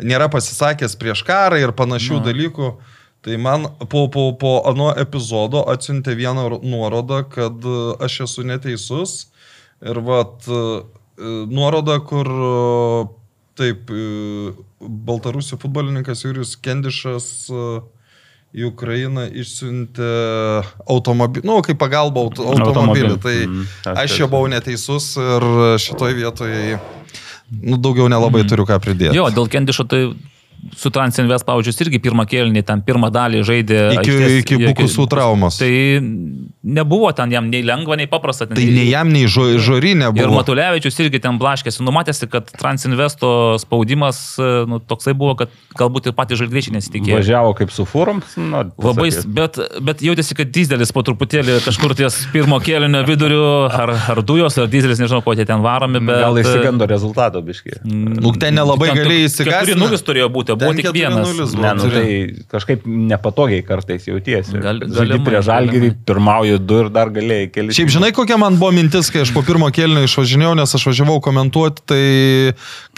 nėra pasisakęs prieš karą ir panašių Na. dalykų. Tai man po, po, po ano epizodo atsiuntė vieną ro- nuorodą, kad e, aš esu neteisus. Ir vat e, e, nuoroda, kur e, taip, e, Baltarusių futbolininkas Jurijus Kendišas e, į Ukrainą išsiuntė automobilį, nu, kaip pagalba auto, automobilį. Automobilį. Tai Mhm. aš čia buvau neteisus ir šitoj vietoje nu, daugiau nelabai turiu ką pridėti. Jo, dėl Kendišo tai su Transinvest, pavyzdžiui, irgi pirmą kėlinį, ten pirmą dalį žaidė. Iki, aikštės- iki bukusų traumos. Tai, nebuvo ten jam nei lengva, nei paprasta. Ten tai nei jam, nei žo, žorinė Ir buvo. Matulevičius irgi ten blaškėsi, numatėsi, kad Transinvesto spaudimas nu, toksai buvo, kad galbūt ir patys žalgriečiai nesitikėjo. Važiavo kaip su fūrom. Nu, Labai, bet, bet jautėsi, kad dizelis po truputėlį kažkur ties pirmo kėlinio viduriu, ar, ar dujos, ar dizelis, nežinau, ko jie ten varomi, bet... Gal išsigando rezultato, biški. Nu, ten nelabai galėjai įsigąsti. 4-0 turėjo būti, o buvo tik vienas. 4:0 buvo. Ne, nu, tai kažkaip nepatogiai kartais jautiesi. Gal- galimai, prie žalgirį, galimai. pirmauji du ir dar galėjai keli. Šiaip žinai, kokia man buvo mintis, kai aš po pirmo kelnio išvažinėjau, nes aš važiavau komentuoti, tai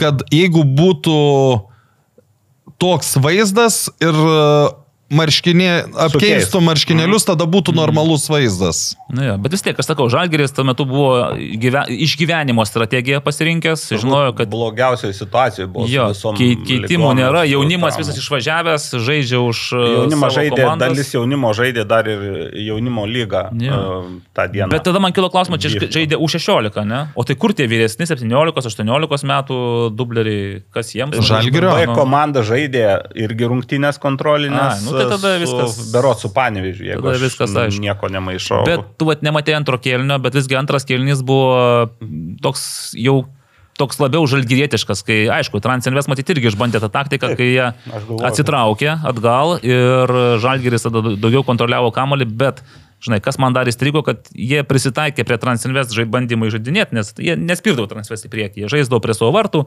kad jeigu būtų toks vaizdas ir marškinė, apkeistų marškinėlius, tada būtų normalus vaizdas. Nu, jo, bet vis tiek, aš sakau, Žalgeris tuo metu buvo gyve, išgyvenimo strategiją pasirinkęs, žinojo, kad blogiausioje situacijoje buvo. su jo, kei, keitimų nėra, jaunimas visas išvažiavęs, žaidžia už... uh, Jaunimas žaidė, komandas. dalis jaunimo žaidė dar ir jaunimo lygą Jo. uh, tą dieną. Bet tada man kilo klausimas, čia žaidė U16, ne? O tai kur tie vyresni 17-18 metų dubleriai, kas jiems? Nu, komanda žaidė irgi rungtynės kontrolinės. Ai, nu tai tada viskas- Berot su Panevižiu, jeigu Tada aš viskas aišku. nieko nemaišau. Bet tu vat nematė antro kėlinio, bet visgi antras kėlinys buvo toks jau toks labiau žalgirietiškas, kai, aišku, Transinvest matyti irgi išbandė tą taktiką, kai jie aš atsitraukė atgal ir žalgiris tada daugiau kontroliavo kamolį, bet, žinai, kas man dar įstrigo, kad jie prisitaikė prie Transinvest bandymų žaidinėti, nes jie nespirdavo Transinvest į priekį, jie žaisdavo prie savo vartų.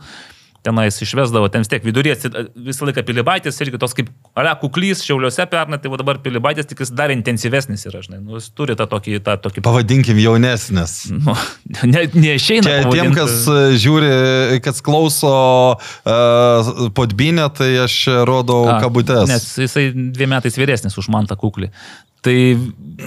Tenais išvesdavo, ten vis tiek vidurės visą laiką pilibaitis, irgi tos kaip ale kuklys šiauliuose pernai, tai dabar pilibaitis tik jis dar intensyvesnis yra, žinai, nu, jis turi tą tokį, tą tokį Pavadinkim jaunesnis. Nu, ne, neišeina. Čia tiem, kas e, žiūri, kas klauso uh, podbinę, tai aš rodau A, kabutės. Nes jisai dviem metais vyresnis už man tą kuklį. Tai,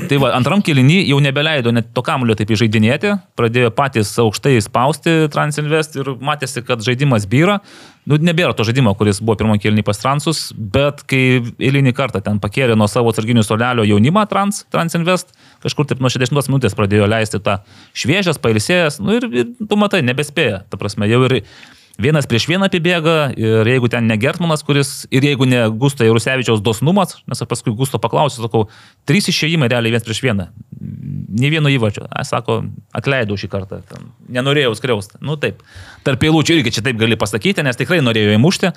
tai va, antram kilinį jau nebeleido net to kamulio taip įžeidinėti, pradėjo patys aukštai spausti Transinvest ir matėsi, kad žaidimas byra. Nu, nebėra to žaidimo, kuris buvo pirmo kilinį pas Transus, bet kai eilinį kartą ten pakėlė nuo savo atsarginių solelio jaunimą Trans, Transinvest, kažkur taip nuo 60 minutės pradėjo leisti tą šviežias, pailsėjęs, nu ir, ir tu matai, nebespėja. Ta prasme, jau ir vienas prieš vieną apibėga ir jeigu ten ne Gertmanas, kuris ir jeigu ne Gusto Jarusevičiaus dosnumas, nes aš paskui Gusto paklausiu, sakau, trys išėjimai realiai vienas prieš vieną. Ne vieno įvačio. Aš sako, atleidau šį kartą. Ten, nenorėjau skriausti. Nu taip. Tarp eilučių irgi čia taip gali pasakyti, nes tikrai norėjo įmušti.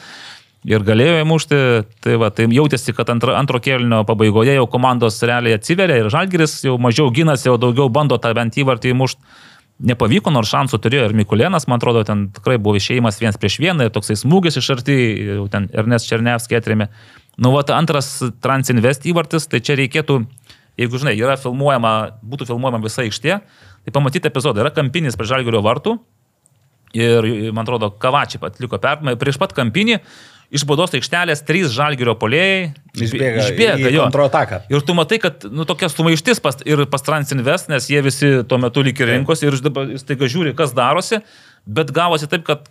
Ir galėjo įmušti, tai, va, tai jautėsi, kad antro, antro kėlinio pabaigoje jau komandos realiai atsiveria ir Žalgiris jau mažiau ginasi, jau daugiau bando tą bent įvartį įmušti. Nepavyko, nors šansų turėjo ir Mikulėnas, man atrodo, ten tikrai buvo išėjimas vienas prieš vieną ir toksai smūgis iš arti, ten Ernest Černevskį atrėmė. Nu, va, antras Transinvest įvartis, tai čia reikėtų, jeigu, žinai, yra filmuojama, būtų filmuojama visa aikštė, tai pamatyti epizodą, yra kampinis prie Žalgirio vartų ir, man atrodo, Kavačiai atliko permą prieš pat kampinį. Iš baudos aikštelės trys žalgerio polėjai Išbėga, išbėga jo. kontrataką. Ir tu matai, kad nu, tokia sumaištis pas, ir pas Transinvest, nes jie visi tuo metu lyg ir rinkosi ir dabar staiga žiūri, kas darosi, bet gavosi taip, kad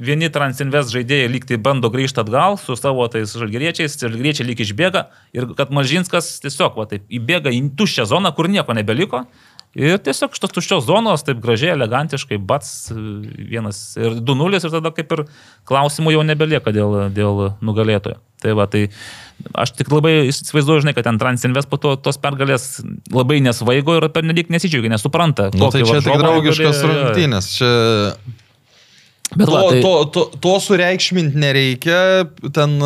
vieni Transinvest žaidėjai lyg tai bando grįžti atgal su savo tais žalgeriečiais, žalgeriečiai lyg išbėga ir kad Mažinskas tiesiog va, taip, įbėga į tuščią zoną, kur nieko nebeliko. Ir tiesiog šitos tuščios zonos taip gražiai, elegantiškai, bats vienas ir 2-0 ir tada kaip ir klausimų jau nebelieka dėl, dėl nugalėtojo. Tai va, tai aš tik labai įsivaizduoju, žinai, kad ten Transinvest po to tos pergalės labai nesvaigo ir per nedik nesidžiaugia, nesupranta. Nu, tai čia tik varžovą draugiškas gali- jo, jo. rungtynės. Čia Bet To, va, tai, to, to, to sureikšminti nereikia. Ten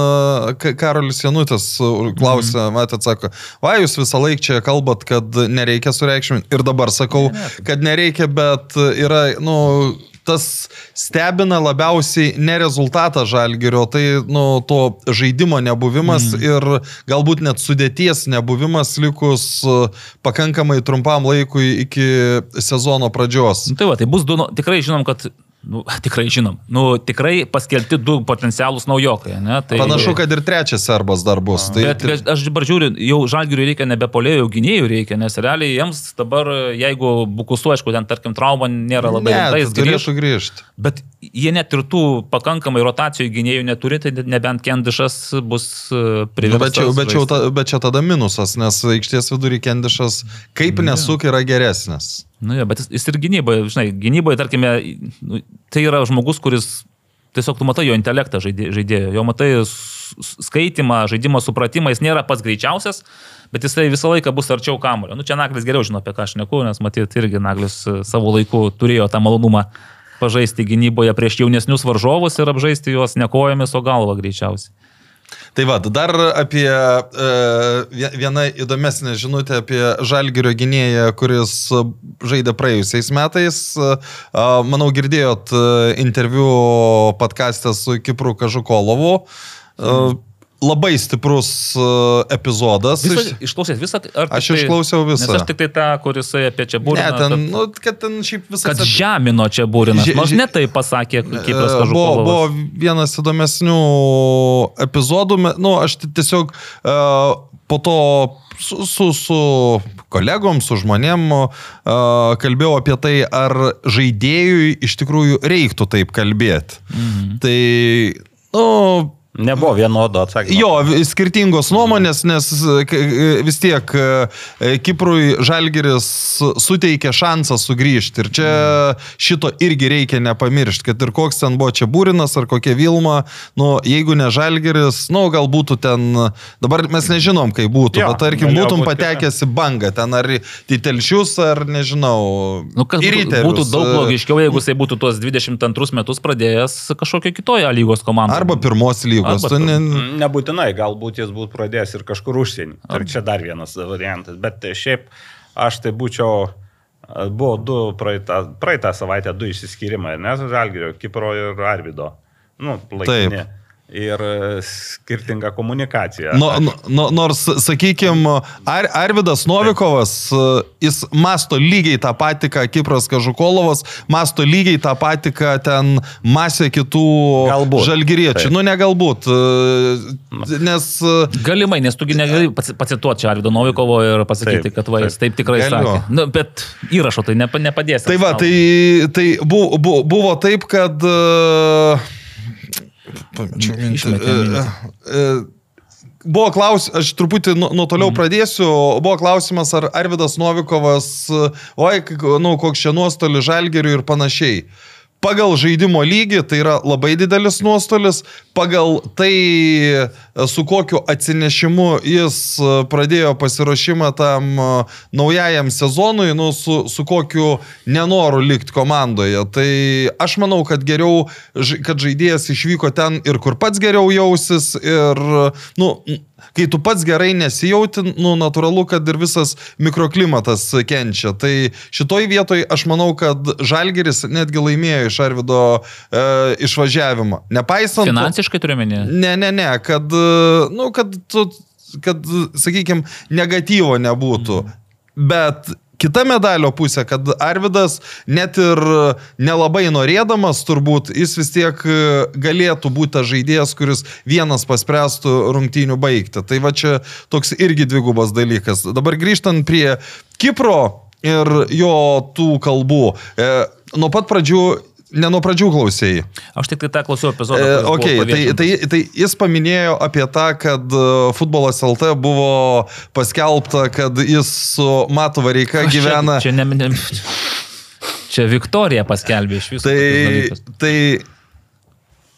Ka- Karolis Janutis klausė, Mhm. matėt, sako, va, jūs visą laiką čia kalbat, kad nereikia sureikšminti. Ir dabar sakau, kad nereikia, bet yra, nu, tas stebina labiausiai ne rezultatą žalgerio, tai, nu, to žaidimo nebuvimas mm. ir galbūt net sudėties nebuvimas likus pakankamai trumpam laikui iki sezono pradžios. nu, tai, va, tai bus du, tikrai žinom, kad Nu, tikrai žinom. Nu, tikrai paskelbti du potencialūs naujokai. Ne? Tai, Panašu, kad ir trečias serbas dar bus. Tai, Bet, bet aš dabar žiūriu, jau žalgiriui reikia nebe polėjų, gynėjų reikia, nes realiai jiems dabar, jeigu bukusu, aišku, ten tarkim trauma nėra labai ne, rimta, tai jis grįžtų. turėtų grįžti. Bet jie net ir tų pakankamai rotacijų gynėjų neturi, tai nebent Kendišas bus e, Nu, priverstas. bet, čia, bet, čia, bet čia tada minusas, nes aikštės vidurį Kendišas kaip nesuk yra geresnis. Nu, jo, bet jis, jis ir gynyboje, žinai, gynyboje, tarkime, nu, tai yra žmogus, kuris tiesiog tu matai jo intelektą žaidė- žaidėjo, jo matai skaitimą, žaidimo supratimą, jis nėra pats greičiausias, bet jisai visą laiką bus arčiau kamulio. Nu, čia Naglis geriau žino, apie ką aš neku, nes matyt, irgi Naglis e, savo laiku turėjo tą malonumą pažaisti gynyboje prieš jaunesnius varžovus ir apžaisti juos ne kojomis, o galva greičiausiai. Tai va, dar apie e, vieną įdomesnę žinutę apie Žalgirio gynėją, kuris žaidė praėjusiais metais. E, manau, girdėjot e, interviu podcast'e su Kipru Kažukolovu. E, labai stiprus e, epizodas. Visą, Iš- išklausėt visą? ar Aš išklausiau visą. Aš tik tai tą, kuris apie čia buvo. Ne, ten, nu, kad ten šiaip visas... Kad žemino čia būrinas. Že- Nors ne tai pasakė Kipras E, Buvo, buvo Kažukolovas. vienas įdomesnių epizodų. Nu, aš ti- tiesiog e, po to su, su, su kolegom, su žmonėm e, kalbėjau apie tai, ar žaidėjui iš tikrųjų reiktų taip kalbėti. Mhm. Tai, nu, Nebuvo vienodo atsakymo. Jo, skirtingos nuomonės, nes k- vis tiek e, Kiprui Žalgeris suteikia šansą sugrįžti. Ir čia šito irgi reikia nepamiršti, kad ir koks ten buvo čia būrinas ar kokia Vilma, nu, jeigu ne Žalgeris, nu, gal būtų ten, dabar mes nežinom, kaip būtų, Jo, bet tarkim, būtum būt patekęs į bangą, ten ar į telšius, ar nežinau. Nu, kas būtų, būtų daug logiškiau, jeigu jisai būtų tuos 22 metus pradėjęs kažkokią kitoje lygos komandą. Arba pirmos lygos. Arba Tu ne, Nebūtinai, galbūt jis būtų pradėjęs ir kažkur užsienį. Ir čia dar vienas variantas. Bet šiaip aš tai būčiau, buvo du praeitą, praeitą savaitę du išsiskyrimai, nes Žalgirio, Kipro ir Arvido. Nu, laikini. Taip. Ir e, skirtinga komunikacija. No, no, no, nors, sakykime, Ar, Arvidas Novikovas, e, jis masto lygiai tą patį, ką Kipras Kažukolovas, masto lygiai tą patį, ką ten masė kitų Galbūt. žalgyriečių. Taip. Nu, ne galbūt, e, nes Galimai, nes tugi negali paci- pacituoti čia Arvido Novikovo ir pasakyti, Taip, kad va, jis taip. tikrai Galiu. sakė. Nu, bet įrašo tai nepa, nepadės. Tai va, tai, tai buvo, buvo, buvo taip, kad... e, Mintį. E, e, Buvo klausimas, aš truputį nu, nuo toliau Mhm. pradėsiu, buvo klausimas, ar Arvidas Novikovas, e, oi, nu, koks čia nuostolis žalgeriui ir panašiai. Pagal žaidimo lygį tai yra labai didelis nuostolis, pagal tai, e, su kokiu atsinešimu jis e, pradėjo pasiruošimą tam e, naujajam sezonui, nu, su, su kokiu nenoru likti komandoje. Tai aš manau, kad geriau, kad žaidėjas išvyko ten ir kur pats geriau jausis ir, nu, kai tu pats gerai nesijauti, nu, natūralu, kad ir visas mikroklimatas kenčia. Tai šitoj vietoj aš manau, kad Žalgeris netgi laimėjo iš Arvido e, išvažiavimą. Nepaisant... Finansiškai turiu menį. Ne, ne, ne, kad, e, nu, kad, tu, kad sakykime, negatyvo nebūtų. Bet kita medalio pusė, kad Arvidas net ir nelabai norėdamas turbūt, jis vis tiek e, galėtų būti tas žaidėjas, kuris vienas paspręstų rungtynių baigti. Tai va čia toks irgi dvigubas dalykas. Dabar grįžtant prie Kipro ir jo tų kalbų. E, nuo pat pradžių, ne nuo pradžių klausėjai. Aš tik tai tą klausiau epizodą. E, okay, tai, tai, tai jis paminėjo apie tą, kad e, futbolas LT buvo paskelbta, kad jis su Matu Vareika Aš čia- gyvena. Čia, ne, ne, čia Viktorija paskelbė iš viso. Tai, tai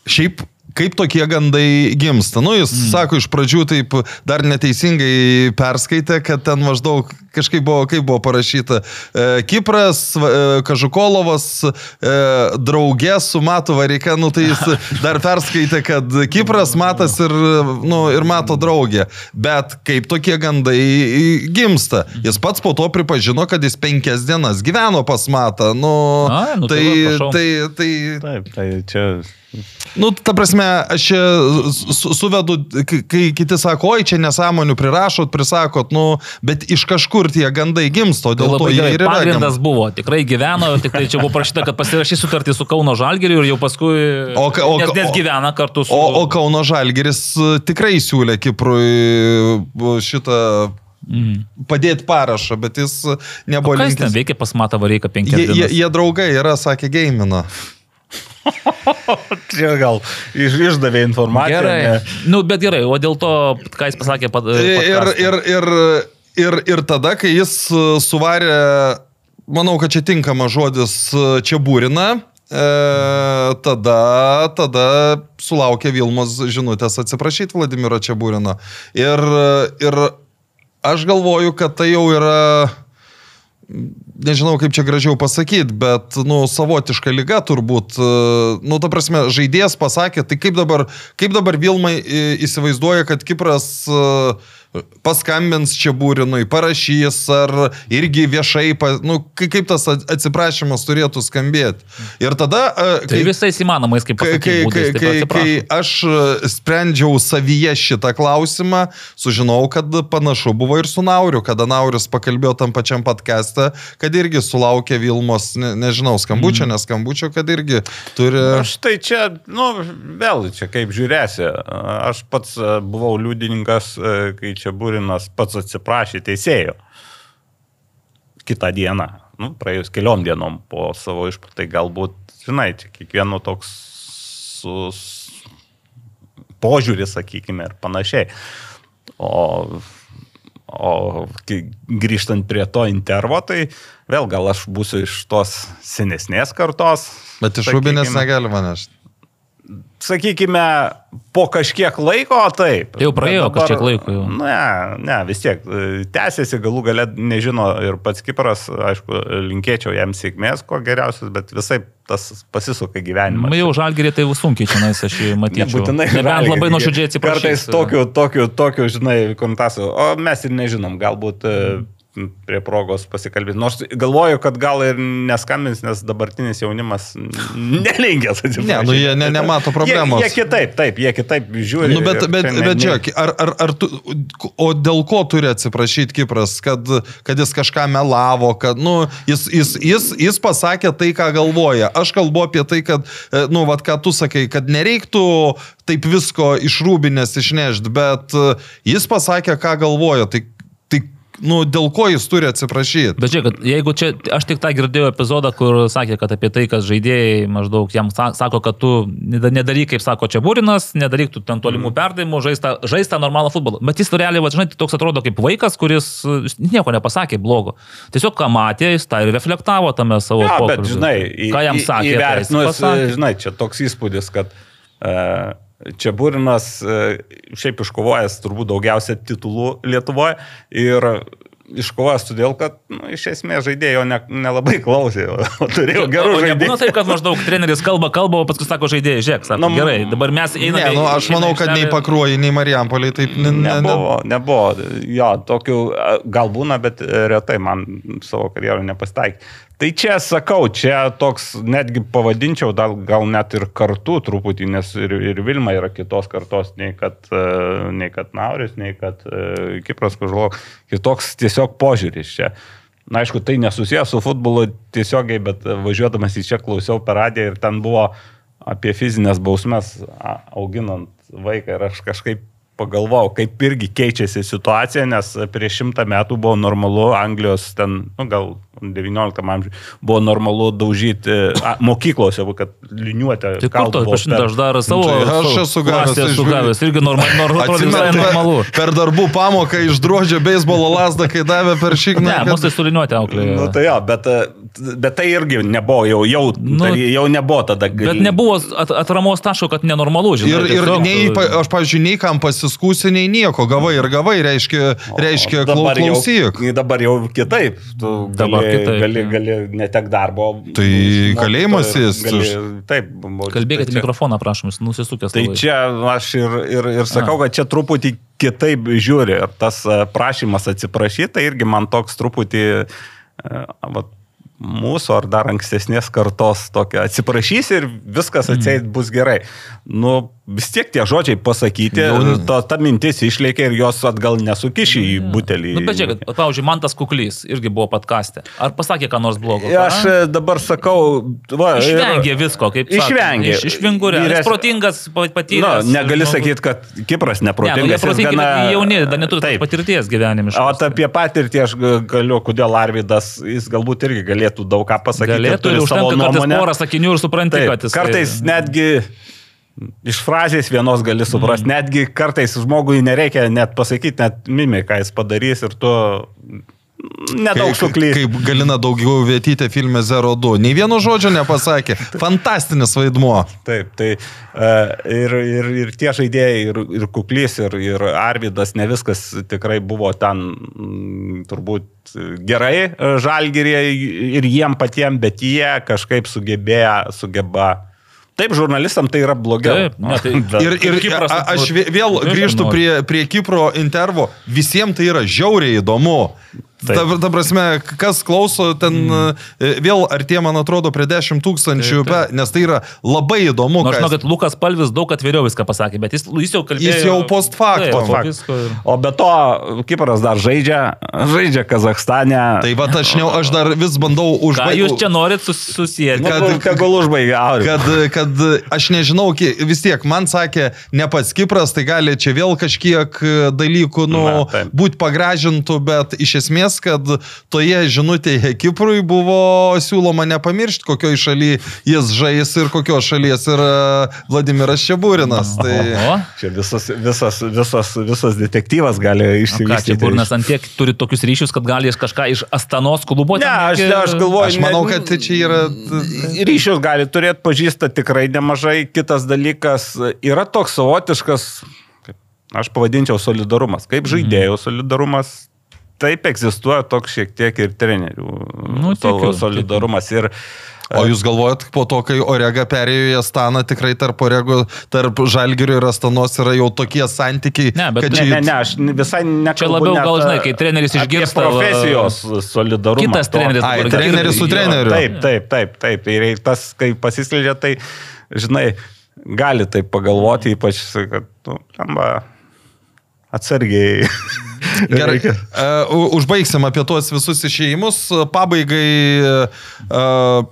šiaip kaip tokie gandai gimsta. Nu, jis mm. sako, iš pradžių taip dar neteisingai perskaitė, kad ten maždaug kažkaip buvo, kaip buvo parašyta, e, Kipras, e, Kažukolovas, e, draugė su Matu Vareika, nu tai jis dar perskaitė, kad Kipras, Matas ir, nu, ir Mato draugė. Bet kaip tokie gandai gimsta. Jis pats po to pripažino, kad jis penkias dienas gyveno pas Matą. Nu, Ai, nu tai tai, va, tai, tai, Taip, tai čia. Nu, ta prasme, aš čia su, suvedu, kai, kiti sako, oi, čia nesąmonių prirašot, prisakot, nu, bet iš kažkur tie gandai gimsto, Tai dėl to labai jie ir yra. Pagrindas gandai. buvo, tikrai gyveno, tik tai čia buvo parašyta, kad pasirašys sutartį su Kauno Žalgiriu ir jau paskui... O o nes, nes gyvena kartu su... O, o Kauno Žalgeris e, tikrai siūlė Kiprui e, šitą Mhm. padėti parašą, bet jis O nebuvo kas ten linkęs. veikia pas Matą Vareiką penkias Jie, jie, dienas? jie draugai yra, sakė, gamina. Čia gal iš, išdavė informaciją. Gerai. ne? Nu, bet gerai, o dėl to, ką jis pasakė, pad... Ir, ir, ir, ir, ir tada, kai jis e, suvarė, manau, kad čia tinkamas žodis, e, čia būrina, E, tada, tada sulaukė Vilmos žinutės atsiprašyti Vladimiro Čiabūrino. Ir, ir aš galvoju, kad tai jau yra, nežinau kaip čia gražiau pasakyti, bet, nu, savotiška lyga turbūt. E, Nu, ta prasme, žaidėjas pasakė, tai kaip dabar, kaip dabar Vilmai į- įsivaizduoja, kad Kipras e, paskambins čia būrinui, parašys ar irgi viešai, pa, nu, kai- kaip tas at- atsiprašymas turėtų skambėti. Ir tada... e, Tai visais įmanomais, kaip Kai, kai, pasakyti, kai, būdais, kai, kai atsiprašau. aš sprendžiau savyje šitą klausimą, sužinojau, kad panašu buvo ir su Nauriu, kada Naurius pakalbėjo tam pačiam podcast'e, kad irgi sulaukė Vilmos, ne, nežinau, skambučio, mm. neskambučio, kad irgi turi... Aš tai čia, nu, vėl čia kaip žiūrėsi. Aš pats buvau liudininkas, kai čia Būrinas pats atsiprašė teisėjo. Kitą dieną, nu, praėjus keliom dienom po savo išpratai, galbūt, žinai, čia kiekvieno toks su, požiūris, sakykime, ir panašiai. O O grįžtant prie to intervo, tai vėl gal aš būsiu iš tos senesnės kartos. Bet iš rūbinės negalima nešti. Sakykime, po kažkiek laiko taip. Tai jau praėjo Bet kažkiek laiko jau. Ne, ne, vis tiek. e, Tęsiasi galų galę, nežino ir pats Kipras, aišku, linkėčiau jam sėkmės, ko geriausias, bet visai tas pasisuka gyvenimas. Nu, jau žalgerį tai sunkiai čia nais aš jį matyčiau. Nebūtinai. Nebent labai nuoširdžiai atsiprašau. Kartais tokiu, tokiu, tokiu, žinai, kontasų. O mes ir nežinom, galbūt e, prie progos pasikalbėti. Nors galvoju, kad gal ir neskambins, nes dabartinis jaunimas nelinkęs atsiprašyti. Ne, nu jie ne, nemato problemos. Jie, jie kitaip, taip, jie kitaip žiūri. Nu, bet, bet, ne- bet žiūrėk, ar, ar, ar tu, o dėl ko turi atsiprašyti Kipras, kad, kad jis kažką melavo, kad, nu, jis, jis, jis, jis pasakė tai, ką galvoja. Aš kalbu apie tai, kad, e, nu, vad, ką tu sakai, kad nereiktų taip visko iš rūbinės išnešti, bet e, jis pasakė, ką galvoja. Tai, tai nu, dėl ko jis turi atsiprašyti? Bet žiūrėk, jeigu čia, aš tik tą girdėjau epizodą, kur sakė, kad apie tai, kad žaidėjai maždaug jam sa- sako, kad tu neda- nedaryk, kaip sako čia Būrinas, nedaryk tu ten tolimų perdavimų, žaista, žaista normalų futbolą. Bet jis realiai, va, žinai, toks atrodo kaip vaikas, kuris nieko nepasakė blogo. Tiesiog ką matė, jis tą ir reflektavo tame savo Ja, bet pokalbyje. žinai, į- ką jam sakė. tai įvertinus, pasakė. žinai, čia toks įspūdis, kad uh, čia Būrinas uh, šiaip iškovojęs turbūt daugiausia titulų Lietuvoje ir iškovojęs todėl, kad nu, iš esmės žaidėjo ne, nelabai klausė, o, turėjo gerų O nebūna žaidėjų. taip, kad maždaug treneris kalba, kalba, o paskui sako žaidėjai, žiūrėk, sako, Nu, gerai, dabar mes einame. Ne, nu, aš manau, kad nei pakruoji, nei Marijampoliai taip ne, ne, ne, Nebuvo, nebuvo. Jo, tokių gal būna, bet e, retai man savo karjerą nepasitaikė. Tai čia sakau, čia toks netgi pavadinčiau, gal, gal net ir kartu truputį, nes ir, ir Vilma yra kitos kartos, nei kad, e, nei kad Nauris, nei kad e, Kipras Kužlo. Kitoks tiesiog požiūris čia. Na, aišku, tai nesusijęs su futbolu tiesiogiai, bet važiuodamas į čia klausiau per radiją ir ten buvo apie fizinės bausmes auginant vaiką ir aš kažkaip pagalvojau, kaip irgi keičiasi situacija, nes prieš šimtą metų buvo normalu Anglijos ten, nu, gal 19 amžiuje, buvo normalu daužyti a, mokyklose, kad liniuotę. Tai kur to, aš, aš dar savo. Čia aš savo esu gavęs esu gavęs, irgi normal, nor, atrodo visai Atsimenu, normalu. per, per darbų pamoką išdrožė beisbolo lasdą, kai davė per šikną. Ne, mus tai suliniuoti auklė. Nu, tai jo, bet, e, bet tai irgi nebuvo, jau, jau, Nu, tai jau nebuvo tada. Bet nebuvo at, atramos taško, kad nenormalu, žinai. Ir, ir nei, pa- aš, pavyzdžiui, nei kam pasiskūsi, nei nieko, gavai ir gavai, reiškia, reiškia O dabar jau- klausyk. Dabar jau kitaip. Tu Dabar gali, kitaip, gali, jo. gali netek darbo. Tai kalėjimas jis gali- Taip, Kalbėkite tai mikrofoną, prašom, jūs nusisukęs. Tai labai. čia aš ir, ir, ir sakau, kad čia truputį kitaip žiūri. Ir tas e, prašymas atsiprašyti, tai irgi man toks truputį e, vat, mūsų ar dar ankstesnės kartos tokia atsiprašys ir viskas atseit Mm. bus gerai. Nu, vis tiek tie žodžiai pasakyti, Jau- ta, ta mintis išlėkė ir jos atgal nesukiši į butelį. Nu, bet žiūrėk, pavyzdžiui, man tas kuklys irgi buvo podkastė. Ar pasakė, ką nors blogo? Aš A? e, dabar sakau, va, ir- Išvengė visko, kaip. Išvengė. Iš, išvingurė. Vyres- Jis protingas, pa- Nu, patyręs. negali žmogus. sakyti, kad Kipras Ne, nu, neprotingas. protingi, gana- jauni, dar neturi Taip. patirties gyvenimiškai. O apie patirtį aš ga- galiu, kodėl Arvidas, jis galbūt irgi galėtų daug ką pasakyti. ir Galėtų ir savo užtenka kartais nuomonę. porą sakinių ir supranti, Taip, kad jis. kartais netgi iš frazės vienos gali suprasti, mm. netgi kartais žmogui nereikia net pasakyti, net mimiką jis padarys ir tu nedaug Kaip, suklysti. kaip Galina daugiau vietytė filme 02. Nei vieno žodžio nepasakė. Fantastinis vaidmuo. Taip, tai e, ir, ir, ir tie žaidėjai, ir, ir Kuklys, ir, ir Arvidas, ne viskas tikrai buvo ten mm, turbūt gerai e, žalgyrė ir jiem patiem, bet jie kažkaip sugebėjo, sugeba. Taip, žurnalistam tai yra blogiau. Taip, ne, tai- Bet- Ir, ir Kipras, a, aš vė- vėl grįžtu prie, prie Kipro intervo. Visiems tai yra žiauriai įdomu. Ta, ta prasme, kas klauso, ten mm. vėl artėja, man atrodo, prie 10 tūkstančių, be- nes tai yra labai įdomu. Nors ką žinau, jis- kad Lukas Palvis daug atviriau viską pasakė, bet jis, jis jau kalbėjo. Jis jau post facto. Taip, Post po facto. visko O be to, Kipras dar žaidžia, žaidžia Kazakstane. Tai va, aš, ne, aš dar vis bandau užbaigti. jūs čia norit sus, susijęti? kad, kad- tegul užbaigia Auri. Kad, kad aš nežinau, vis tiek man sakė, ne pats Kipras, tai gali čia vėl kažkiek dalykų nu, Na, būti pagražintų, bet iš esmės, kad toje žinutėje Kiprui buvo siūloma nepamiršti, kokioje šalyje jis žais ir kokios šalies yra Vladimiras Šebūrinas. Tai... O, Čia visas, visas, visas, visas detektyvas gali išsivystyti. Burnas ant tiek turi tokius ryšius, kad gali kažką iš Astanos klubo Ne, aš, irgi- aš galvoju, Aš manau, ne- kad čia yra... ryšius gali turėti pažįsta tikrai nemažai. Kitas dalykas yra toks savotiškas, kaip aš pavadinčiau solidarumas. Kaip žaidėjų solidarumas, taip egzistuoja toks šiek tiek ir trenerių Nu, tikiu, solidarumas. Ir O jūs galvojat, po to, kai Orega perėjo į Astaną, tikrai tarp Orego, tarp Žalgirio ir Astanos yra jau tokie santykiai, Ne, bet kad Ne, ne, ne, aš visai nekalbu. Čia labiau gal, žinai, kai treneris išgirsta, Profesijos solidarumą. Kitas treneris Ai, treneris su treneriu. Taip, taip, taip, taip. Ir tas, kai pasiskleidžia, tai, žinai, gali taip pagalvoti, ypač, kad, nu, amba, atsargiai. Gerai, uh, užbaigsim apie tuos visus išėjimus. Pabaigai, uh,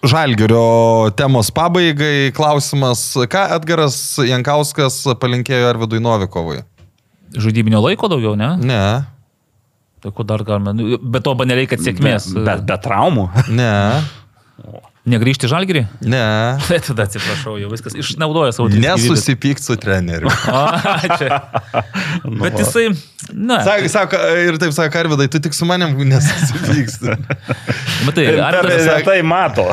Žalgirio temos pabaigai, klausimas, ką Edgaras Jankauskas palinkėjo Arvidui Novikovui? Žaidybinio laiko daugiau, ne? Ne, Tai ko dar galime? Nu, Bet to baneliai, kad sėkmės. Bet be traumų. ne, Negrįžti žalgerį? ne. Tai tada atsiprašau, jau viskas išnaudoja savo tris gyvybes. Nesusipyk su treneriu. Čia. Bet jisai, na, Sako, sako, ir taip sako, Arvidai, tu tik su manim nesusipyksti. matai, Arvidas retai mato.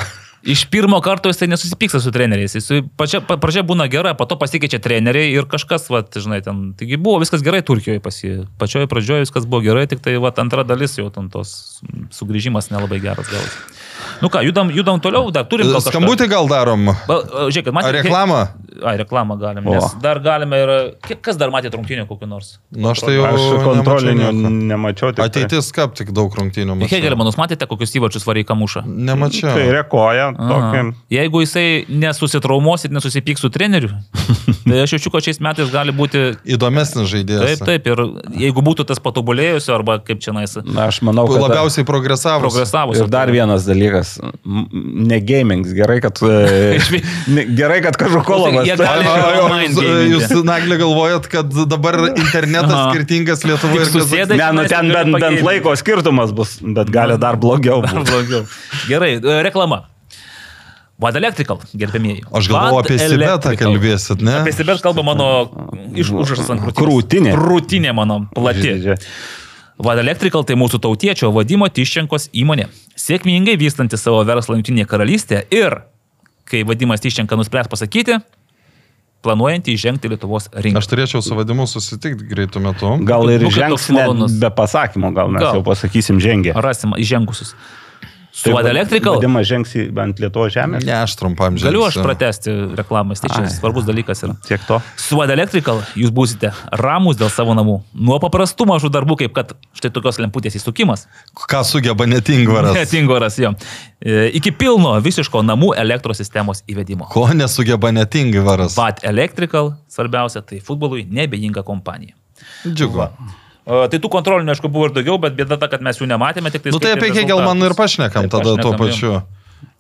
iš pirmo karto jisai nesusipyksta su treneriais. Jis pačia, pa- pradžia būna gera, po to pasikeičia treneriai ir kažkas, va, žinai, ten, taigi buvo viskas gerai Turkijoje pas jį. Pačioje pradžioje viskas buvo gerai, tik tai, va, antra dalis jau ten tos sugrįžimas nelabai geras gal. Nu ką, judam, judam toliau, dar turim gal kažką. Skambutį gal darom? Ba, Žiūrėkit, Ar matėte. reklamą? Ai, reklamą galim, O. nes dar galime ir... Kas dar matė rungtynę kokiu nors? Nu, aš tai jau Aš kontrolinių nemačiau tik tai- Ateitis kap tik daug rungtynių. mačiau. Hegelmanus matėte, kokius įvačius varai kamušą? Nemačiau. Tai rekoja. Tokį. Jeigu jisai nesusitraumos ir nesusipyks su treneriu, tai aš jaučiu, kad šiais metais gali būti Įdomesnis žaidėjas. taip, taip. Ir jeigu būtų tas patobulėjusio, arba kaip čia nais, Na, aš manau, kad Labiausiai progresavo. progresavus. Ir dar vienas dalykas, m- ne gamings, gerai, kad, e, gerai, kad Kažukolovas. Jie gali- Jūs, jūs Naglė galvojat, kad dabar internetas Aha. skirtingas Lietuvoje Tik susėdai, Ne, nu ten ir bent, bent laiko skirtumas bus, bet gali dar blogiau. Dar blogiau. Gerai, e, reklama. Vad Electrical, gerbėmieji. Aš galvoju, apie Sibetą kalbėsit, ne? Apie Sibetą kalba mano užrašas ant krūtinės. Krūtinė. Krūtinė mano plati. Žiūrėk, Vad Electrical tai mūsų tautiečio Vadimo Tiščenkos įmonė. Sėkmingai vystanti savo verslą Junktinėje karalystėje ir, kai Vadimas Tiščenka nuspręs pasakyti, planuojantį įžengti Lietuvos rinką. Aš turėčiau su vadimu susitikti greitų metų. Gal ir Nu, kad žengs toks net malonus. be pasakymo, gal mes Gal. jau pasakysim žengę. Rasim įžengusius. Su Vad Electrical Vadimas žengs bent Lietuvos žemę. Ne, aš trumpam žinau. galiu aš pratesti reklamas, tai čia Ai. svarbus dalykas yra. Tiek to. Su Vad Electrical jūs būsite ramus dėl savo namų. Nuo paprastų mažų darbų, kaip kad štai tokios lemputės įsukimas, Ką sugeba netingvaras. Tingoras jo. E, Iki pilno visiško namų elektros sistemos įvedimo. Ko nesugeba netingvaras. Vat Electrical, svarbiausia, tai futbolui nebejinga kompanija. Džiugu. O, tai tų kontrolinių, aišku, buvo ir daugiau, bet bėda ta, kad mes jų nematėme, tik tai... Nu tai apie Hegelman ir pašnekam tada tuo pačiu.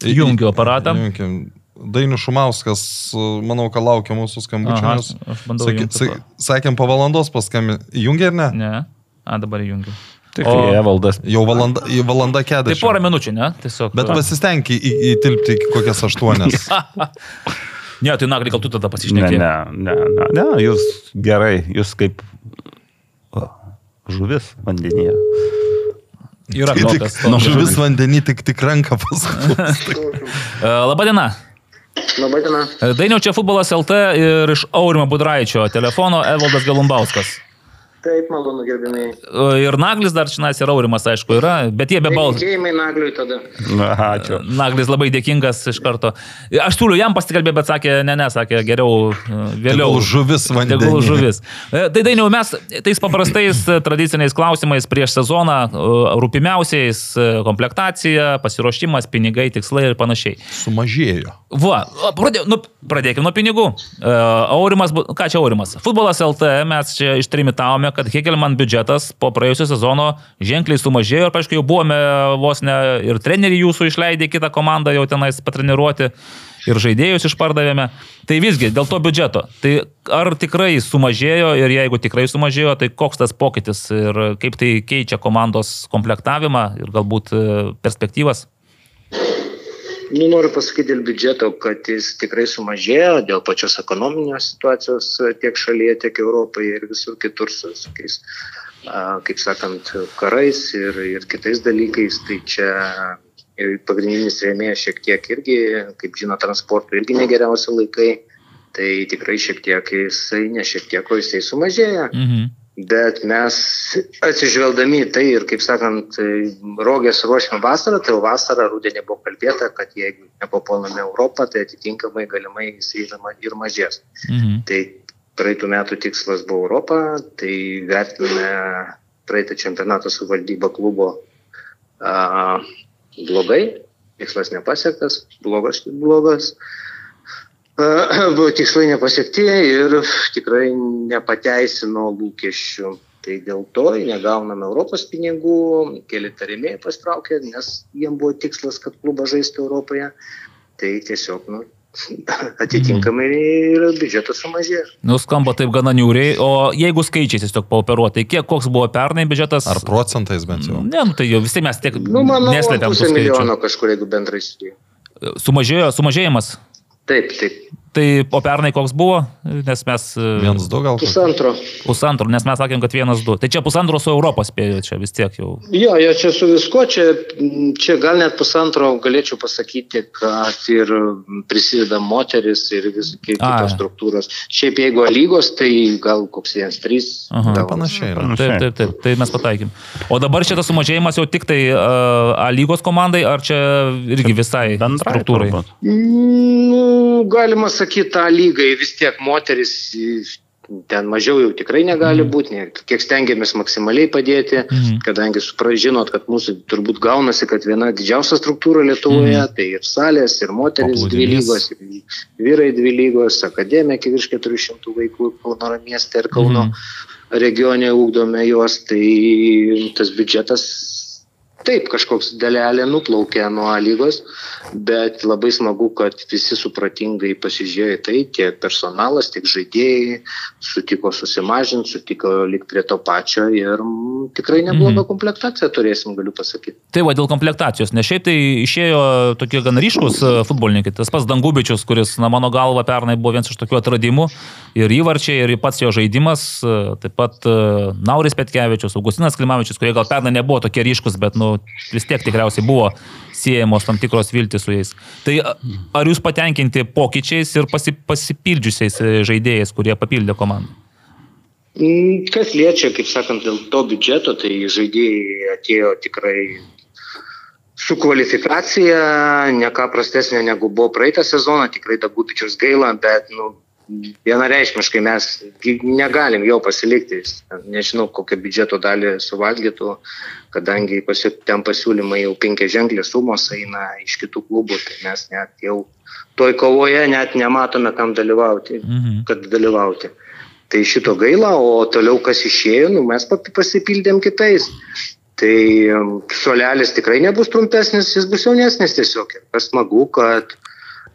Jungiu aparatą. Jungiam. Dainius Šumauskas, manau, kad laukia mūsų nes aš bandau sakė- jungt sa- Sakėm, po valandos paskambinti. Jungia ar ne? Ne. A, dabar įjungiu. Tik O- tai Evaldas. Jau valanda, valanda Tai kėdė. porą minučių, ne? Tiesiog. Bet į- įtilpti iki kokias aštuonias. Ne, tai naglį gal tu tada Ne, pasišnekėjai. ne, ne, ne, ne, jūs gerai, jūs kaip o, žuvis vandenyje. Yra Tai tik, tokios. nu, žuvis vandenį tik, tik ranką paskui. Labadiena. Labadiena. Dainiau čia futbolas LT ir iš Aurimo Budraičio telefono Evaldas Galumbauskas. Taip, malonu gerbimiai. Ir Naglis dar čia ir Aurimas, aišku, yra, bet jie be balsų. Linkėjimai Nagliui tada. Na, ačiū. Naglis labai dėkingas iš karto. Aš siūliu jam pasikalbėti, bet sakė, ne, ne, sakė, geriau e, vėliau. Tegul žuvis vandenyje. Tegul žuvis. E, Tai dainiau mes tais paprastais e, tradiciniais klausimais prieš sezoną, e, rūpimiausiais e, komplektacija, pasiruošimas, pinigai, tikslai ir panašiai. Sumažėjo. Va, pradė, nu, pradėkime nuo pinigų. E, Aurimas, ką čia Aurimas? Futbolas LT, mes čia ištrimitavome, kad Hekelman biudžetas po praėjusio sezono ženkliai sumažėjo ir, aišku, jau buvome vos ne ir trenerių jūsų išleidę kitą komandą jau tenais patreniruoti ir žaidėjus išpardavėme. Tai visgi, dėl to biudžeto. Tai ar tikrai sumažėjo ir jeigu tikrai sumažėjo, tai koks tas pokytis ir kaip tai keičia komandos komplektavimą ir galbūt e, perspektyvas? Nu, noriu pasakyti dėl biudžeto, kad jis tikrai sumažėjo dėl pačios ekonominės situacijos e, tiek šalyje, tiek Europoje ir visur kitur su visokiais, kaip sakant, karais ir, ir kitais dalykais. Tai čia ir pagrindinis rėmėjas šiek tiek irgi, kaip žino, transporto irgi negeriausi laikai. Tai tikrai šiek tiek jisai, ne šiek tiek, o jisai sumažėjo. Mhm. Bet mes atsižvelgdami tai ir, kaip sakant, rogės ruošiam vasarą, tai jau vasarą rudenį buvo kalbėta, kad jeigu nepapuolame Europą, tai atitinkamai galimai ma- ir mažės. Mhm. Tai praeitų metų tikslas buvo Europą, tai vertiname praeitą čempionatą su valdyba klubo a, blogai, tikslas nepasiektas, blogas, blogas. A, buvo tikslai nepasiekti ir tikrai nepateisino lūkesčių. Tai dėl to negauname Europos pinigų, keli tarimėjai pastraukė, nes jiem buvo tikslas, kad klubas žaistų Europoje. Tai tiesiog, nu, atitinkamai ir biudžetas sumažėjo. Nu, skamba taip gana niūriai, o jeigu skaičiais tiesiog paoperuoti, tai kiek koks buvo pernai biudžetas? Ar procentais bent jau? Ne, nu, tai jau visi mes tiek Nu, manau, neslėpiam tų pusę milijono kažkur, jeigu bendrai sudėjau. Sumažėjo, sumažėjimas. Taip, taip. Tai o pernai koks buvo, nes mes... e, Vienas, du gal? Pusantro. Pusantro, nes mes sakėm, kad vienas, du. Tai čia pusantro su Europos spėjo, čia vis tiek jau. Jo, jo, čia su visko, čia, čia gal net pusantro galėčiau pasakyti, kad ir prisideda moteris ir vis A. kitos struktūros. Šiaip jeigu lygos, tai gal koks vienas, trys. Aha. gal- Panašiai. yra. Taip, taip, taip, tai mes pataikėm. O dabar šitas sumažėjimas jau tik tai uh, A lygos komandai, ar čia irgi visai Bendrai struktūrai? turbūt. Nu, galima sakyti, tą lygai vis tiek moteris ten mažiau jau tikrai negali būti, ne, kiek stengiamės maksimaliai padėti, Mhm. kadangi supražinot, kad mūsų turbūt gaunasi, kad viena didžiausia struktūra Lietuvoje, Mhm. tai ir salės, ir moteris dvi lygos, vyrai dvi lygos, akademija, iki virš 400 vaikų Kauno mieste ir Kauno Mhm. regione ugdome juos, tai tas biudžetas taip kažkoks dalelė nuplaukė nuo lygos, bet labai smagu, kad visi supratingai pasižiūrėjo į tai, tiek personalas, tiek žaidėjai sutiko susimažinti, sutiko likti prie to pačio ir mm, tikrai neblogą Mhm. komplektaciją turėsim, galiu pasakyti. Tai va dėl komplektacijos, nes šiaip tai išėjo tokie gan ryškus e, futbolininkai. Tas pats Dangubičius, kuris, na, mano galva, pernai buvo vienas iš tokių atradimų. Ir įvarčiai, ir pats jo žaidimas, e, taip pat e, Nauris Petkevičius, Augustinas Klimavičius, kurie gal pernai nebuvo tokie ryškus, bet, nu, vis tiek tikriausiai buvo siejamos tam tikros viltis su jais. Tai ar jūs patenkinti pokyčiais ir pasi, pasipildžiusiais e, žaidėjais, kurie papildė komandą? Mm, Kas liečia, kaip sakant, dėl to biudžeto, tai žaidėjai atėjo tikrai su kvalifikacija, ne ką prastesnė negu buvo praeitą sezoną, tikrai Dagubičius gaila, bet nu, vienareišmiškai mes negalim jo pasilikti. Nežinau, kokią biudžeto dalį suvalgytų, kadangi pasi, ten pasiūlymai jau penkia ženklės sumos eina iš kitų klubų, tai mes net jau toj kovoje net nematome, kam dalyvauti, Mhm. kad dalyvauti. Tai šito gaila, o toliau kas išėjo, nu, mes pasipildėm kitais. Tai um, suolelis tikrai nebus trumpesnis, jis bus jaunesnis tiesiog. Ir kas smagu, kad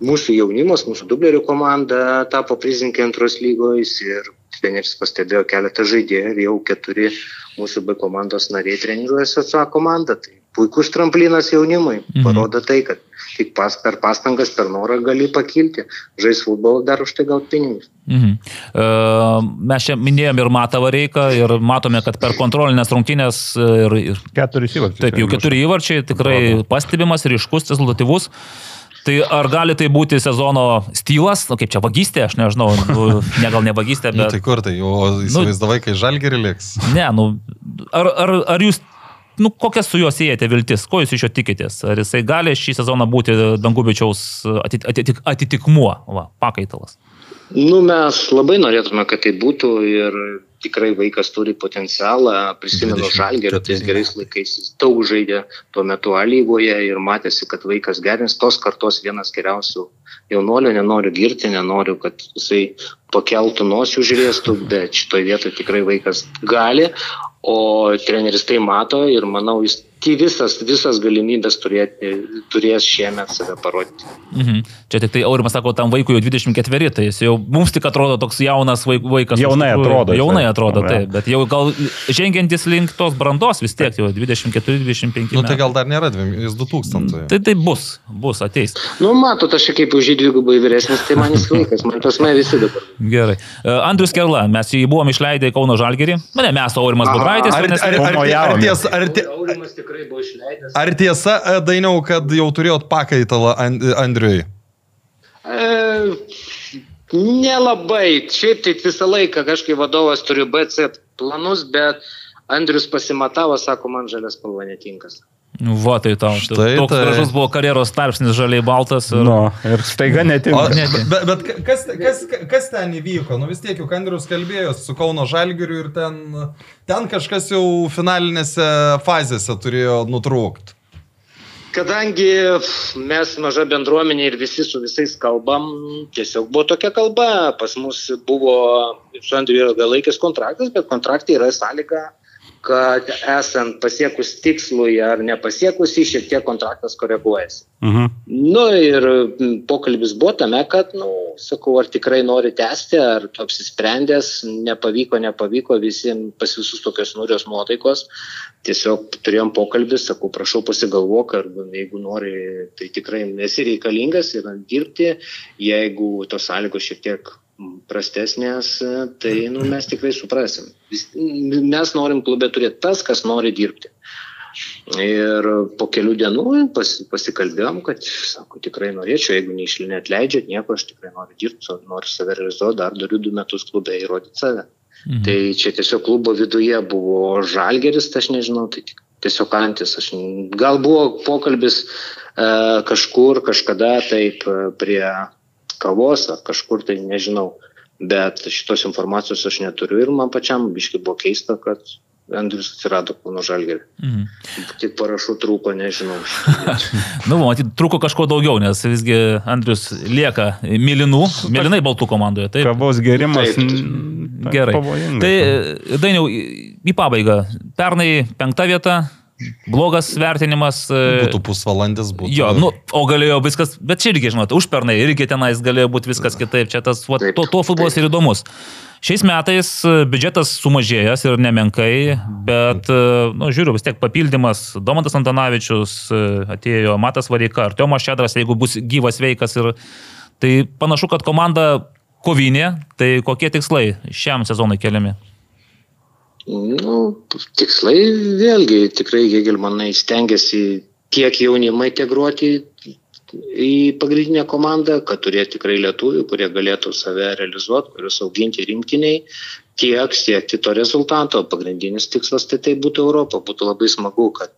mūsų jaunimas, mūsų dublerių komanda tapo prizininkė antros lygos ir treneris pastebėjo keletą žaidėjų ir jau keturi mūsų B komandos nariai treniruojasi su A komanda. Tai puikus tramplinas jaunimui. Mhm. Parodo tai, kad tik pas, per pastangas, per norą gali pakilti, žais futbolą, dar už tai gauti pinigus. Mhm. E, mes čia minėjom ir Matą Vareiką ir matome, kad per kontrolinės rungtynės e, ir, ir Keturis įvarčius. taip, jau keturi įvarčiai tikrai pastebimas, ryškus, rezultatyvus. Tai ar gali tai būti sezono stylas, nu, kaip čia vagystė, aš nežinau, nu, ne gal ne vagystė, Nu, bet... tai kur tai, o įsivaizdavai, kai žalgerį liks. Ne, nu, ar, ar, ar jūs, nu, kokias su juo siejate viltis, ko jūs iš jo tikitės? Ar jisai gali šį sezoną būti Dangubičiaus atitik, atitik, atitikmuo, va, pakaitalas? Nu, mes labai norėtume, kad tai būtų ir tikrai vaikas turi potencialą. Prisimenu 24. Žalgerio, tais gerais laikais jis daug žaidė tuo metu A lygoje ir matėsi, kad vaikas gerins tos kartos vienas geriausių jaunuolio. Nenoriu girti, nenoriu, kad jisai pakeltų nosių žiūrėstų, bet šitoje vietoje tikrai vaikas gali. O treneris tai mato ir manau, jis tai visas, visas galimybės turėti, turės šiemet save parodyti. Mhm. Čia tik tai Aurimas sako, tam vaikui jau 24, tai jis jau mums tik atrodo toks jaunas vaik- vaikas. Jaunai atrodo. Jaunai atrodo, Jo. taip, bet jau gal žengiantis link tos brandos vis tiek jau 24-25. Nu, tai gal dar nėra, jis 2000. Tai tai bus, bus, ateis. Nu, matot, aš kaip už jį dvigubai vyresnis, tai man jis vaikas, man tas mes visi dabar. Gerai. E, Andrius Kerla, mes jį buvom išleidę į Kauno Žalgerį. Ne, mes, Aurimas. Budraitis. Ar, ar, jaunesnis. ar, ar, ar, Pamojavom. ties, ar, tie- Aurimas tikrai buvo išleidęs. ar tiesa, e, Dainiau, kad jau turėjot pakaitalą And- Andriui? E, nelabai. Šiaip tai visą laiką kažkaip vadovas turi BC planus, bet Andrius pasimatavo, sako, man žalias spalva netinkas. Va, tai tau. Štai Toks tai. gražus buvo karjeros tarpsnis žaliai baltas. Ir... Nu, ir staiga O, netinka. ne. bet, bet kas, kas, kas ten įvyko? Nu vis tiek jau Andrius kalbėjo su Kauno Žalgiriu ir ten, ten kažkas jau finalinėse fazėse turėjo nutrūkti. Kadangi mes maža bendruomenė ir visi su visais kalbam, tiesiog buvo tokia kalba. Pas mus buvo su Andriu ilgalaikis kontraktas, bet kontraktai yra sąlyga, kad esant pasiekus tikslui ar nepasiekus jį, šiek tiek kontraktas koreguojasi. Mhm. Nu ir pokalbis buvo tame, kad, nu, sakau, ar tikrai nori tęsti, ar tu apsisprendęs, nepavyko, nepavyko, visiems pas visus tokios nurios nuotaikos. Tiesiog turėjom pokalbį, sakau, prašau pasigalvok, ar jeigu nori, tai tikrai esi reikalingas ir dirbti, jeigu tos sąlygos šiek tiek prastesnės, tai nu, mes tikrai suprasim. Mes norim klube turėti tas, kas nori dirbti. Ir po kelių dienų pas, pasikalbėjom, kad, sako, tikrai norėčiau, jeigu neišlinė atleidžiat, nieko, aš tikrai noriu dirbti, noriu save realizuoti, dar turiu du metus klube įrodyti save. Mhm. Tai čia tiesiog klubo viduje buvo žalgeris, tai aš nežinau, tai tiesiog antis. Aš, gal buvo pokalbis e, kažkur, kažkada taip e, prie kavos ar kažkur, tai nežinau. Bet šitos informacijos aš neturiu ir man pačiam biškai buvo keista, kad Andrius atsirado Kauno Žalgerį. Mhm. Tik parašų trūko, nežinau. Nu, matyt, trūko kažko daugiau, nes visgi Andrius lieka Milinų, Milinai baltų komandoje. Taip, Kavos gerimas. Taip. n- gerai. pavojingas. Tai, e, Dainiau, į pabaigą. Pernai penkta vieta, blogas vertinimas. e, Būtų pusvalandis, būtų. Jo, nu, o galėjo viskas, bet čia irgi, žinot, užpernai irgi tenais galėjo būti viskas kitaip, čia tas, va, Taip, to, to futbolas ir įdomus. Šiais metais e, biudžetas sumažėjęs ir nemenkai, bet, e, nu, žiūriu, vis tiek papildymas, Domantas Antanavičius atėjo, Matas Vareika, Artiomas Šedras, jeigu bus gyvas veikas ir tai panašu, kad komanda kovinė, tai kokie tikslai šiam sezonui keliami? Nu, tikslai vėlgi tikrai Hegelmanai stengiasi tiek jaunimą integruoti į pagrindinę komandą, kad turėtų tikrai lietuvių, kurie galėtų save realizuoti, kuriuos auginti rinktiniai, tiek siekti to rezultato. Pagrindinis tikslas tai tai būtų Europa. Būtų labai smagu, kad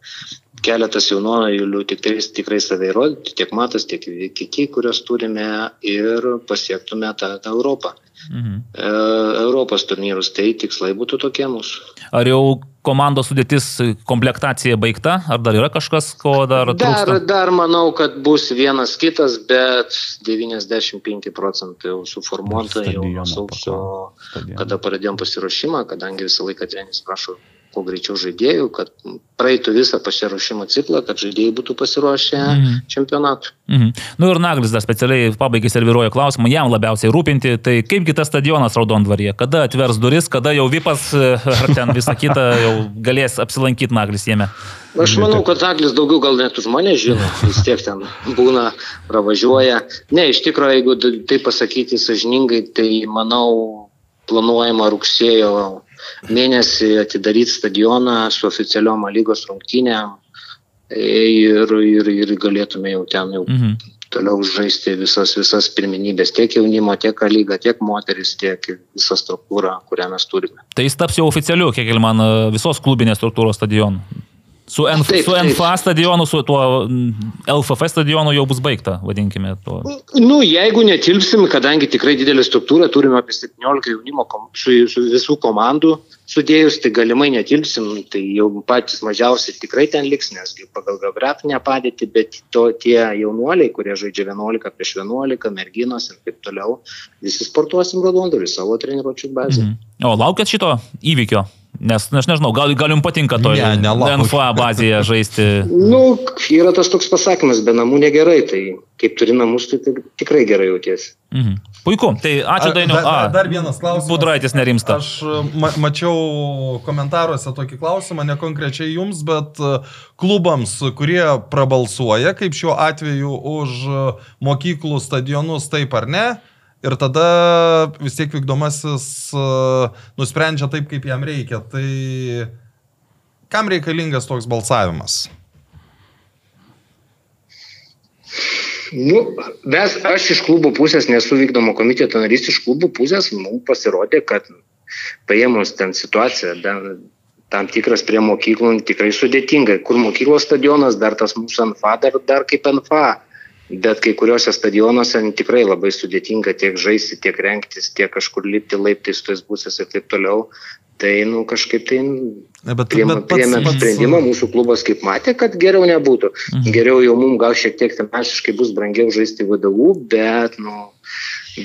keletas jaunuolių tikrai, tikrai save įrodytų, tiek matas, tiek kiti, kuriuos turime ir pasiektume tą, tą Europą. Mhm. E, Europos turnyrus, tai tikslai būtų tokie mūsų. Ar jau komandos sudėtis komplektacija baigta, ar dar yra kažkas, ko dar Dar, trūksta? dar manau, kad bus vienas kitas, bet 95 procentai jau suformuota jau sausio, kada pradėjom pasiruošimą, kadangi visą laiką trenis prašo kuo greičiau žaidėjų, kad praeitų visą pasiruošimo ciklą, kad žaidėjai būtų pasiruošę Mhm. čempionatui. Mhm. Nu ir Naglis dar specialiai pabaigai serviruoja klausimą, jam labiausiai rūpinti, tai kaipgi tas stadionas Raudondvaryje, kada atvers duris, kada jau Vipas ar ten visą kitą jau galės apsilankyti Naglis jame. Aš manau, kad Aglis daugiau gal net už mane žino, vis tiek ten būna, pravažiuoja. Ne, iš tikrųjų, jeigu tai pasakyti sažiningai, tai manau, planuojama rugsėjo mėnesį atidaryti stadioną su oficialiom lygos rungtynėm ir, ir, ir galėtume jau ten jau Mhm. toliau žaisti visas, visas pirminybės, tiek jaunimo, tiek lyga, tiek moteris, tiek visą struktūrą, kurią mes turime. Tai jis taps jau oficialiu, kiek ir man, e, visos klubinės struktūros stadionu. Su, NF, Taip, su taip. NFA stadionu, su tuo mm, LFF stadionu jau bus baigta, vadinkime. Tuo. Nu, jeigu netilpsim, kadangi tikrai didelė struktūra, turime apie 17 jaunimo kom- su, su visų komandų sudėjus, tai galimai netilpsim, tai jau patys mažiausi tikrai ten liks, nesgi pagal geografinę padėtį, bet to tie jaunuoliai, kurie žaidžia 11 prieš 11, merginos ir taip toliau, visi sportuosim Rodondoriui savo treniruočių bazę. Mhm. O laukiat šito įvykio? Nes, aš nežinau, gal, gal jums patinka to Ne. NFA bazėje žaisti. Nu, yra tas toks pasakymas, be namų negerai, tai kaip turi namus, tai, tikrai gerai jautiesi. Mhm. Puiku, tai ačiū Dainiu. Dar, dar vienas klausimas. Budraitis nerimsta. Aš ma mačiau komentaruose tokį klausimą, ne konkrečiai jums, bet e, klubams, kurie prabalsuoja, kaip šiuo atveju už e, mokyklų stadionus, taip ar ne. Ir tada vis tiek vykdomasis e, nusprendžia taip, kaip jam reikia. Tai kam reikalingas toks balsavimas? Nu, mes, aš iš klubo pusės nesu vykdomo komiteto narys, iš klubo pusės mums pasirodė, kad paėmus ten situaciją, ben, tam tikras prie mokyklų tikrai sudėtinga. Kur mokyklos stadionas, dar tas mūsų NFA, dar, dar kaip NFA. Bet kai kuriuose stadionuose tikrai labai sudėtinga tiek žaisti, tiek rengtis, tiek kažkur lipti laiptais tais būsės ir taip toliau. Tai, nu, kažkaip tai Ne, Bet, priėmėm priėmėm sprendimą, mūsų klubas kaip matė, kad geriau nebūtų. Mhm. Geriau jau mums gal šiek tiek finansiškai bus brangiau žaisti VDU, bet, nu,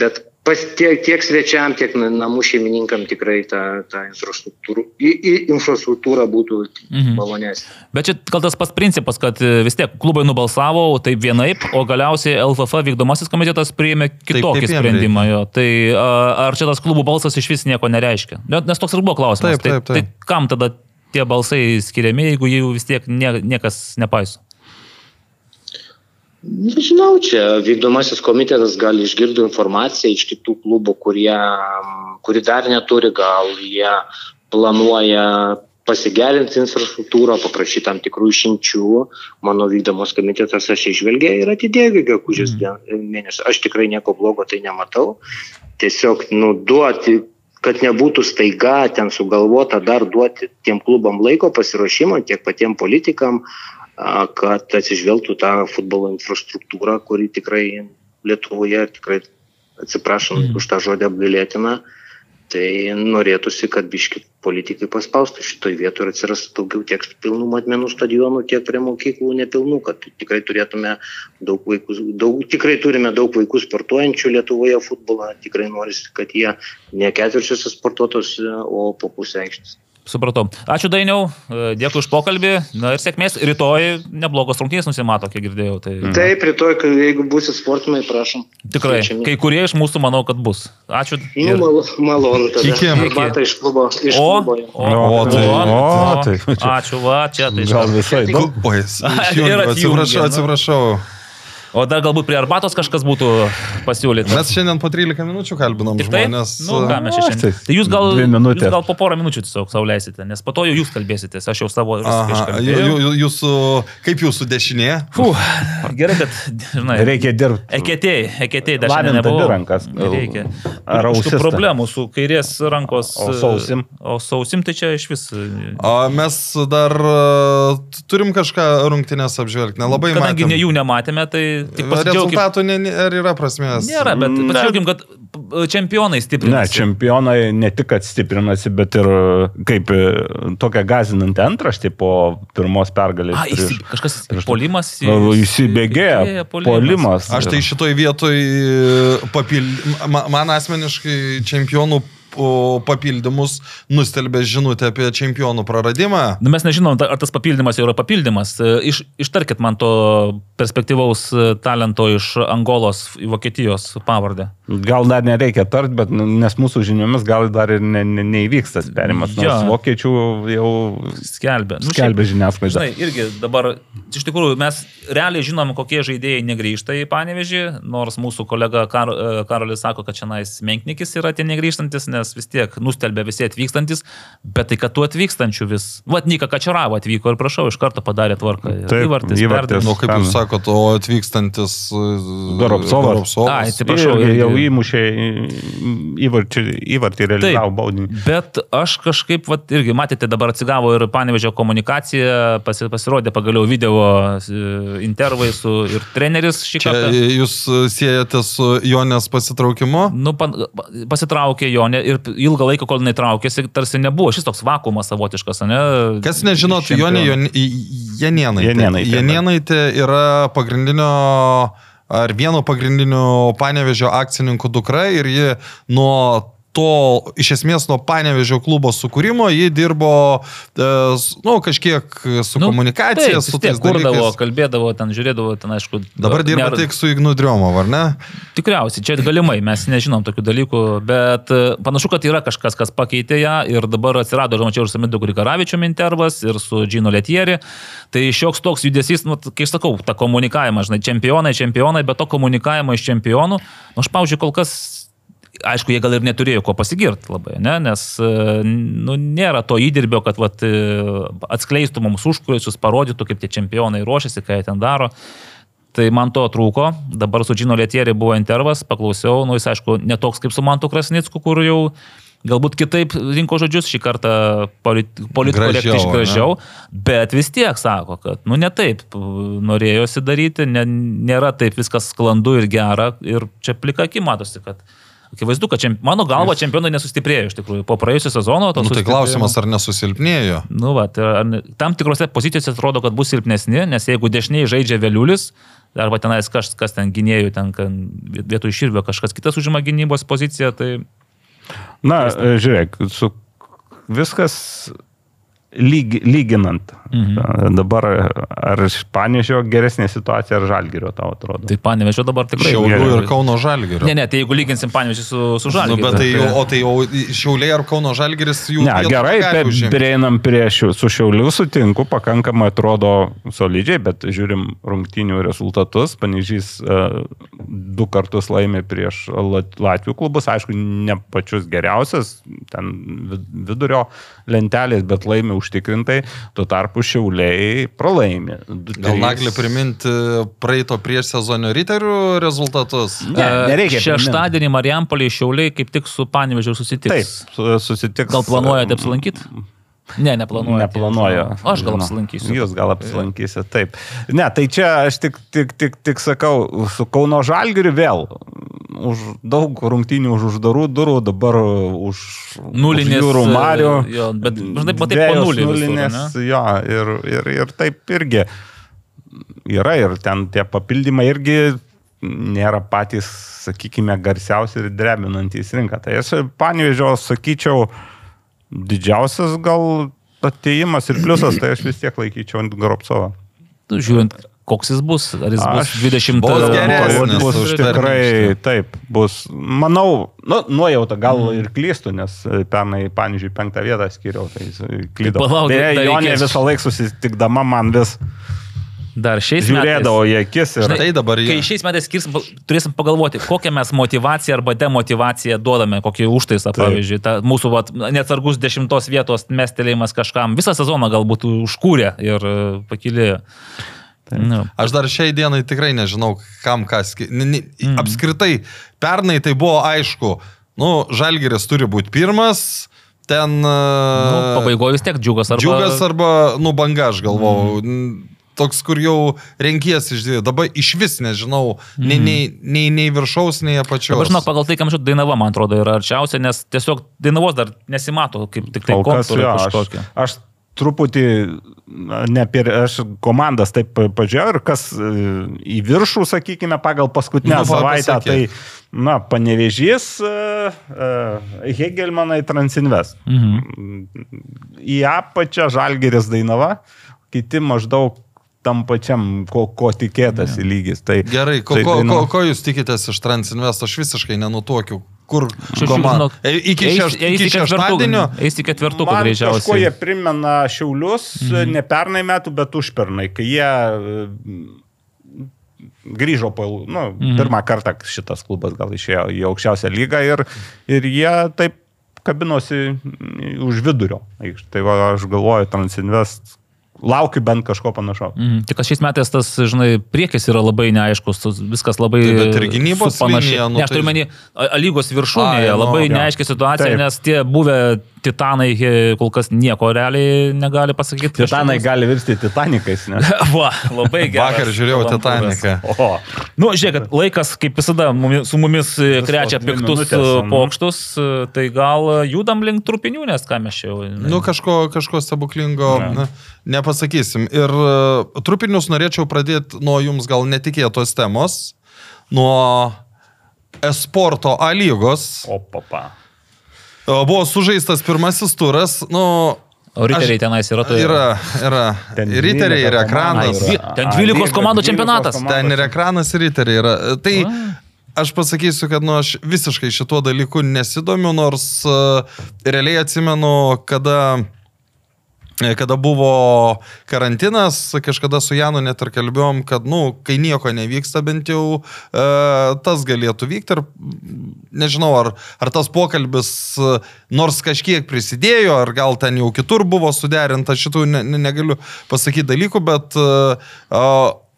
bet pas, tiek, tiek svečiam, tiek na- namų šeimininkam tikrai ta, ta infrastruktūra, į, į infrastruktūra būtų Mhm. malonesnė. Bet čia gal tas pats principas, kad e, vis tiek klubai nubalsavo taip vienaip, o galiausiai LFF vykdomasis komitetas priėmė kitokį kaip jiem sprendimą. Jo. Tai ar čia tas klubų balsas iš vis nieko nereiškia? Nes toks ir buvo klausimas. Taip, taip, taip. Tai, tai kam tada tie balsai skiriami, jeigu jų vis tiek nie, niekas nepaiso? Nežinau, čia vykdomasis komitetas gal išgirdo informaciją iš kitų klubų, kurie, kuri dar neturi, gal jie planuoja pasigerinti infrastruktūrą, paprašyti tam tikrų išimčių. Mano vykdomos komitetas aš išvelgė ir atidėjo gegužės mm. mėnesį. Aš tikrai nieko blogo tai nematau. Tiesiog nuduoti kad nebūtų staiga ten sugalvota dar duoti tiem klubam laiko pasiruošimą, tiek patiem politikam, kad atsižvelgtų tą futbolo infrastruktūrą, kuri tikrai Lietuvoje tikrai, atsiprašom Mm. už tą žodį apgailėtina, tai norėtųsi, kad biški politikai paspaustų šitoj vietoje ir atsirastų daugiau tiek pilnų matmenų stadionų, tiek prie mokyklų nepilnų, kad tikrai turėtume daug vaikų, daug, tikrai turime daug vaikų sportuojančių Lietuvoje futbolą, tikrai norisi, kad jie ne ketvirčiuose sportuotos, o po pusę aikštės. Supratau. Ačiū Dainiau, e, dėkui už pokalbį. Na ir sėkmės. Rytoj neblogos rungtynės nusimato, kiek girdėjau. Tai Taip, rytoj, jeigu busit sportimai, prašom. tikrai. Kviečiami. Kai kurie iš mūsų manau, kad bus. Ačiū. Nu, ir- mal, malonu. Iki. Arbatą iš klubo. Iš O, klubo. o, O, tai- o, tai- Ačiū, va, čia tai Gal visai Nu, daug. oi, s- Ir išjungiau, atjungė, atsiprašau, nu. atsiprašau. O dar galbūt prie arbatos kažkas būtų pasiūlyta. Mes šiandien po 13 minučių kalbinam Tik tai? žmonės. Nu, ką mes šiandien. tai jūs gal, jūs gal po porą minučių tiesiog sauliaisite, nes po to jau jūs kalbėsitės, aš jau savo jū- jūsų, kaip jūsų dešinė? Fuh, gerai, bet, žinai, Reikia dirbti. Eketėjai, eketėjai abi nebuvo. rankas. Reikia. Ar ausis problemų su kairės rankos. O su ausim? O sausim tai čia iš vis. O mes dar e, turim kažką rungtynės apžvelgti. Nelabai Kadangi matėm. ne jų nematėme, tai tik pasidžiaugim. Rezultatų ne, ne- ar yra prasmės? Nėra, bet Ne. pasidžiaugim, kad p- čempionai Ne, stiprinasi. čempionai ne tik kad stiprinasi, bet ir e, kaip e, tokia gazinanti antraštė po pirmos pergalės. A, prieš- kažkas prieš- polimas. Nu, Įsibėgėja, polimas. Aš tai šitoj vietoj papil... ma- Man asmeniškai čempionų papildymus, nustelbė žinutę apie čempionų praradimą. Nu, mes nežinom, ar tas papildymas jau yra papildymas. E, Iš, ištarkit man to perspektyvaus e, talento iš Angolos į Vokietijos pavardę. Gal dar nereikia tart, bet nu, nes mūsų žiniomis gal dar ir ne, ne, neįvyks tas perimas. Nors Jo. vokiečių jau Skelbia. Nu, skelbia šiaip, žiniasklaida. Žinai, irgi dabar, iš tikrųjų, mes realiai žinom, kokie žaidėjai negrįžta į Panevežį, nors mūsų kolega Kar, e, Karolis sako, kad čia nais Menknikis yra tie negrįžtantis, nes vis tiek nustelbė visi atvykstantis, bet tai, kad tų atvykstančių vis... Vat Nika Kačeravo atvyko ir prašau, iš karto padarė tvarką. Ir Taip, įvartis, įvartis. Nu, kaip jūs Ten- sakot, o atvykstantis e, Goropsovas. Goropsovas. Ai, atsiprašau, jau įmušė įvartį, įvartį realizavo baudinį. Bet aš kažkaip, vat, irgi matėte, dabar atsigavo ir panevežio komunikacija, pasi, pasirodė pagaliau video e, intervai su ir treneris šį Čia kartą. jūs siejate su Jonės pasitraukimu? Nu, pan, pasitraukė jo ne, ir ilgą laiką, kol jinai traukėsi, tarsi nebuvo šis toks vakumas savotiškas, ne? Kas nežinot, Čempionų. Jonė Janėnaitė. Janėnaitė, Janėnaitė yra pagrindinio ar vieno pagrindinių panevežio akcininkų dukra ir ji nuo to, iš esmės nuo Panevežio klubo sukūrimo, ji dirbo, e, nu, kažkiek su komunikacija, taip, su tais kurdavo, dalykais. kalbėdavo, ten žiūrėdavo, ten aišku. Dabar dirba ner- tik su Ignu Driomov, ar ne? Tikriausiai, čia galimai, mes nežinom tokių dalykų, bet e, panašu, kad yra kažkas, kas pakeitė ją ir dabar atsirado, aš mačiau, ir su Midu Grigaravičiu intervas, ir su Džino Letieri. Tai šioks toks judesys, nu, kai sakau, ta komunikavimą, žinai, čempionai, čempionai, bet to komunikavimo iš čempionų, nu, aš, pavyzdžiui, kol kas Aišku, jie gal ir neturėjo ko pasigirti labai, ne? nes e, nu, nėra to įdirbio, kad vat, e, atskleistų mums užkulisius, parodytų, kaip tie čempionai ruošiasi, ką jie ten daro. Tai man to trūko. Dabar su Džino Lietieri buvo intervas, paklausiau, nu jis aišku, netoks kaip su Mantu Krasnicku, kur jau galbūt kitaip rinko žodžius, šį kartą politkorektiškai Gražiau, gražiau, bet vis tiek sako, kad nu ne taip norėjosi daryti, ne, nėra taip viskas sklandu ir gera ir čia plika aki matosi, kad Akivaizdu, kad čemp... mano galva čempionai nesustiprėjo iš tikrųjų. Po praėjusio sezono to Nu, tai klausimas, ar nesusilpnėjo? Nu, va, tai ar tam tikrose pozicijose atrodo, kad bus silpnesni, nes jeigu dešiniai žaidžia Veliulis, arba tenais kažkas, kas ten gynėjų, ten vietoj Širvio kažkas kitas užima gynybos poziciją, tai Na, žiūrėk, su viskas lyg, lyginant. Mhm. Dabar ar iš Panežio geresnė situacija, ar Žalgirio tau atrodo? tai panevežio dabar tikrai. Šiaulių ir Kauno Žalgirio. Ne, ne, tai jeigu lyginsim panevežį su, su Nu, Žalgiriu. bet tai jau, o tai jau Šiauliai ar Kauno Žalgiris jų Ne, gerai, pe- prieinam prie šių, su Šiauliu sutinku, pakankamai atrodo solidžiai, bet žiūrim rungtynių rezultatus. Panežys uh, du kartus laimė prieš Lat- Latvių klubus, aišku, ne pačius geriausias, ten vid- vidurio lentelės, bet laimė užtikrintai, tuo tarpu Šiauliai pralaimė. Du, Gal naglį priminti praeito prieš sezono riterių rezultatus? Ne, nereikia. Šeštadienį Marijampolė Šiauliai kaip tik su panevežiu susitiks. Taip, su- susitiks. Gal planuojate apsilankyti? Ne, neplanuoju. Neplanuoju. Aš gal apsilankysiu. Jūs gal apsilankysit, taip. Ne, tai čia aš tik, tik, tik, tik sakau, su Kauno Žalgiriu vėl. Už daug rungtynių už uždarų durų, dabar už Nulinis, už jūrų Marių. jo, bet dažnai po taip po nulį visur, nulinės, ane? jo, ir, ir, ir taip irgi yra ir ten tie papildymai irgi nėra patys, sakykime, garsiausi ir drebinantys rinką. Tai aš panėžio sakyčiau, didžiausias gal ateimas ir pliusas, tai aš vis tiek laikyčiau ant Goropsovo. Nu, Žiūrint, koks jis bus. Ar jis bus Aš 20 bus metų? geresnis. Bus už tikrai taip, bus, manau, nu, nuojauta gal ir klystų, nes pernai, pavyzdžiui, penktą vietą skiriau, tai jis klydo. Palauk, dar Jonė visą laiką susitikdama man vis Dar šiais žiūrėdavo metais. į akis ir... Žinai, Tai dabar Kai jie. šiais metais skirsim, turėsim pagalvoti, kokią mes motivaciją arba demotivaciją duodame, kokį užtaisą, pavyzdžiui, ta, mūsų vat, neatsargus dešimtos vietos mestelėjimas kažkam visą sezoną galbūt užkūrė ir e, pakilėjo. Nu, Aš dar šiai dienai tikrai nežinau, kam kas. Mm. Apskritai, pernai tai buvo aišku, nu, Žalgiris turi būti pirmas, ten... nu, e, Pabaigoje vis tiek džiugas arba... Džiugas arba, nu, banga, aš galvojau. Mm. Toks, kur jau renkiesi iš dviejų. Dabar iš vis nežinau, nei, nei, nei, nei viršaus, nei apačios. Dabar žinok, pagal tai, kam žinau, Dainava, man atrodo, yra arčiausia, nes tiesiog Dainavos dar nesimato, kaip tik tai kontūrai jo, aš, kažkokie. aš truputį, na, ne per, aš komandas taip pažiūrėjau ir kas e, į viršų, sakykime, pagal paskutinę Nu, nu, va, savaitę, pasakyk. tai, na, panevežys, uh, uh, Hegelmanai Transinvest. Mhm. Į apačią Žalgeris Dainava, kiti maždaug tam pačiam, ko, ko tikėtasi lygis. Tai, Gerai, ko, tai ko, ko, ko jūs tikitės iš Transinvest, aš visiškai nenutokiu, kur komanda. E, Iki, šeš, iki šeštadienio. Eis į ketvirtuką Man kažko jie greičiausiai. primena Šiaulius, mhm. ne pernai metų, bet užpernai, kai jie e, grįžo po, nu, mhm. pirmą kartą šitas klubas gal išėjo į aukščiausią lygą ir, ir jie taip kabinosi mm, už vidurio. Tai va, aš galvoju, Transinvest, laukiu bent kažko panašaus. Mhm. Tik kad šiais metais tas, žinai, priekis yra labai neaiškus, viskas labai... Tai bet ir gynybos supanašiai. linija, nu ne, aš turiu tai- menį, lygos viršūnėje nu, labai jo. neaiški situacija, Taip. nes tie buvę titanai kol kas nieko realiai negali pasakyti. Titanai kažkokius- gali virsti titanikais, ne? Va, labai gerai. Vakar žiūrėjau Titaniką. O, Nu, žiūrėk, laikas, kaip visada, mumi- su mumis e, krečia piktus minutės, e, mhm. pokštus, e, tai gal judam link trupinių, nes ką mes čia jau... Nu, kažko, kažko stebuklingo ne. nepasakysim. Ir trupinius norėčiau pradėti nuo jums gal netikėtos temos, nuo esporto A lygos. o papa. O, Buvo sužaistas pirmasis turas, nu... O riteriai aš- tenais yra, tai Yra, yra. Ten Ir riteriai, ir 12 ekranas. ten A, 12 lyga, komandų 12 čempionatas. Ten ir ekranas, ir riteriai yra. Tai aš pasakysiu, kad nu, aš visiškai šituo dalyku nesidomiu, nors uh, realiai atsimenu, kada kada buvo karantinas, kažkada su Janu net ir kalbėjom, kad, nu, kai nieko nevyksta, bent jau e, tas galėtų vykti ir mm, nežinau, ar, ar tas pokalbis e, nors kažkiek prisidėjo, ar gal ten jau kitur buvo suderinta, šitų ne, ne, negaliu pasakyti dalykų, bet e,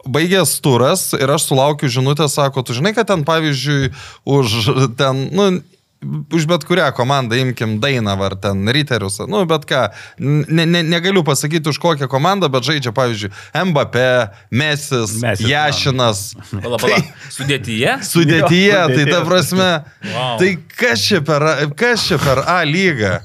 baigęs turas ir aš sulaukiu žinutę, sako, tu žinai, kad ten pavyzdžiui už ten, nu, už bet kurią komandą imkim Dainavą ar ten Riterius, nu bet ką, ne, ne, negaliu pasakyti už kokią komandą, bet žaidžia pavyzdžiui Mbappé, Mesis, Mesis, Jašinas. Pala, pala. Sudėtyje? Sudėtyje, Jo, tai ta prasme, Wow. tai kas čia, per, kas čia per A lygą?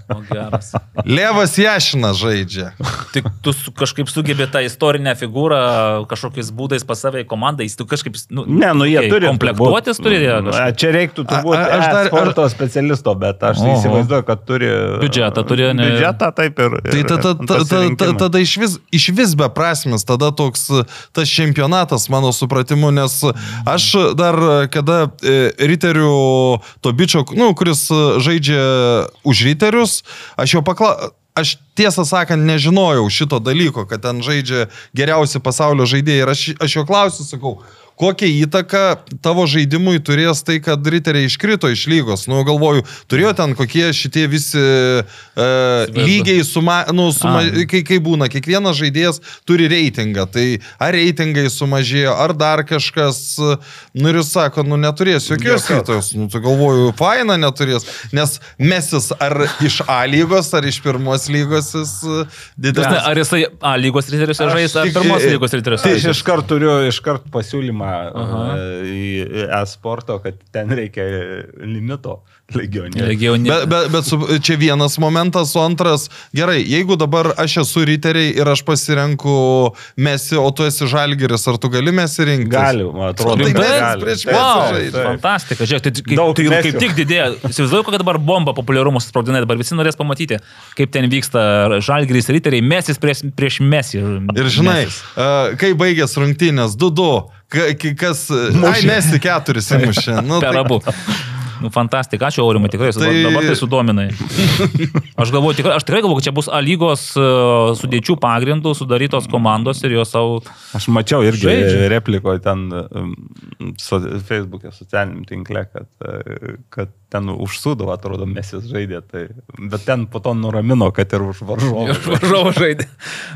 Levas Jašinas žaidžia. Tik tu su, kažkaip sugebė tą istorinę figūrą kažkokiais būdais pas save į komandą, jis tu kažkaip... Nu, Ne, nu jie okei, turi. Komplektuotis turi kažkaip. Čia reiktų turbūt A- a- aš dar- sporto specialisto, bet aš Oho. įsivaizduoju, kad turi. Biudžetą turi, ne- Biudžetą taip ir. Tai ir tada, tada, tada, pasirinkimą. tada iš vis, iš vis beprasmis, tada toks e, tas čempionatas mano supratimu, nes aš dar kada e, riterių to bičio, nu, kuris žaidžia už riterius, aš jau pakla... Aš tiesą sakant nežinojau šito dalyko, kad ten žaidžia geriausi pasaulio žaidėjai ir aš, aš jo klausiu, sakau, kokią įtaką tavo žaidimui turės tai, kad riteriai iškrito iš lygos. Nu, galvoju, turėjo ten kokie šitie visi e, lygiai, suma, nu, suma, kai, kai būna, kiekvienas žaidėjas turi reitingą. Tai ar reitingai sumažėjo, ar dar kažkas. Nu ir jis sako, nu neturės jokios įtakos. Nu, tai galvoju, faina neturės. Nes mesis ar iš A lygos, ar iš pirmos lygos jis e, didesnis. Ar jisai A lygos riteriuose žais, ar pirmos lygos riteriuose Tai aš žais? iškart turiu iškart pasiūlymą Aha. e, į e-sporto, kad ten reikia limito legionierių. Legioni. Bet, bet, bet su, čia vienas momentas, o antras, gerai, jeigu dabar aš esu riteriai ir aš pasirenku mesi, o tu esi žalgeris, ar tu gali mesi rinktis? Gali, man atrodo. Tai mes gali. prieš Taip, Wow, fantastika, žiūrėk, tai, kaip, Daug tai kaip tik didėja. Įsivaizduoju, kad dabar bomba populiarumus sprogdina, dabar visi norės pamatyti, kaip ten vyksta žalgris riteriai, mesis prieš, prieš mesį. Ir žinai, Mesis. uh, kai baigės rungtynės 2-2, ka- ki- kas... Ai, mesi keturis įmušė. Nu, Per tai, abu. Nu, fantastika, ačiū Aurimai, tikrai, tai... Dabar tai sudominai. Aš galvoju, tikrai, aš tikrai galvoju, kad čia bus A lygos e, sudėčių pagrindų sudarytos komandos ir jos savo... Aš mačiau irgi Žaidžia. replikoje ten so, Facebook'e, socialiniam tinkle, kad, uh, kad ten užsūdavo, atrodo, mesis žaidė, tai, bet ten po to nuramino, kad ir už varžovą. Varžovo žaidė.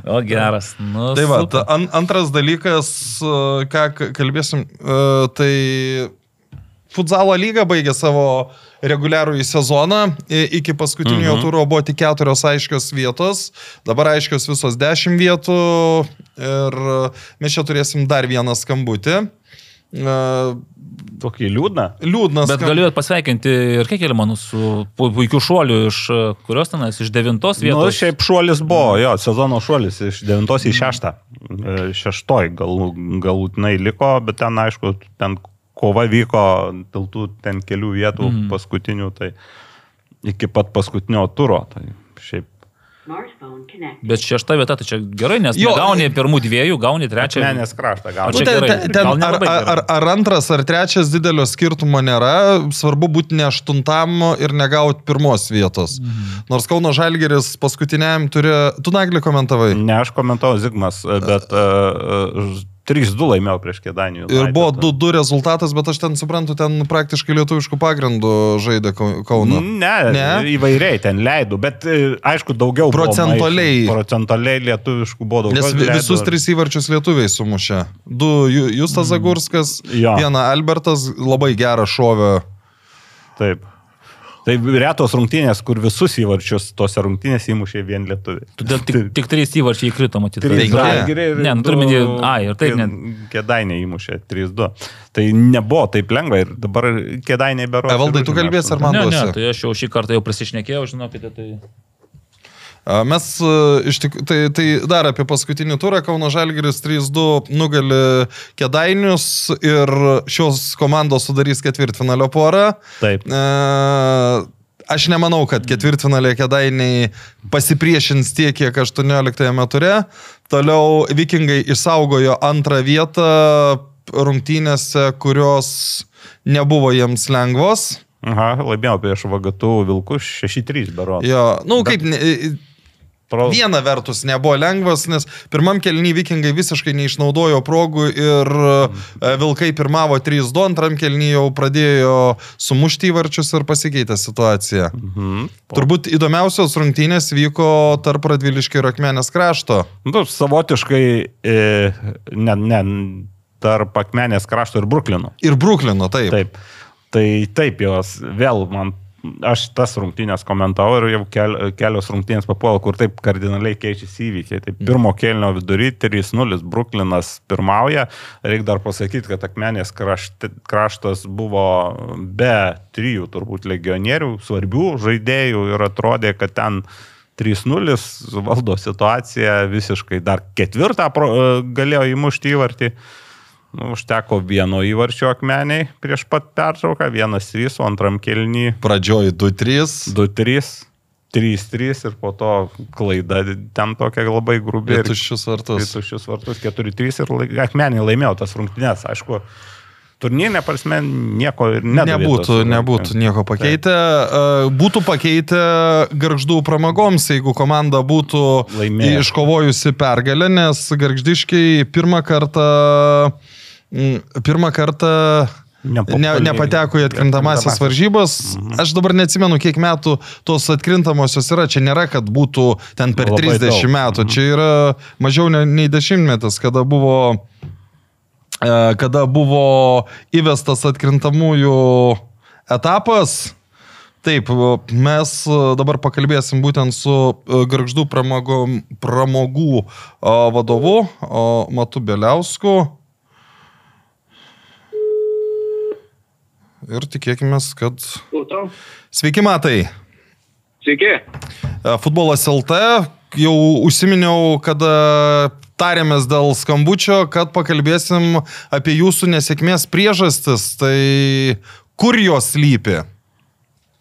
O geras. Nu, tai va, an, antras dalykas, uh, ką kalbėsim, tai Futsalo lyga baigė savo reguliarųjį sezoną. I- Iki paskutinio mhm. turo buvo tik keturios aiškios vietos, dabar aiškios visos dešimt vietų ir mes čia turėsim dar vieną skambutį. E, Tokį liūdną. liūdnas. Bet skam- galiu pasveikinti ir Kekelmanų su pu- puikiu šuoliu iš e, kurios tenas, iš devintos Na, vietos. nu, šiaip šuolis buvo, jo, sezono šuolis iš 9 į 6. Šeštoj gal, galutinai liko, bet ten, aišku, ten kova vyko dėl tų ten kelių vietų mm. paskutinių, tai iki pat paskutinio turo. Tai šiaip. Bet šešta vieta, tai čia gerai, nes Jo. gauni pirmų dviejų, gauni trečią. Menės kraštą O gauti. Nu, čia ten, gerai. ten, ten, ar, ar, ar antras, ar trečias didelio skirtumo nėra, svarbu būti ne aštuntam ir negauti pirmos vietos. Mhm. Nors Kauno Žalgeris paskutiniam turi, tu naglį komentavai. Ne, aš komentavau Zigmas, bet uh, uh, 3-2 laimėjau prieš Kėdainių. Ir buvo 2-2 rezultatas, bet aš ten suprantu, ten praktiškai lietuviškų pagrindų žaidė Kau- Kauno. Ne, Ne? įvairiai ten leidų, bet e, aišku, daugiau buvo Procentaliai. maišų. Procentaliai lietuviškų buvo daugiau. Nes leido. visus tris įvarčius lietuviai sumušė. Du Ju- Justas Zagurskas, Jo. vieną Albertas, labai gerą šovę. Taip. Tai retos rungtynės, kur visus įvarčius tose rungtynėse įmušė vien lietuviai. Todėl tik, tik trys įvarčiai įkrito, matyti. Trys Tai- Žalgiriai Ne, nu, minėti, ai, ir taip net. Kėdainė įmušė 3-2. Tai nebuvo taip lengva ir dabar kėdainiai bero. Evaldai, tu kalbėsi ar man Ne, ne, tai aš jau šį kartą jau prisišnekėjau, žinokite, tai... Mes e, iš tikrųjų, tai, tai dar apie paskutinį turą Kauno Žalgiris 3-2 nugali Kedainius ir šios komandos sudarys ketvirtfinalio porą. Taip. E, Aš nemanau, kad ketvirtfinalė Kedainiai pasipriešins tiek, kiek 18 ture. Toliau Vikingai išsaugojo antrą vietą rungtynėse, kurios nebuvo jiems lengvos. Aha, laimėjau prieš vagatų vilkus 6-3 bero. Jo, nu kaip, ne- Pro... Viena vertus nebuvo lengvas, nes pirmam kelnyje vikingai visiškai neišnaudojo progų ir e, Vilkai pirmavo 3-2, antram kelnyje jau pradėjo sumušti įvarčius ir pasikeitė situacija. Mhm. Turbūt įdomiausios rungtynės vyko tarp Radviliškio ir Akmenės krašto. Nu, savotiškai, e, ne, ne, tarp Akmenės krašto ir Bruklino. Ir Bruklino, taip. Taip. Tai taip jos vėl man, aš tas rungtynės komentavau ir jau kel, kelios rungtynės papuola, kur taip kardinaliai keičiasi įvykiai. Tai pirmo kelnio vidury 3-0 Bruklinas pirmauja. Reikia dar pasakyti, kad Akmenės krašt, kraštas buvo be trijų turbūt legionierių, svarbių žaidėjų ir atrodė, kad ten 3-0 valdo situaciją visiškai. Dar ketvirtą pro, galėjo įmušti įvartį. Nu, užteko vieno įvarčio akmeniai prieš pat pertrauką, vienas 3, o antram kelnį Pradžioj 2-3. 2-3, 3-3 ir po to klaida ten tokia labai grubi. Ir tuščius vartus. ir tuščius vartus 4-3 ir akmeniai laimėjo tas rungtynės. Aišku, turnyrinė prasme nieko ir Nebūtų, nebūtų nieko pakeitę. E, Būtų pakeitę garždų pramogoms, jeigu komanda būtų Laimėjo. iškovojusi pergalę, nes garždiškiai pirmą kartą, mm, pirmą kartą ne, nepateko į atkrintamasias atkrintamąsias. varžybas. Aš dabar neatsimenu, kiek metų tos atkrintamosios yra. Čia nėra, kad būtų ten per Labai 30 daug. metų. Čia yra mažiau ne- nei dešimtmetis, kada buvo e, kada buvo įvestas atkrintamųjų etapas. Taip, mes dabar pakalbėsim būtent su e, Garždų pramogų o, vadovu o, Matu Beliausku. Ir tikėkime, kad... Sveiki, Matai. Sveiki. E, Futbolas LT, jau užsiminiau, kada tarėmės dėl skambučio, kad pakalbėsim apie jūsų nesėkmės priežastis. Tai kur jos lypi?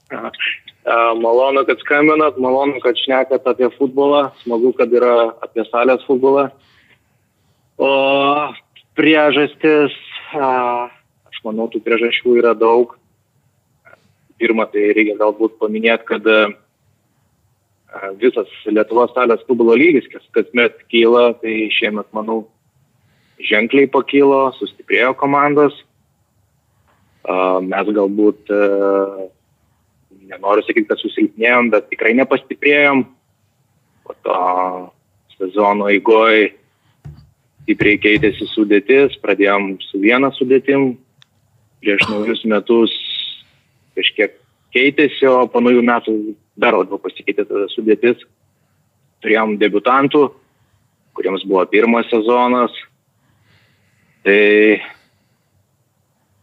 E, Malonu, kad skambinat, malonu, kad šnekat apie futbolą, smagu, kad yra apie salės futbolą. O priežastis, aš manau, tų priežasčių yra daug. Pirma, tai reikia galbūt paminėti, kad a, visas Lietuvos salės futbolo lygis, kas kasmet kyla, tai šiemet, manau, ženkliai pakilo, sustiprėjo komandos. Mes galbūt a, nenoriu sakyti, kad susilpnėjom, bet tikrai nepastiprėjom. Po to sezono eigoje stipriai keitėsi sudėtis, pradėjom su viena sudėtim, prieš naujus metus kažkiek keitėsi, o po naujų metų dar labiau pasikeitė tada sudėtis. Turėjom debutantų, kuriems buvo pirmas sezonas. Tai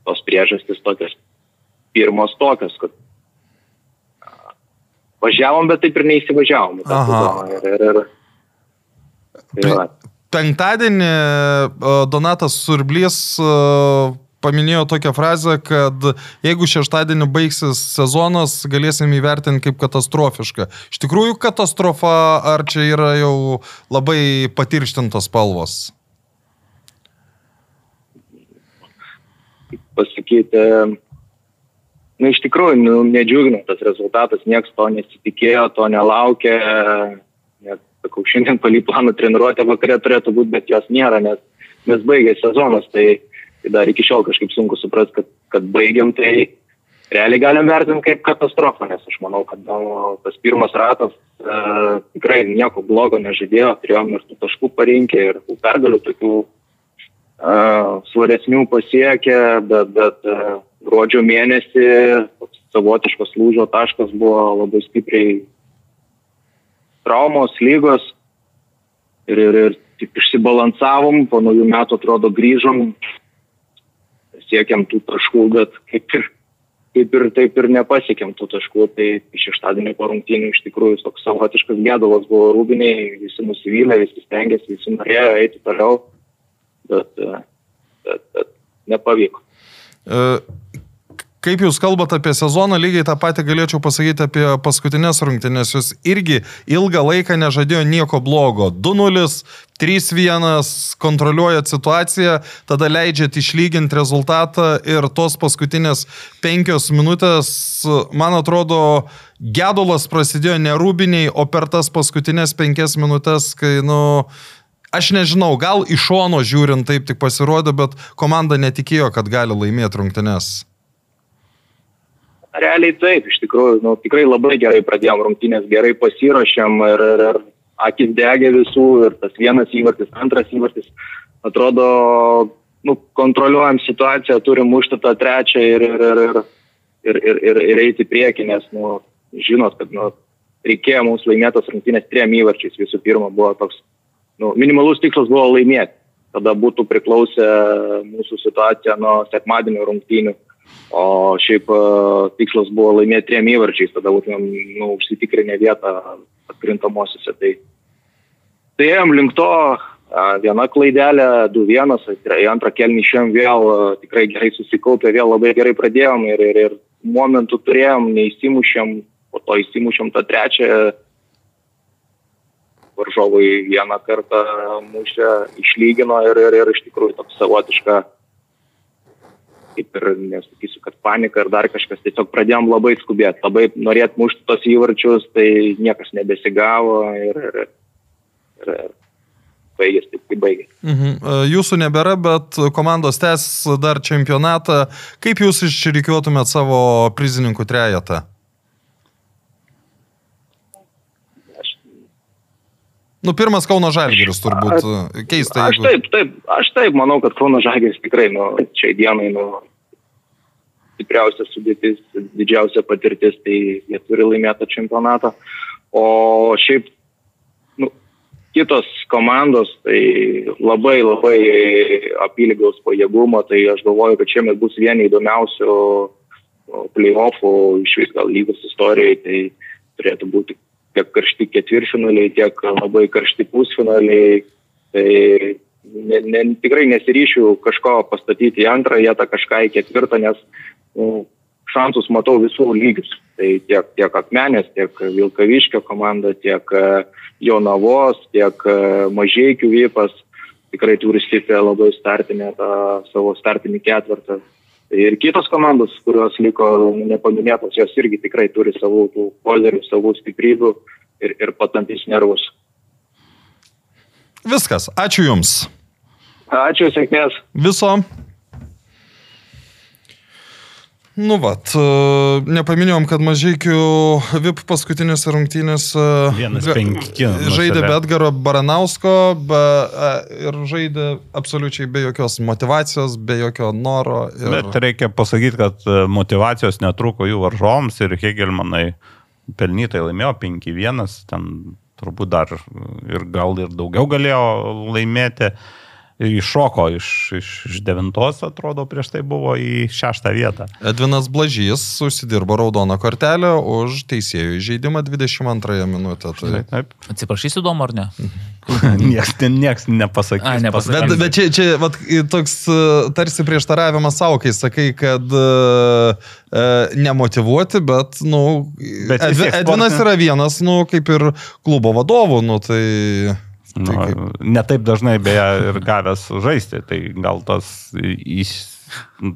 tos priežastys tokios pirmos tokios, kad važiavom, bet taip ir neįsivažiavom. Ir, ir, ir, tai. Penktadienį Donatas Surblys e, paminėjo tokią frazę, kad jeigu šeštadienį baigsis sezonas, galėsim įvertinti kaip katastrofišką. Iš tikrųjų katastrofa, ar čia yra jau labai patirštintos spalvos? pasakyti, nu, iš tikrųjų, nu, nedžiugina tas rezultatas, niekas to nesitikėjo, to nelaukė, net, sakau, šiandien paly planą treniruotę vakarė turėtų būti, bet jos nėra, nes, nes baigė sezonas, tai, tai dar iki šiol kažkaip sunku suprasti, kad, kad baigiam, tai realiai galim vertinti kaip katastrofą, nes aš manau, kad nu, tas pirmas ratas e, tikrai nieko blogo nežadėjo, turėjom ir tų taškų parinkę, ir tų pergalių tokių uh, svaresnių pasiekė, bet, bet uh, gruodžio mėnesį savotiškas lūžio taškas buvo labai stipriai traumos, lygos ir, ir, ir tik išsibalansavom, po naujų metų atrodo grįžom, siekiam tų taškų, bet kaip ir, kaip ir taip ir nepasiekėm tų taškų, tai šeštadienį po rungtynių iš tikrųjų toks savotiškas gedulas buvo rūbiniai, visi nusivylę, visi stengiasi, visi norėjo eiti toliau bet, bet, bet nepavyko. E, Kaip jūs kalbate apie sezoną, lygiai tą patį galėčiau pasakyti apie paskutinės rungtynės. Jūs irgi ilgą laiką nežadėjo nieko blogo. 2-0, 3-1, kontroliuojat situaciją, tada leidžiat išlyginti rezultatą ir tos paskutinės penkios minutės, man atrodo, gedulas prasidėjo ne rūbiniai, o per tas paskutinės penkias minutės, kai, nu, Aš nežinau, gal iš šono žiūrint taip tik pasirodė, bet komanda netikėjo, kad gali laimėti rungtynes. Realiai taip, iš tikrųjų, nu, tikrai labai gerai pradėjom rungtynės, gerai pasiruošėm ir, ir, ir akis degė visų ir tas vienas įvartis, antras įvartis. Atrodo, nu, kontroliuojam situaciją, turim mušti tą trečią ir, ir, ir, ir, ir, ir, ir, eiti į priekį, nes, nu, žinot, kad nu, reikėjo mums laimėtos rungtynės triem įvarčiais. Visų pirma, buvo toks nu, minimalus tikslas buvo laimėti. Tada būtų priklausę mūsų situacija nuo sekmadienio rungtynių. O šiaip uh, tikslas buvo laimėti triem įvarčiais, tada būtumėm nu, užsitikrinę vietą atkrintamosiose. Tai, tai ėjom link to, viena klaidelė, 2-1, tai į antrą kelnį išėjom vėl tikrai gerai susikaupę, vėl labai gerai pradėjom ir, ir, ir momentų turėjom, neįsimušėm, po to įsimušėm tą trečią varžovai vieną kartą mušė, išlygino ir, ir, ir iš tikrųjų toks savotiška, kaip ir nesakysiu, kad panika ir dar kažkas, tiesiog pradėjom labai skubėti, labai norėt mušti tos įvarčius, tai niekas nebesigavo ir, ir, ir, baigėsi taip, kaip baigėsi. Mhm. Jūsų nebėra, bet komandos tęs dar čempionatą. Kaip jūs išrikiuotumėt savo prizininkų trejetą? Nu, pirmas Kauno Žalgiris turbūt keista. Aš taip, taip, aš taip manau, kad Kauno Žalgiris tikrai, nu, čia dienai, nu, stipriausia sudėtis, didžiausia patirtis, tai jie turi laimėtą čempionatą. O šiaip, nu, kitos komandos, tai labai, labai apylygaus pajėgumo, tai aš galvoju, kad šiemet bus vieni įdomiausių nu, playoffų iš vis gal lygos istorijai, tai turėtų būti tiek karšti ketvirfinaliai, tiek labai karšti pusfinaliai. Tai ne, ne, tikrai nesiryšiu kažko pastatyti į antrą vietą, kažką į ketvirtą, nes nu, šansus matau visų lygius. Tai tiek, tiek Akmenės, tiek Vilkaviškio komanda, tiek e, Jonavos, tiek e, Mažiekių Vypas tikrai turi stiprią labai startinę tą savo startinį ketvirtą. Tai ir kitos komandos, kurios liko nepaminėtos, jos irgi tikrai turi savų tų kozerių, savų stiprybių ir, ir patampys nervus. Viskas, ačiū Jums. Ačiū, sėkmės. Viso. Nu, vat, e, nepaminėjom, kad mažykių VIP ga- penki žaidė be Edgaro Baranausko be, e, ir žaidė absoliučiai be jokios motivacijos, be jokio noro. Ir... Bet reikia pasakyti, kad e, motivacijos netruko jų varžoms ir Hegelmanai pelnytai laimėjo 5-1, ten turbūt dar ir gal ir daugiau galėjo laimėti. Iššoko iš, iš, iš devintos, atrodo, prieš tai buvo į šeštą vietą. Edvinas Blažys užsidirbo raudoną kortelę už teisėjų įžeidimą 22 minutę. Tai... Taip. Atsiprašysiu, įdomu ar ne? Niekas, nieks nepasakys. Ai, nepasakys. Bet, bet čia, čia vat, toks e, tarsi prieštaravimas savo, kai sakai, kad uh, nemotivuoti, bet, nu, Bet Edvinas sportinė- yra vienas, nu, kaip ir klubo vadovų, nu, tai... Nu, tai kaip- netaip dažnai beje ir gavęs žaisti, tai gal tas, iš,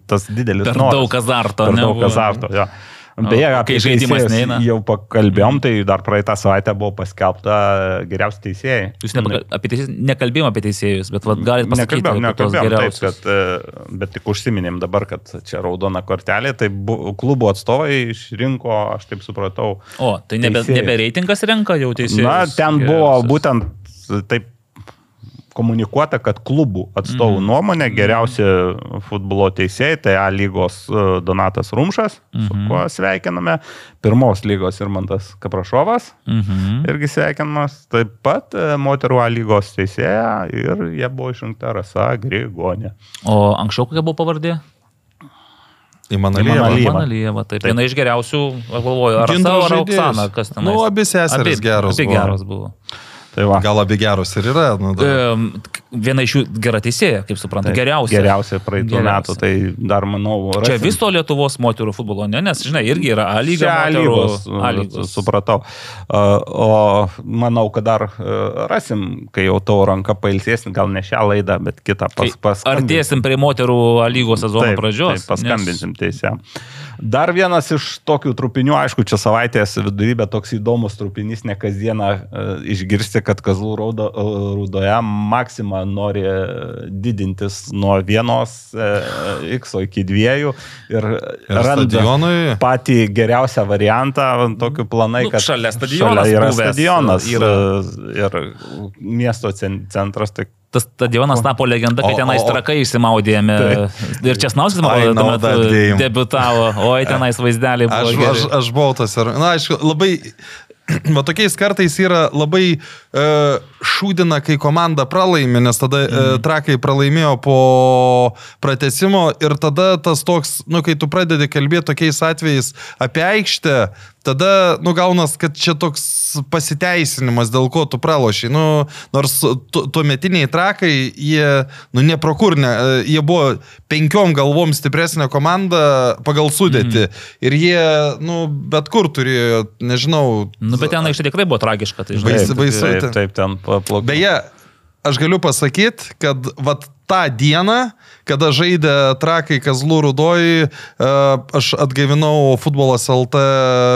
tas didelis Per noras. daug azarto, Per ne, daug azarto, jo. O, Beje, kai apie žaidimas teisėjus neeina? Jau pakalbėjom, tai dar praeitą savaitę buvo paskelbta geriausi teisėjai. Jūs nepaka, apie teisėjus, nekalbėjom apie teisėjus, bet vat, galite pasakyti, Nekalbėjom, nekalbėjom, taip, kad, e, bet tik užsiminėm dabar, kad čia raudona kortelė, tai bu, klubo atstovai išrinko, aš taip supratau. O, tai nebe, teisėjus. nebe reitingas renka jau teisėjus. Na, ten buvo būtent taip komunikuota, kad klubų atstovų Mhm. mm. nuomonė geriausi futbolo teisėjai, tai A lygos e, Donatas Rumšas, mm -hmm. su Mhm. kuo sveikiname, pirmos lygos Irmantas Kaprašovas, Mhm. irgi sveikinamas, taip pat e, moterų A lygos teisėja ir jie buvo išrinkta Rasa Grigonė. O anksčiau kokia buvo pavardė? Įmanalyje. Imanalyje. Manalyjeva, taip. Taip. Viena iš geriausių, galvoju, ar Rasa, ar. Oksana, kas ten. Nu, abi seserys geros Abi buvo. geros buvo. Tai va. Gal abi geros ir yra. Nu, da. Ehm, Viena iš jų gera teisėja, kaip suprantu, Taip, geriausia. Geriausia praeitų metų, tai dar manau. Čia rasim. viso Lietuvos moterų futbolo, ne? Nes, žinai, irgi yra A lyga. Čia A moterų, lygos, lygos. supratau. A, O manau, kad dar e, rasim, kai jau tavo ranka pailsės, gal ne šią laidą, bet kitą pas, pas, Artėsim prie moterų A lygos sezono Taip, pradžios. taip, paskambinsim teisėm. Dar vienas iš tokių trupinių, aišku, čia savaitės vidury, bet toks įdomus trupinys, ne kasdieną e, išgirsti, kad Kazlų raudo, e, raudoje Maksima nori e, didintis nuo vienos e, X iki dviejų ir, Ir randa stadionui. patį geriausią variantą, tokiu planai, Nu, kad šalia stadionas šalia yra buvęs, stadionas yra. ir miesto cen- centras. Tai Tas stadionas tapo legenda, kai O- tenais trakai išsimaudėme. Ir Česnauskas, man atrodo, debutavo. Oi, tenais vaizdeliai buvo. Aš, aš, aš buvau tas ir, na, aišku, labai, va tokiais kartais yra labai šūdina, kai komanda pralaimi, nes tada mm. uh, trakai pralaimėjo po pratesimo ir tada tas toks, nu, kai tu pradedi kalbėti tokiais atvejais apie aikštę, tada, nu, gaunas, kad čia toks pasiteisinimas, dėl ko tu pralošiai. Nu, nors tu, tuometiniai trakai, jie, nu, neprokur, ne, jie buvo penkiom galvom stipresnė komanda pagal sudėti. Mm. Ir jie, nu, bet kur turėjo, nežinau. Nu, bet ten aikštė tikrai buvo tragiška. Tai, žinai, Bais- baisu taip, ten. taip ten paplaukia. Beje, aš galiu pasakyti, kad vat tą dieną, kada žaidė trakai Kazlų Rudoji, e, aš atgaivinau futbolas LT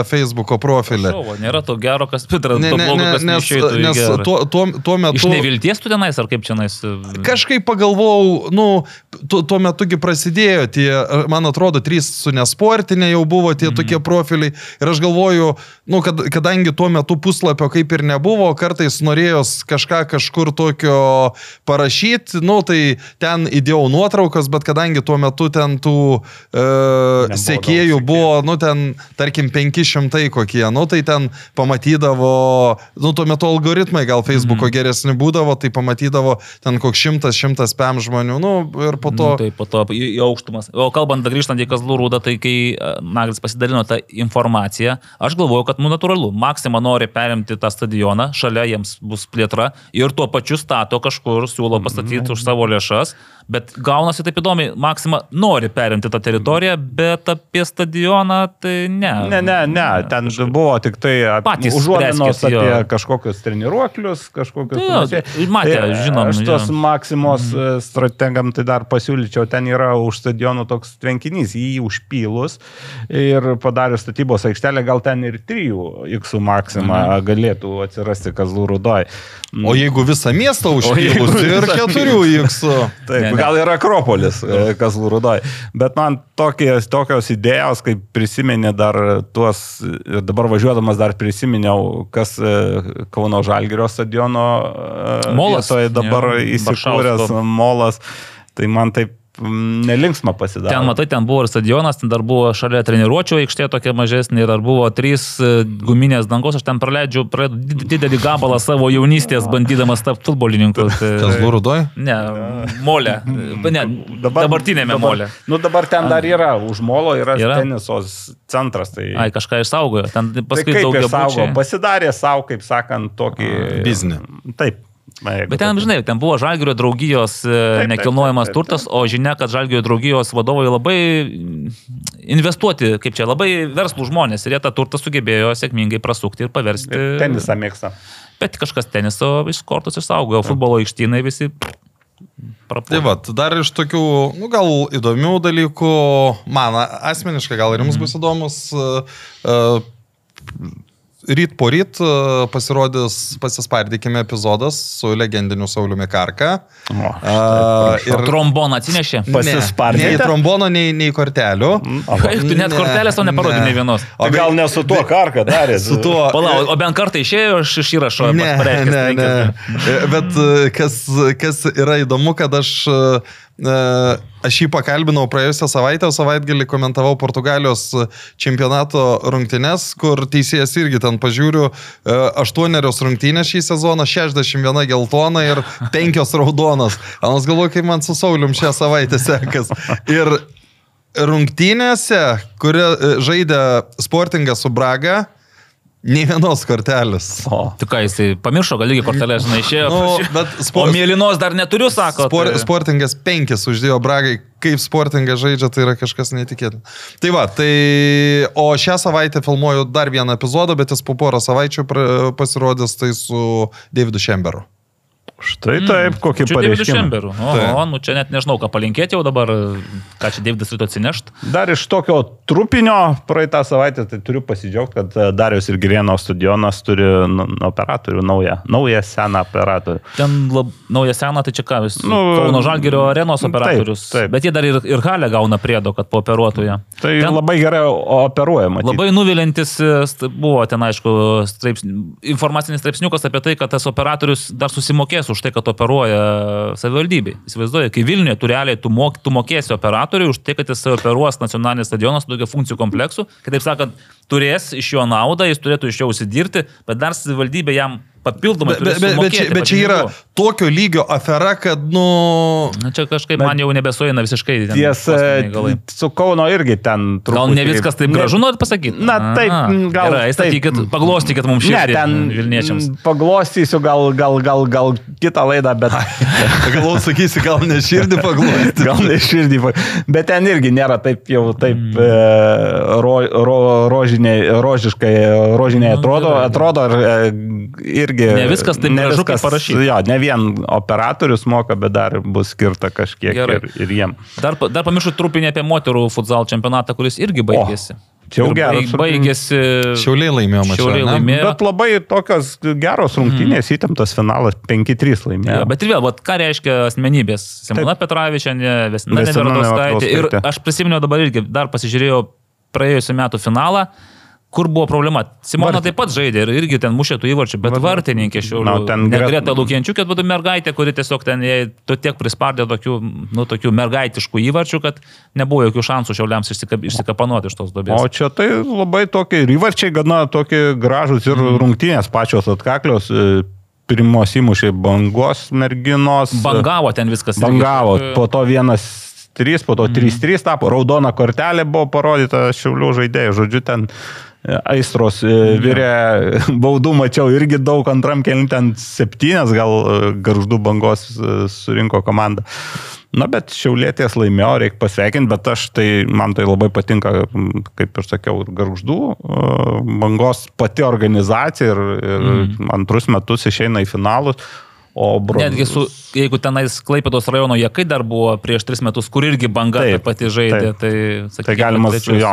Facebook'o profilį. Šovo, nėra to gero, kas Petras, Ne, to ne, blogo, kas nes nes tuo, tuo, tuo metu... Iš nevilties tu tenais, ar kaip čia nais? Kažkaip pagalvojau, nu, tuo, tuo metugi prasidėjo tie, man atrodo, trys su nesportinė jau buvo tie mm. tokie profiliai. Ir aš galvoju, nu, kad, kadangi tuo metu puslapio kaip ir nebuvo, kartais norėjos kažką kažkur tokio parašyti, nu, tai ten įdėjau nuotraukas, bet kadangi tuo metu ten tų e, sekėjų buvo, nu, ten, tarkim, 500 kokie, nu, tai ten pamatydavo, nu, tuo metu algoritmai gal Facebook'o mm. geresni būdavo, tai pamatydavo ten koks šimtas, šimtas pem žmonių, nu, ir po to... Nu, tai po to į, aukštumas. O kalbant, grįžtant į Kazlų rūdą, tai kai e, Naglis pasidalino tą informaciją, aš galvoju, kad, nu, natūralu, Maksima nori perimti tą stadioną, šalia jiems bus plėtra ir tuo pačiu stato kažkur, siūlo pastatyti mm. už savo lėšas, bet gaunasi taip įdomi, Maksima nori perimti tą teritoriją, bet apie stadioną tai ne. Ne, ne, ne, ten buvo tik tai Patys užuominos spręskit, jo. apie kažkokius treniruoklius, kažkokius... Jo, panašiai. matė, Tai, žinom, Aš tos jo. Maksimos mm. strategam tai dar pasiūlyčiau, ten yra už stadionų toks tvenkinys, jį užpylus ir padarius statybos aikštelę, gal ten ir trijų X Maksima mm. galėtų atsirasti Kazlų rudoj. O jeigu visą miestą užpylus, tai ir keturių iksų. Taip, Ne, ne, gal ir Akropolis, e, kas Lurudoj. Bet man tokios, tokios idėjos, kaip prisiminė dar tuos, dabar važiuodamas dar prisiminiau, kas e, Kauno Žalgirio stadiono e, Molas. vietoje dabar Jo, įsikūręs molas. Tai man taip nelinksma pasidarė. Ten, matai, ten buvo ir stadionas, ten dar buvo šalia treniruočio aikštė tokia mažesnė ir dar buvo trys e, guminės dangos, aš ten praleidžiu didelį gabalą savo jaunystės, bandydamas tapti futbolininku. Tai- Kazlų rudoj? Ne, molė. Ne, dabartinėme molė. Nu dabar ten dar yra, už molo yra, Yra? tenisos centras. Tai, Ai, kažką išsaugojo. Ten tai paskui kaip daugiau išsaugo, pasidarė savo, kaip sakant, tokį... biznį. Taip. Na, Bet ten, žinai, ten buvo Žalgirio draugijos e, taip, nekilnojamas taip, taip, turtas, o žinia, kad Žalgirio draugijos vadovai labai investuoti, kaip čia, labai verslų žmonės ir jie tą turtą sugebėjo sėkmingai prasukti ir paversti. Tenisą mėgsta. Bet kažkas teniso iš kortos išsaugojo, futbolo aikštynai visi. Tai prapuolė. va, dar iš tokių, nu, gal įdomių dalykų, man asmeniškai, gal ir jums bus įdomus, uh, ryt po ryt uh, pasirodys pasispardykime epizodas su legendiniu Sauliumi Karka. O, Uh, Ir tromboną atsinešė. Pasispardėte? Nei trombono, nei, nei kortelių. Kaip tu net Ne, kortelės to neparodė ne. nei vienos. O gal ne su tuo karką darė? Su tuo. Palauk, o bent kartą išėjo iš iš įrašo. Ne, ne, ne. penkias. Bet e, kas, kas yra įdomu, kad aš, e, aš jį pakalbinau praėjusią savaitę, o savaitgalį komentavau Portugalijos čempionato rungtynes, kur teisėjas irgi ten pažiūriu, e, aštuonerios rungtynės šį sezoną, 61 geltona ir 5 raudonas. Anas galvoju, kaip man su Saulium šią savaitę sekas. Ir rungtynėse, kurie e, žaidė sportingą su Braga, nei vienos kortelės. O. Tu ką, jisai pamiršo, gal irgi kortelę, žinai, išėjo. Nu, bet O spor- mėlynos dar neturiu, sako. Spor, tai- sportingas penkis uždėjo Bragai, kaip sportingas žaidžia, tai yra kažkas netikėtina. Tai va, tai o šią savaitę filmuoju dar vieną epizodą, bet jis po porą savaičių pasirodys tai su Davidu Šemberu. Štai taip, kokį Davidas pareiškimą. Šemberu. O, nu čia net nežinau, ką palinkėti jau dabar, ką čia Davidas ryto atsinešt. Dar iš tokio trupinio praeitą savaitę tai turiu pasidžiaugti, kad e, Darius ir Girieno stadionas turi operatorių, naują, naują seną operatorių. Ten lab, nauja sena, tai čia ką, vis, Nu, Kauno Žalgirio arenos taip, operatorius. taip. Bet jie dar ir, ir halę gauna priedo, kad pooperuotų ją. Tai Ten- labai gerai operuojama. Labai nuvilintis e, buvo ten, aišku, straips, informacinis straipsniukas apie tai, kad tas operatorius dar susimokės už tai, kad operuoja savivaldybei. Įsivaizduoju, kai Vilniuje tu realiai tu, mok, tu mokėsi operatoriui už tai, kad jis operuos nacionalinis stadionas su daugia funkcijų kompleksu, kitaip sakant, turės iš jo naudą, jis turėtų iš jo užsidirbti, bet dar savivaldybė jam papildomai Bet, bet, bet, bet, čia, bet čia yra tokio lygio afera, kad, nu... Na, čia kažkaip bet, man jau nebesuina visiškai. ten Tiesa, galai. su Kauno irgi ten truputį. Gal ne viskas taip gražu, norit pasakyti? Na, taip, gal Gerai, statykit, paglostykit mums Ne, šiandien ten Vilniečiams. Paglostysiu gal, gal, gal, gal kitą laidą, bet... Galvau, sakysi, gal ne širdį paglostyti. Gal ne širdį. pa- Bet ten irgi nėra taip jau taip Mm. e, ro, ro, rožiniai, rožiškai, rožiniai Nu, atrodo, atrodo ir, e, irgi... Ne viskas taip gražu, kaip parašyta. Jo, ne vien operatorius moka, bet dar bus skirta kažkiek Gerai. ir, ir jiem. Dar, dar pamiršau trupinį apie moterų futsal čempionatą, kuris irgi baigėsi. čia jau geras baig- Baigėsi. Šiauliai laimėjo mačiau. Šiauliai ne? laimėjo. Bet labai tokios geros rungtynės, mm. įtemptas finalas 5-3 laimėjo. Jo, bet ir vėl, vat, ką reiškia asmenybės? Simona Petravičianė, Vesina Nevertauskaitė. Ir aš prisiminiau dabar irgi, dar pasižiūrėjau praėjusiu metu finalą. Kur buvo problema? Simona Vartį- taip pat žaidė ir irgi ten mušė tų įvarčių, bet vartininkė šių Na, ten gret- Greta Lukienčiukė, būtų mergaitė, kuri tiesiog ten tu tiek prispardė tokių, nu, tokių mergaitiškų įvarčių, kad nebuvo jokių šansų šiauliams išsikap, išsikapanuoti iš tos duobės. O čia tai labai tokie ir įvarčiai gana tokie gražus ir mm. rungtynės pačios atkaklios. e, Pirmos įmušė bangos merginos. Bangavo ten viskas. Bangavo. Po to vienas 3, po to 3-3 tapo. Raudona kortelė buvo parodyta Šiaulių žaidėjai. Žodžiu, ten e, aistros e, virė baudų mačiau irgi daug antram keliui, ten septynės gal e, garždų bangos e, surinko komanda. Na, bet šiaulėties laimėjo, reikia pasveikinti, bet aš tai, man tai labai patinka, kaip ir sakiau, garždų bangos pati organizacija ir, ir mm. antrus metus išeina į finalus. O bro... Netgi su, jeigu tenais Klaipėdos rajono jėkai dar buvo prieš tris metus, kur irgi banga taip, Taip, pati žaidė, taip. tai Tai sakykime, galima, trečius. jo,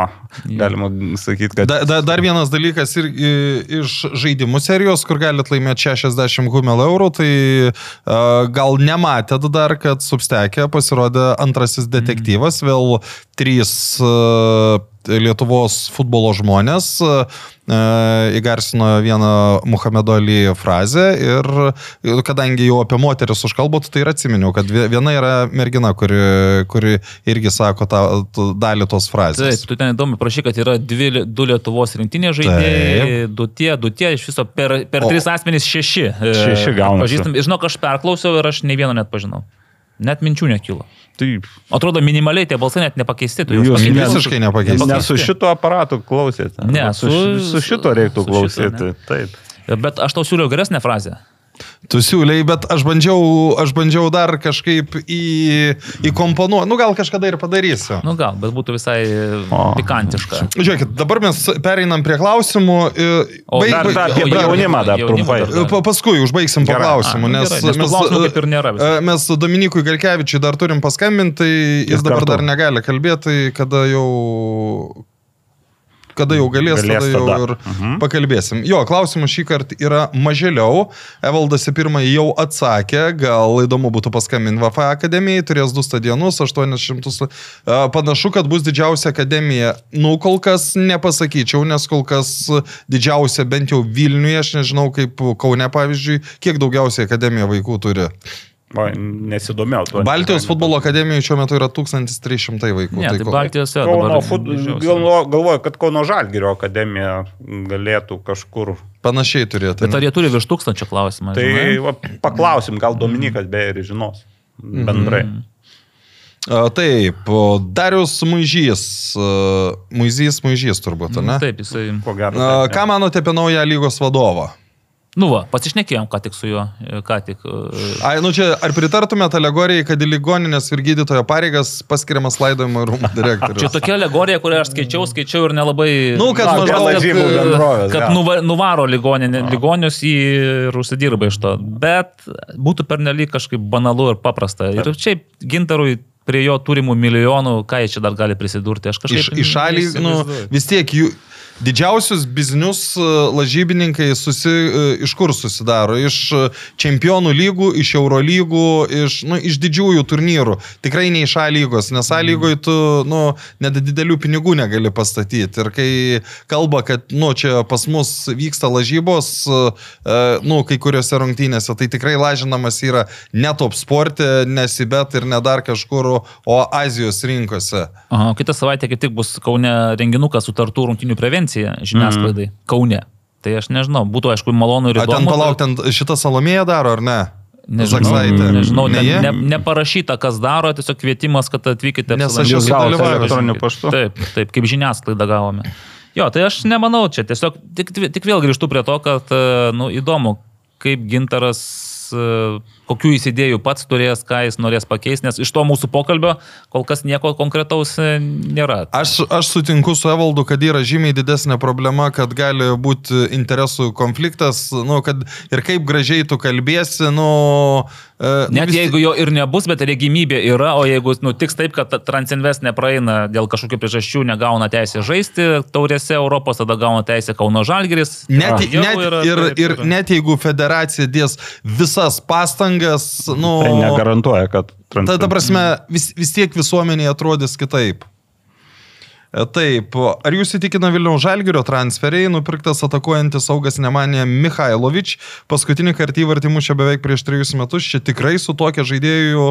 galima sakyti, kad... Da, da, dar vienas dalykas ir i, iš žaidimų serijos, kur galite laimėti 60 humel eurų, tai uh, gal nematėt dar, kad substekė pasirodė antrasis detektyvas, vėl trys uh, Lietuvos futbolo žmonės e, įgarsino vieną Muhamedo Ali frazę ir kadangi jau apie moteris užkalbot, tai ir atsiminiau, kad viena yra mergina, kuri, kuri irgi sako tą dalį tos frazės. Taip, tu ten įdomu, prašy, kad yra dvi, du Lietuvos rinktinės žaidėjai, du tie, du tie, iš viso per, per o, tris asmenys šeši. Šeši gaunasi. Žinok, aš perklausiau ir aš ne vieno net pažinau. Net minčių nekilo. Taip. Atrodo, minimaliai tie balsai net nepakeisti. Jūs pakeisti. visiškai nepakeisti. Ne su šito aparatu klausėte. Ne, su, su, su šito reiktų su klausyti. Šito, Taip. Bet aš tau siūliau geresnę frazę. Tu siūliai, bet aš bandžiau, aš bandžiau dar kažkaip į, įkomponuoti. Nu, gal kažkada ir padarysiu. Nu, gal, bet būtų visai o. pikantiška. Žiūrėkit, dabar mes pereinam prie klausimų. O baig, dar, dar apie jaunimą dar trumpai. Paskui užbaigsim po klausimų, nes, gerai, nes mes, nėra, mes Dominikui Garkevičiui dar turim paskambinti, tai jis dabar kartu. dar negali kalbėti, kada jau kada jau galės, galės tada jau tada. ir mhm. pakalbėsim. Jo, klausimų šį kartą yra mažėliau. Evaldas į pirmąjį jau atsakė, gal įdomu būtų paskambinti VFA akademijai, turės du stadionus, 800. Panašu, kad bus didžiausia akademija. Nu, kol kas nepasakyčiau, nes kol kas didžiausia bent jau Vilniuje, aš nežinau kaip Kaune pavyzdžiui, kiek daugiausiai akademija vaikų turi. O, nesidomėjau tuo. Baltijos futbolo akademijoje šiuo metu yra 1300 vaikų. Ne, tai, tai Baltijos yra. Kauno fut... Galvoju, kad Kauno Žalgirio akademija galėtų kažkur. Panašiai turėtų. Bet ar jie turi virš tūkstančio klausimą? Tai va, paklausim, gal Dominikas beje ir žinos. Bendrai. Mm. A, taip, Darius Muižys. Muižys, Muižys turbūt, ne? Taip, jisai. Ko gero. Ką manote apie naują lygos vadovą? Nu va, pasišnekėjom ką tik su juo, ką tik. E, Ai, nu čia, ar pritartumėte alegorijai, kad į ligoninės ir gydytojo pareigas paskiriamas laidojimo rūmų direktorius? čia tokia alegorija, kurią aš skaičiau, skaičiau ir nelabai... Nu, kad Na, maždaug kad, kad, kad nuva, nuvaro ligoninė, ligonius į ir užsidirba iš to. Bet būtų pernelyg kažkaip banalu ir paprasta. Ir šiaip gintarui prie jo turimų milijonų, ką jie čia dar gali prisidurti. Aš kažkaip... Iš, iš šalį, nu, vis tiek jų... Didžiausius biznius e, lažybininkai susi, e, iš kur susidaro? Iš e, čempionų lygų, iš Eurolygų, iš, nu, iš didžiųjų turnyrų. Tikrai ne iš A lygos, nes A lygoje tu nu, net didelių pinigų negali pastatyti. Ir kai kalba, kad nu, čia pas mus vyksta lažybos, nu, kai kuriuose rungtynėse, tai tikrai lažinamas yra ne top sportė, nesibet ir ne dar kažkur, o Azijos rinkose. Aha, kitą savaitę kaip tik bus Kaune renginukas sutartų rungtynių prevencijų konferencija žiniasklaidai mm. Kaune. Tai aš nežinau, būtų aišku malonu ir įdomu. A ten palauk, ten šitą salomėją daro, ar ne? Nežinau, Zaksaitė. nežinau ne, ne, neparašyta, kas daro, tiesiog kvietimas, kad atvykite. Nes aš jau dalyvauju elektroniniu paštu. Taip, taip, kaip žiniasklaida gavome. Jo, tai aš nemanau čia, tiesiog tik, tik vėl grįžtu prie to, kad, nu, įdomu, kaip gintaras kokių jis idėjų pats turės, ką jis norės pakeisti, nes iš to mūsų pokalbio kol kas nieko konkretaus e, nėra. Aš, aš sutinku su Evaldu, kad yra žymiai didesnė problema, kad gali būti interesų konfliktas, nu, kad ir kaip gražiai tu kalbėsi, nu... E, nu Net vis... jeigu jo ir nebus, bet regimybė yra, o jeigu nutiks taip, kad Transinvest nepraeina dėl kažkokių priežasčių, negauna teisę žaisti taurėse Europos, tada gauna teisę Kauno Žalgeris. Net, net, yra, ir, taip, ir net jeigu federacija dės visas pastangas, nu... Tai negarantuoja, kad... Ta, ta prasme, vis, vis tiek visuomenėje atrodys kitaip. Taip, ar jūs įtikina Vilniaus Žalgirio transferiai, nupirktas atakuojantis saugas Nemanė Mikhailovič, paskutinį kartą įvartį mušė beveik prieš trejus metus, čia tikrai su tokia žaidėjų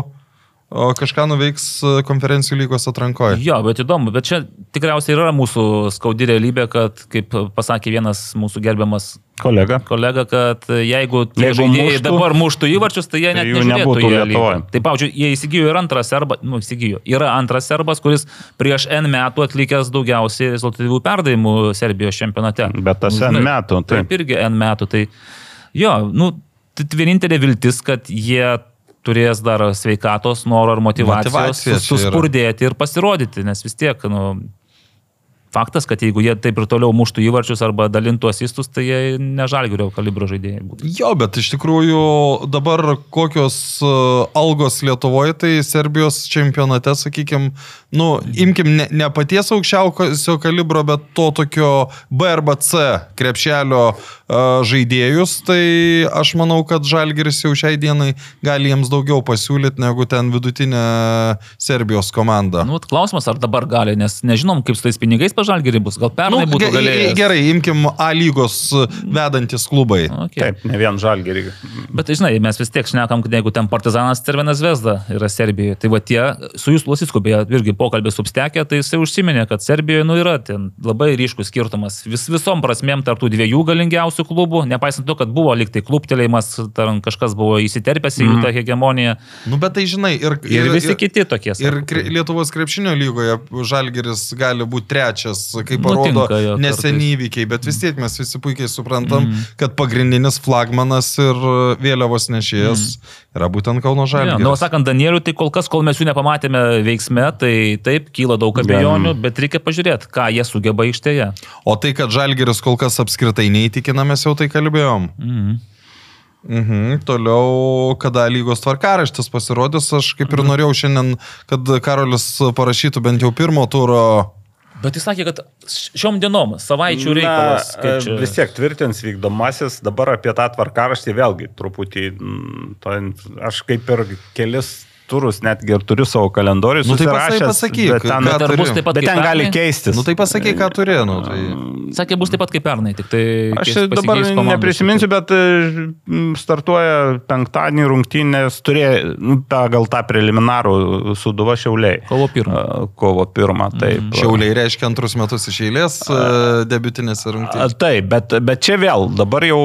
O kažką nuveiks e, konferencijų lygos atrankoje. Jo, bet įdomu, bet čia tikriausiai yra mūsų skaudi realybė, kad, kaip pasakė vienas mūsų gerbiamas kolega, kolega kad jeigu jeigu muštų, dabar muštų įvarčius, tai jie net tai nežiūrėtų į Lietuvą. Tai, pavyzdžiui, jie įsigijo ir antrą serbą, nu, įsigijo. Yra antras serbas, kuris prieš N metų atlikęs daugiausiai rezultatyvių perdavimų Serbijos čempionate. Bet tas N metų, tai. Taip irgi N metų. Tai jo, nu, tai vienintelė viltis, kad jie turės dar sveikatos, noro ir motivacijos, motivacijos suspurdėti ir pasirodyti, nes vis tiek, nu, faktas, kad jeigu jie taip ir toliau muštų įvarčius arba dalintų asistus, tai jie nežalgirio kalibro žaidėjai būtų. Jo, bet iš tikrųjų dabar kokios e, algos Lietuvoje, tai Serbijos čempionate, sakykime, nu, imkim ne, ne paties aukščiausio kalibro, bet to tokio B arba C krepšelio uh, žaidėjus, tai aš manau, kad Žalgiris jau šiai dienai gali jiems daugiau pasiūlyti negu ten vidutinė Serbijos komanda. Nu, klausimas, ar dabar gali, nes nežinom, kaip su tais pinigais pas žalgerį bus, gal pernai Nu, būtų galėjęs. gerai, imkim A lygos vedantis klubai. Okay. Taip, ne vien žalgerį. Bet tai žinai, mes vis tiek šnekam, kad jeigu ten Partizanas Cervenas Vesda yra Serbijoje, tai va tie, su jūs Lasisku beje, irgi pokalbė substekė, tai jisai užsiminė, kad Serbijoje nu yra ten labai ryškus skirtumas vis, visom prasmėm tarp tų dviejų galingiausių klubų, nepaisant to, kad buvo liktai klubtelėjimas, ten kažkas buvo įsiterpęs į jų tą hegemoniją Nu, bet tai žinai, ir, ir visi kiti tokie. Ir Lietuvos krepšinio lygoje Žalgeris gali būti trečias, kaip Nutinka parodo jo neseni kartais. įvykiai, bet vis tiek mes visi puikiai suprantam, mm. kad pagrindinis flagmanas ir vėliavos nešėjas mm. yra būtent Kauno Ja, Žalgeris. nu, sakant, Danieliu, tai kol kas, kol mes jų nepamatėme veiksme, tai taip, kyla daug abejonių, bet reikia pažiūrėti, ką jie sugeba aikštėje. O tai, kad Žalgeris kol kas apskritai neįtikina, mes jau tai kalbėjom. Mhm. Mhm. Toliau, kada lygos tvarkaraštis pasirodys, aš kaip ir norėjau šiandien, kad Karolis parašytų bent jau pirmo turo. Bet jis sakė, kad šiom dienom, savaičių reikalas. Na, kaip čia- vis tiek tvirtins vykdomasis, dabar apie tą tvarkaraštį vėlgi truputį, to, aš kaip ir kelis turus netgi ir turiu savo kalendorių. Nu, tai pasakyk, bet ten, Bet bus taip pat bet ten gali pernai? keistis. Nu tai pasakai, ką turi. Nu, tai... Sakė, bus taip pat kaip pernai, tik tai... Aš dabar komandos. neprisiminsiu, bet e, m, startuoja penktadienį rungtynės, turėjo nu, pagal tą preliminarų suduva šiauliai. Kovo pirmą. Kovo pirmą, taip. Šiauliai reiškia antrus metus iš eilės e, debiutinėse A, rungtynėse. Taip, bet, bet čia vėl, dabar jau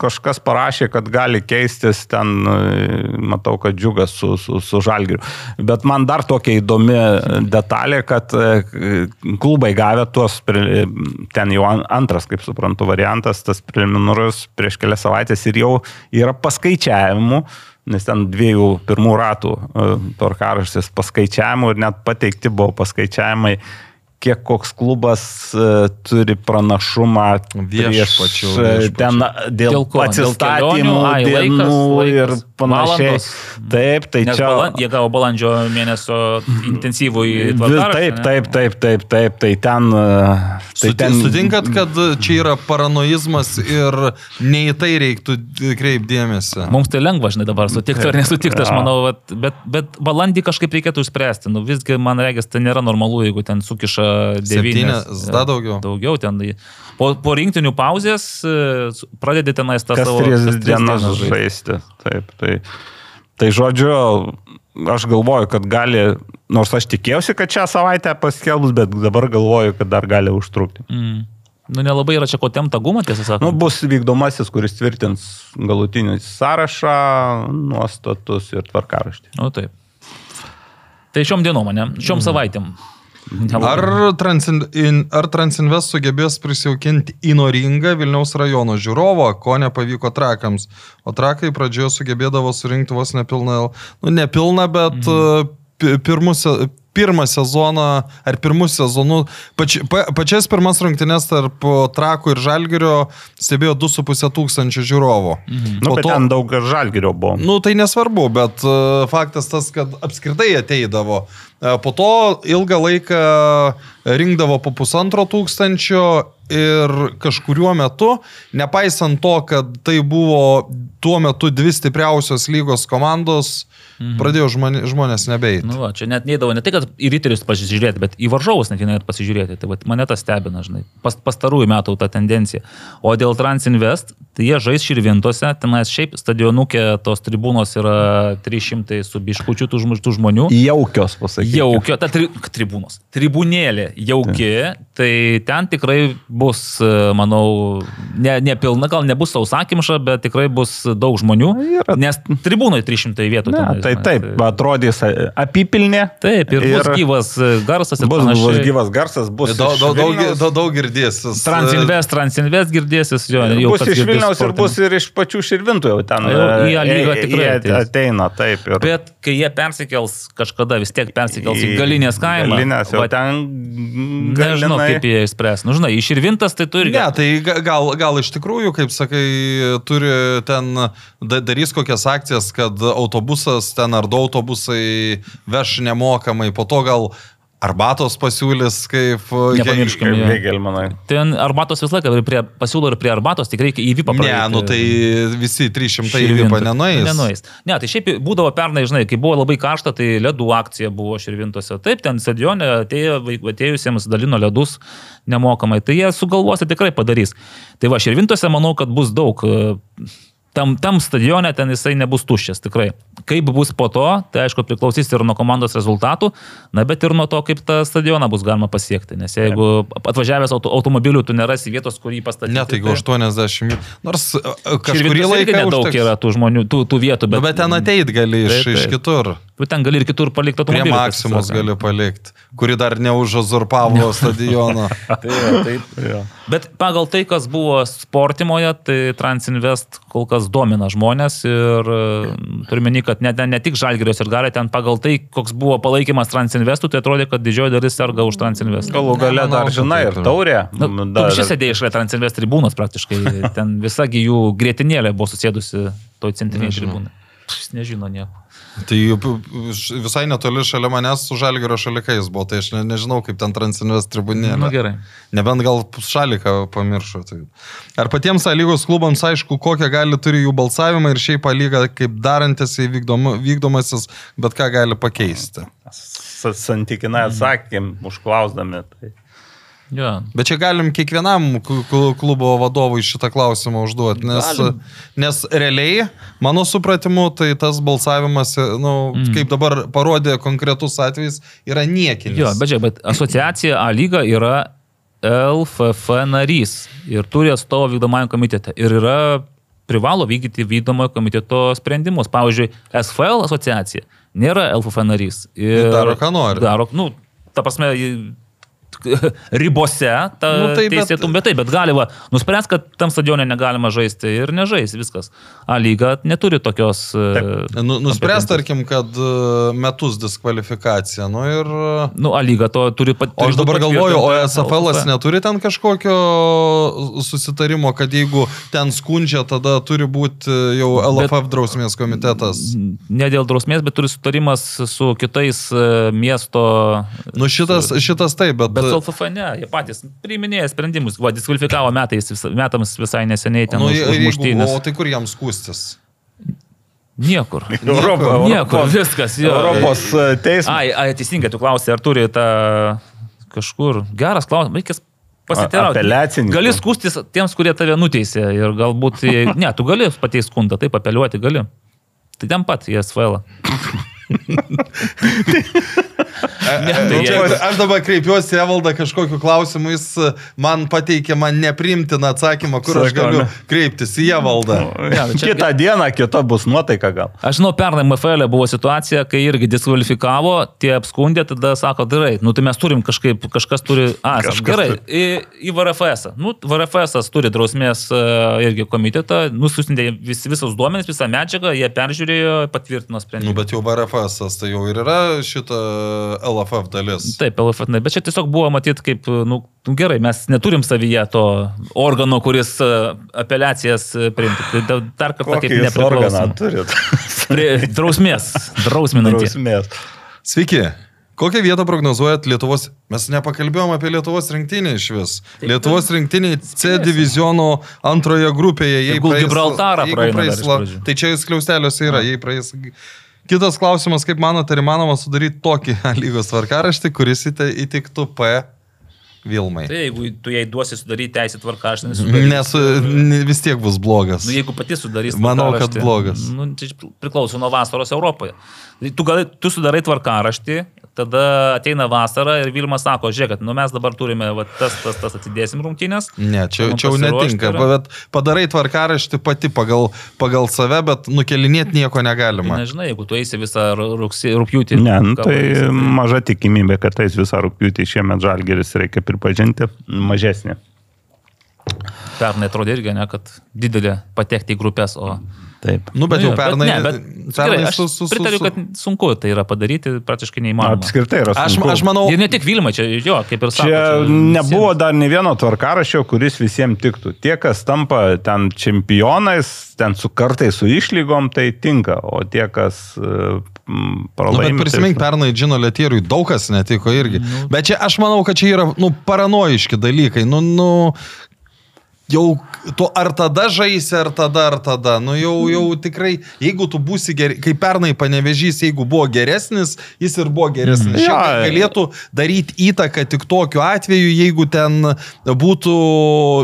kažkas parašė, kad gali keistis ten, e, matau, kad džiugas su, su, su žalgiriu. Bet man dar tokia įdomi detalė, kad e, klubai gavę tuos, ten jau an- antras, kaip suprantu, variantas, tas preliminarus prieš kelias savaitės ir jau yra paskaičiavimų. Nes ten dviejų pirmų ratų e, tvarkaraštis paskaičiavimų ir net pateikti buvo paskaičiavimai, kiek koks klubas e, turi pranašumą prieš, e, viešpačiau. ten dėl, Dėl ko? Dėl atsistatymų, kelionių? Ai, laikas, dienų ir laikas, panašiai. valandos. Taip, tai Nes čia. balan, jie gavo balandžio mėnesio intensyvų į tvarkaraštį, Taip, taip, taip, taip, taip, tai ten. e, Tai ten Sutinkat, kad čia yra paranoizmas ir ne į tai reiktų kreipdėmėsi. Mums tai lengva, žinai, dabar sutikti ar nesutikti, aš manau, vat, bet, bet balandį kažkaip reikėtų išspręsti. Nu, visgi, man regis, tai nėra normalu, jeigu ten sukiša devynis. Dar daugiau. Daugiau ten. tai- Po, po rinktinių pauzės e, pradedi tenais tą kas savo... tris tas dienas žaisti. žaisti. Taip, tai, tai žodžiu, aš galvoju, kad gali, nors aš tikėjausi, kad šią savaitę paskelbs, bet dabar galvoju, kad dar gali užtrukti. Mm. Nu, nelabai yra čia ko temta gumą, tiesą sakant. Nu, bus vykdomasis, kuris tvirtins galutinį sąrašą, nuostatus ir tvarkaraštį. Nu, taip. Tai šiom dienom, ne? Šiom Mm. savaitėm. Ar, Transin, in, ar Transinvest sugebės prisijaukinti įnoringą Vilniaus rajono žiūrovą, ko nepavyko trakams? O trakai pradžioje sugebėdavo surinkti vos nepilną, nu nepilną, bet mhm. pirmus, pirmą sezoną ar pirmus sezonų, pač, pa, pačias pirmas rungtynes tarp trakų ir žalgerio stebėjo 2,5 tūkstančio žiūrovų. Mhm. Nu, bet ten daug ir žalgerio buvo. Nu, tai nesvarbu, bet uh, faktas tas, kad apskritai ateidavo. Uh, po to ilgą laiką rinkdavo po pusantro tūkstančio ir kažkuriuo metu, nepaisant to, kad tai buvo tuo metu dvi stipriausios lygos komandos, mhm. pradėjo žmonė, žmonės nebeiti. Nu, va, čia net neįdavo ne tai, kad į ryterius pasižiūrėti, bet į varžovus net net pasižiūrėti. Tai va, mane tas stebina, žinai, pas, pastarųjų metų ta tendencija. O dėl Transinvest, tai jie žais širvintose, tenais šiaip stadionukė tos tribūnos yra 300 su biškučiu tų, žmo- tų žmonių. Jaukios, pasakykime. Jaukio, ta tri, tribūnos. Tribūnėlė jauki, tai ten tikrai bus, manau, ne, ne pilna, gal nebus sausakimša, bet tikrai bus daug žmonių. Yra. Nes tribūnoje 300 vietų. Ne, tenais, tai žinai, taip, aprodys apipilnė. Taip, ir, ir bus gyvas e, garsas ir Bus, bus panašiai. gyvas garsas, bus Daug, daug, daug, daug, daug girdėsis. Transinvest, Transinvest girdėsis jo. jau Bus iš Vilniaus ir bus ir iš pačių širvintų jau ten. Jau į A lygą e, tikrai ateina, taip. Ir Bet kai jie persikels kažkada, vis tiek persikels į galinės kaimą. Galinės, jau va, ten. Nežinau, galinai- kaip jie išspręs. Nu, žinai, iširvintas tai turi. Ne, tai ga- gal, gal iš tikrųjų, kaip sakai, turi ten, da- darys kokias akcijas, kad autobusas ten ar du autobusai veš nemokamai, po to gal arbatos pasiūlys kaip... e, Nepamirškim, jei- jo. Hegelmanai. Ten arbatos visą laiką prie, pasiūlo ir prie arbatos, tik reikia įvypą Ne, nu tai visi 300 įvypa nenueis. Nenueis. Ne, tai šiaip būdavo pernai, žinai, kai buvo labai karšta, tai ledų akcija buvo širvintose. Taip, ten stadione atėjo, atėjusiems dalino ledus nemokamai. Tai jie sugalvos ir tikrai padarys. Tai va, širvintose manau, kad bus daug. Tam, tam stadione ten jisai nebus tuščias, tikrai. Kaip bus po to, tai aišku priklausys ir nuo komandos rezultatų, na bet ir nuo to, kaip tą stadioną bus galima pasiekti. Nes jeigu atvažiavęs auto, automobiliu, tu nerasi vietos, kur jį pastatyti. Ne, tai gal 80. Nors e, kažkurį laiką nedaug užteks. yra tų žmonių, tų, tų vietų, Bet, bet, bet ten ateit gali iš, Taip, iš taip. kitur. Tu ten gali ir kitur palikti Prie automobilį. Maksimos tiesą sakant. gali palikti, kuri dar neužazurpavo stadioną. Tai, va, taip. Bet pagal tai, kas buvo sportimoje, tai Transinvest kol kas domina žmonės ir e, turime kad net ne, ne tik Žalgirios ir gali ten pagal tai, koks buvo palaikymas Transinvestų, tai atrodė, kad didžioji dalis serga už Transinvest. Galų gale dar žinai ir taurė. Na, tu šis sėdėjai šalia Transinvest tribūnos praktiškai, ten visagi jų grėtinėlė buvo susėdusi toj centrinėje tribūnoje. Jis nežino nieko. Tai visai netoli šalia manęs su Žalgirio šalikais buvo, tai aš ne, nežinau, kaip ten Transinvest tribunėlė. Na Nu, gerai. Nebent gal šaliką pamiršo. Tai. Ar patiems A lygos klubams aišku, kokią gali turi jų balsavimą ir šiaip lyga kaip darantis įvykdom, vykdomasis, bet ką gali pakeisti. Sa- Santykinai atsakėm, užklausdami. Tai. Jo. Bet čia galim kiekvienam kl- kl- klubo vadovui šitą klausimą užduoti, nes, Galim. nes realiai, mano supratimu, tai tas balsavimas, nu, mm. kaip dabar parodė konkretus atvejis, yra niekinis. Jo, bet žiūrėk, bet asociacija A lyga yra LFF narys ir turi atstovą vykdomajam komitete ir yra privalo vykdyti vykdomojo komiteto sprendimus. Pavyzdžiui, SFL asociacija nėra LFF narys. Ir Daro, ką nori. Daro, nu, ta prasme, ribose, ta Nu, tai bet- teisėtum, bet, bet taip, bet galima nuspręs, kad tam stadione negalima žaisti ir nežais, viskas. A lyga neturi tokios... e, Nu, nuspręs, tarkim, kad e, metus diskvalifikacija. Nu ir... e, Nu, A lyga to turi pat... O aš dabar galvoju, o SFL neturi ten kažkokio susitarimo, kad jeigu ten skundžia, tada turi būti jau LFF drausmės komitetas. Ne dėl drausmės, bet turi sutarimas su kitais e, miesto... Nu šitas, šitas taip, bet... Bet LFF ne, jie patys priiminėja sprendimus. Va, diskvalifikavo metais, metams visai neseniai ten Nu, už, muštynės. o tai kur jam skūstis? Niekur. Europa, Niekur, Europos, viskas. Jo. Europos e, teismas. Ai, ai, teisingai, tu klausai, ar turi tą kažkur. Geras klausimas, reikės pasiteirauti. apeliacininkų. Gali skūstis tiems, kurie tave nuteisė ir galbūt, ne, tu gali pateisti skundą, taip apeliuoti gali. Tai ten pat į SVL. Ne, tai Nu, čia, aš dabar kreipiuosi į Evaldą kažkokiu klausimu, jis e, man pateikė man neprimtiną atsakymą, kur aš Sako, galiu ne. kreiptis į Evaldą. Nu čia- Kitą dieną, kita bus nuotaika gal. Aš žinau, pernai MFL buvo situacija, kai irgi diskvalifikavo, tie apskundė, tada sako, gerai, nu tai mes turim kažkaip, kažkas turi, a, Kažkas gerai, į, į VRFS. -ą. Nu, VRFS turi drausmės e, irgi komitetą, nusisindė vis, visus duomenys, visą medžiagą, jie peržiūrėjo, patvirtino Nu, sprendimą. bet jau VRFS tai jau ir yra šita LFF dalis. Taip, LFN, bet čia tiesiog buvo matyti kaip, nu, nu, gerai, mes neturim savyje to organo, kuris e, apeliacijas e, priimtų. Tai da- dar kartą kaip Kokį jūs organą nepriklausom. turit? Prie- Drausmės, drausminantį. Drausmės. Sveiki. Kokią vietą prognozuojat Lietuvos? Mes nepakalbėjom apie Lietuvos rinktinę iš vis. Lietuvos rinktinė C diviziono antroje grupėje. praeis- Gibraltarą jeigu dar praeis iš la-. Tai čia skliausteliuose yra, jei praeis. Kitas klausimas, kaip manote, ar įmanoma sudaryti tokį lygos tvarkaraštį, kuris įtiktų P Vilmai? Tai jeigu tu jai duosi sudaryti teisę tvarką, aš Nes nesudarysiu. e, ne- vis tiek bus blogas. Nu, jeigu pati sudarys Manau, kad blogas. Nu, tai priklauso nuo vasaros Europoje. Tai Tu, gali, tu sudarai tvarkaraštį, tada ateina vasara ir Vilma sako, žiūrėk, nu mes dabar turime va, tas, tas, tas atidėsim rungtynės. Ne, čia, čia jau netinka. yra. Bet padarai tvarkaraštį pati pagal, pagal save, bet nukelinėti nieko Tai negalima. nežinai, jeigu tu eisi visą rūpjūtį. Ne, nu, tai padarysi, maža tikimybė, kad tais visą rūpjūtį šiemet žalgeris reikia pripažinti mažesnė. Pernai atrodė irgi, ne, kad didelė patekti į grupės, o... Taip. Nu, bet Nu jau pernai. ne, bet, pernai aš su- su- su- pritariu, kad sunku tai yra padaryti, praktiškai neįmanoma. Apskritai yra Aš, sunku. aš manau, Ir ne tik Vilma, čia jo, kaip ir sako. Čia visiems. nebuvo dar ne vieno tvarkaraščio, kuris visiems tiktų. Tie, kas tampa ten čempionais, ten su kartais su išlygom, tai tinka, o tie, kas e, mm, Nu, bet pralaimi. prisimink, tai- pernai Džino Letieriui daug kas netiko irgi. Nu. Bet čia aš manau, kad čia yra, nu, paranoiški dalykai. Nu, nu, jau tu ar tada žaisi, ar tada, ar tada. Nu, jau, jau tikrai, jeigu tu būsi gerai, kaip pernai panevežys, jeigu buvo geresnis, jis ir buvo geresnis. Mm. Jo. Galėtų daryti įtaką tik tokiu atveju, jeigu ten būtų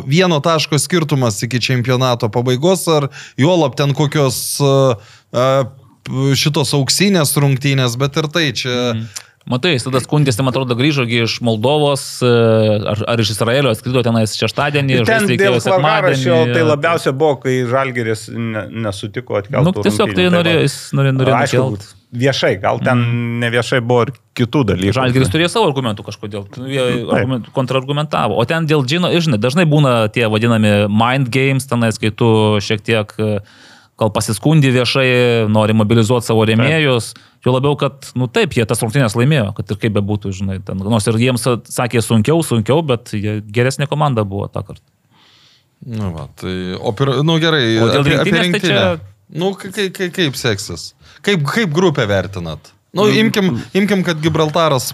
vieno taško skirtumas iki čempionato pabaigos, ar juolap ten kokios uh, uh, šitos auksinės rungtynės, bet ir tai čia... Mm. Matai, jis tada skundėsi, man atrodo, grįžo gi iš Moldovos e, ar, ar iš Izraelio, atskrido tenais šeštadienį. Ten žaisti reikėjo dėl sekmadienį. tai labiausia buvo, kai Žalgeris ne, nesutiko atkelti. Nu, tiesiog tai norėjo, jis norėjo, norėjo nukelt. viešai, gal ten mm. ne viešai buvo ir kitų dalykų. Žalgiris turėjo savo argumentų kažkodėl, Nu, argument, kontrargumentavo. O ten dėl Džino, žinai, dažnai būna tie vadinami mind games, tenais, kai tu šiek tiek e, gal pasiskundi viešai, nori mobilizuoti savo rėmėjus. Jo labiau, kad, nu taip, jie tas rungtynės laimėjo, kad ir kaip bebūtų, žinai, ten, nors ir jiems sakė sunkiau, sunkiau, bet geresnė komanda buvo tą kartą. Nu, va, tai, o, pir, nu gerai, O dėl apie, apie rinktinės, tai rinktinę. čia- Nu, kaip, kaip, kaip seksis? Kaip, kaip grupę vertinat? Nu, Mm. imkim, imkim, kad Gibraltaras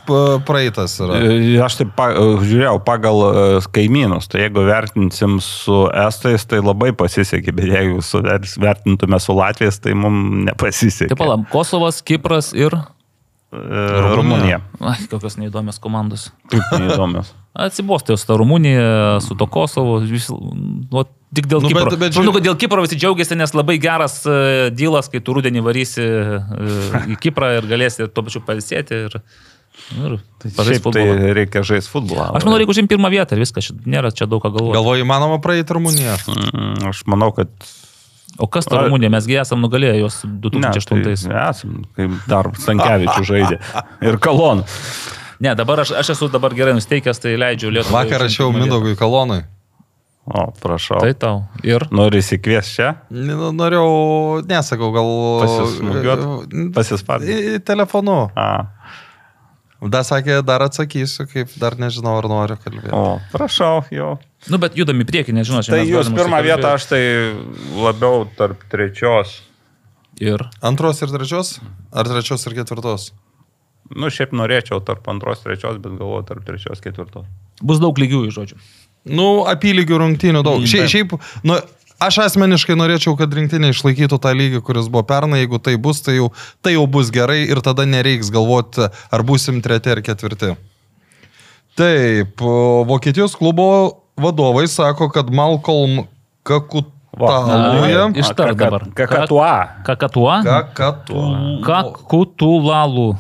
praeitas yra. E, Aš taip pa, žiūrėjau pagal e, kaimynus, tai jeigu vertinsim su Estais, tai labai pasisekė, bet jeigu su, vertintume su Latvijais, tai mums nepasisekė. Taip, palam, Kosovas, Kipras ir... E, Rumunija. Ai, kokios neįdomios komandos. Kaip neįdomios. Atsibostė su ta Rumunija, su to Kosovo. Vis, nu, tik dėl Nu, nu, Kipro. bet Bet, Žinau, kad dėl Kipro visi džiaugiasi, nes labai geras uh, dylas, kai tu rudenį varysi uh, į Kiprą ir galėsi tuo pačiu palsėti. Ir, ir pažaisti Šiaip tai reikia žaisti futbolą. Aš manau, reikia užimti pirmą vietą ir viskas, čia nėra čia daug ką galvoti. Galvoju, įmanoma praeiti Rumuniją. Mm, Aš manau, kad O kas ta Rumunija, mesgi esam nugalėję jos Ne, 2008. tai esam, kaip dar Stankievičių žaidė. Ir Kalon. Ne, dabar aš, aš esu dabar gerai nusteikęs, tai leidžiu Lietuvai. Vakar rašiau vietą. Mindaugui Kalonui. O, prašau. Tai tau. Ir. Nori įsikvies čia? Nu, Norėjau, nesakau, gal... Pasismūgiuot? Pasispardyti? Į telefonu. A. Dar sakė, dar atsakysiu, kaip dar nežinau, ar noriu kalbėti. O, prašau, jau. Nu, bet judam į priekį, nežinau, čia Tai jūs pirmą vietą, aš tai labiau tarp trečios. Ir. Antros ir trečios? Ar trečios ir ketvirtos? Nu, šiaip norėčiau tarp antros, trečios, bet galvoju tarp trečios, ketvirtos. Bus daug lygių žodžių. Nu, apylygių rungtynių daug. Mm, Šiaip, taip. šiaip nu, aš asmeniškai norėčiau, kad rinktinė išlaikytų tą lygį, kuris buvo pernai. Jeigu tai bus, tai jau, tai jau bus gerai ir tada nereiks galvoti, ar busim treti ar ketvirti. Taip, o Vokietijos klubo vadovai sako, kad Malcolm Kakutaluja. Na, Ištart dabar. Kakatua. Kakatua? Kakatu. Kakutulalu.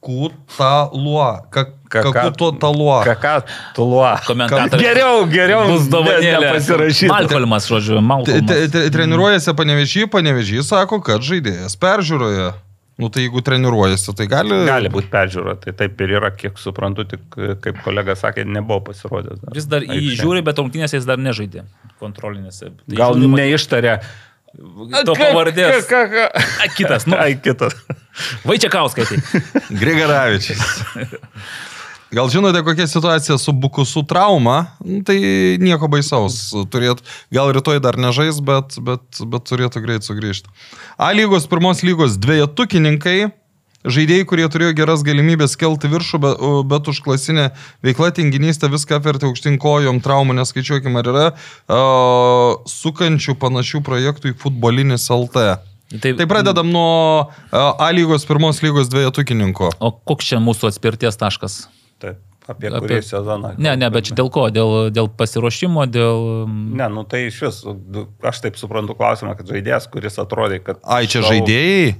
Kakutalua. Kaka- Kakutalua. Kakatulua. Komentatorius. Geriau, geriau. Bus dovanėlė. Pasirašyti. Malkolmas, žodžiu, te- Treniruojasi panevežį, panevežį sako, kad žaidėjas peržiūroje. Nu tai jeigu treniruojasi, tai gali. Gali būti peržiūra, tai taip ir yra, kiek suprantu, tik kaip kolega sakė, nebuvo pasirodęs. Vis dar į jį žiūri, bet rungtynėse jis dar nežaidė. Kontrolinėse. Tai Gal žiūri, neištarė. To pavardės. Ka, ka, ka. A, kitas, nu. Ai, kitas. Vaičiakauskai. Tai. Grigaravičius. Gal žinote, kokia situacija su bukusu trauma? Nu, Tai nieko baisaus. Turėt, gal rytoj dar nežais, bet, bet, bet turėtų greit sugrįžti. A lygos, pirmos lygos dviejotukininkai. Žaidėjai, kurie turėjo geras galimybės kelti viršų, bet, bet už klasinę veiklą tinginystę viską apvertė aukštinkojom, traumų neskaičiuokim, ar yra uh, sukančių panašių projektų į futbolinis LT. Tai, Tai pradedam nuo uh, A lygos, pirmos lygos dviejotukininko. O koks čia mūsų atspirties taškas? Taip, apie, Apie- kurį sezoną. Ne, ne, bet čia dėl ko? Dėl, dėl pasiruošimo, dėl... Ne, nu tai iš vis, aš taip suprantu klausimą, kad žaidėjas, kuris atrodė, kad... Ai, čia savo- žaidėjai?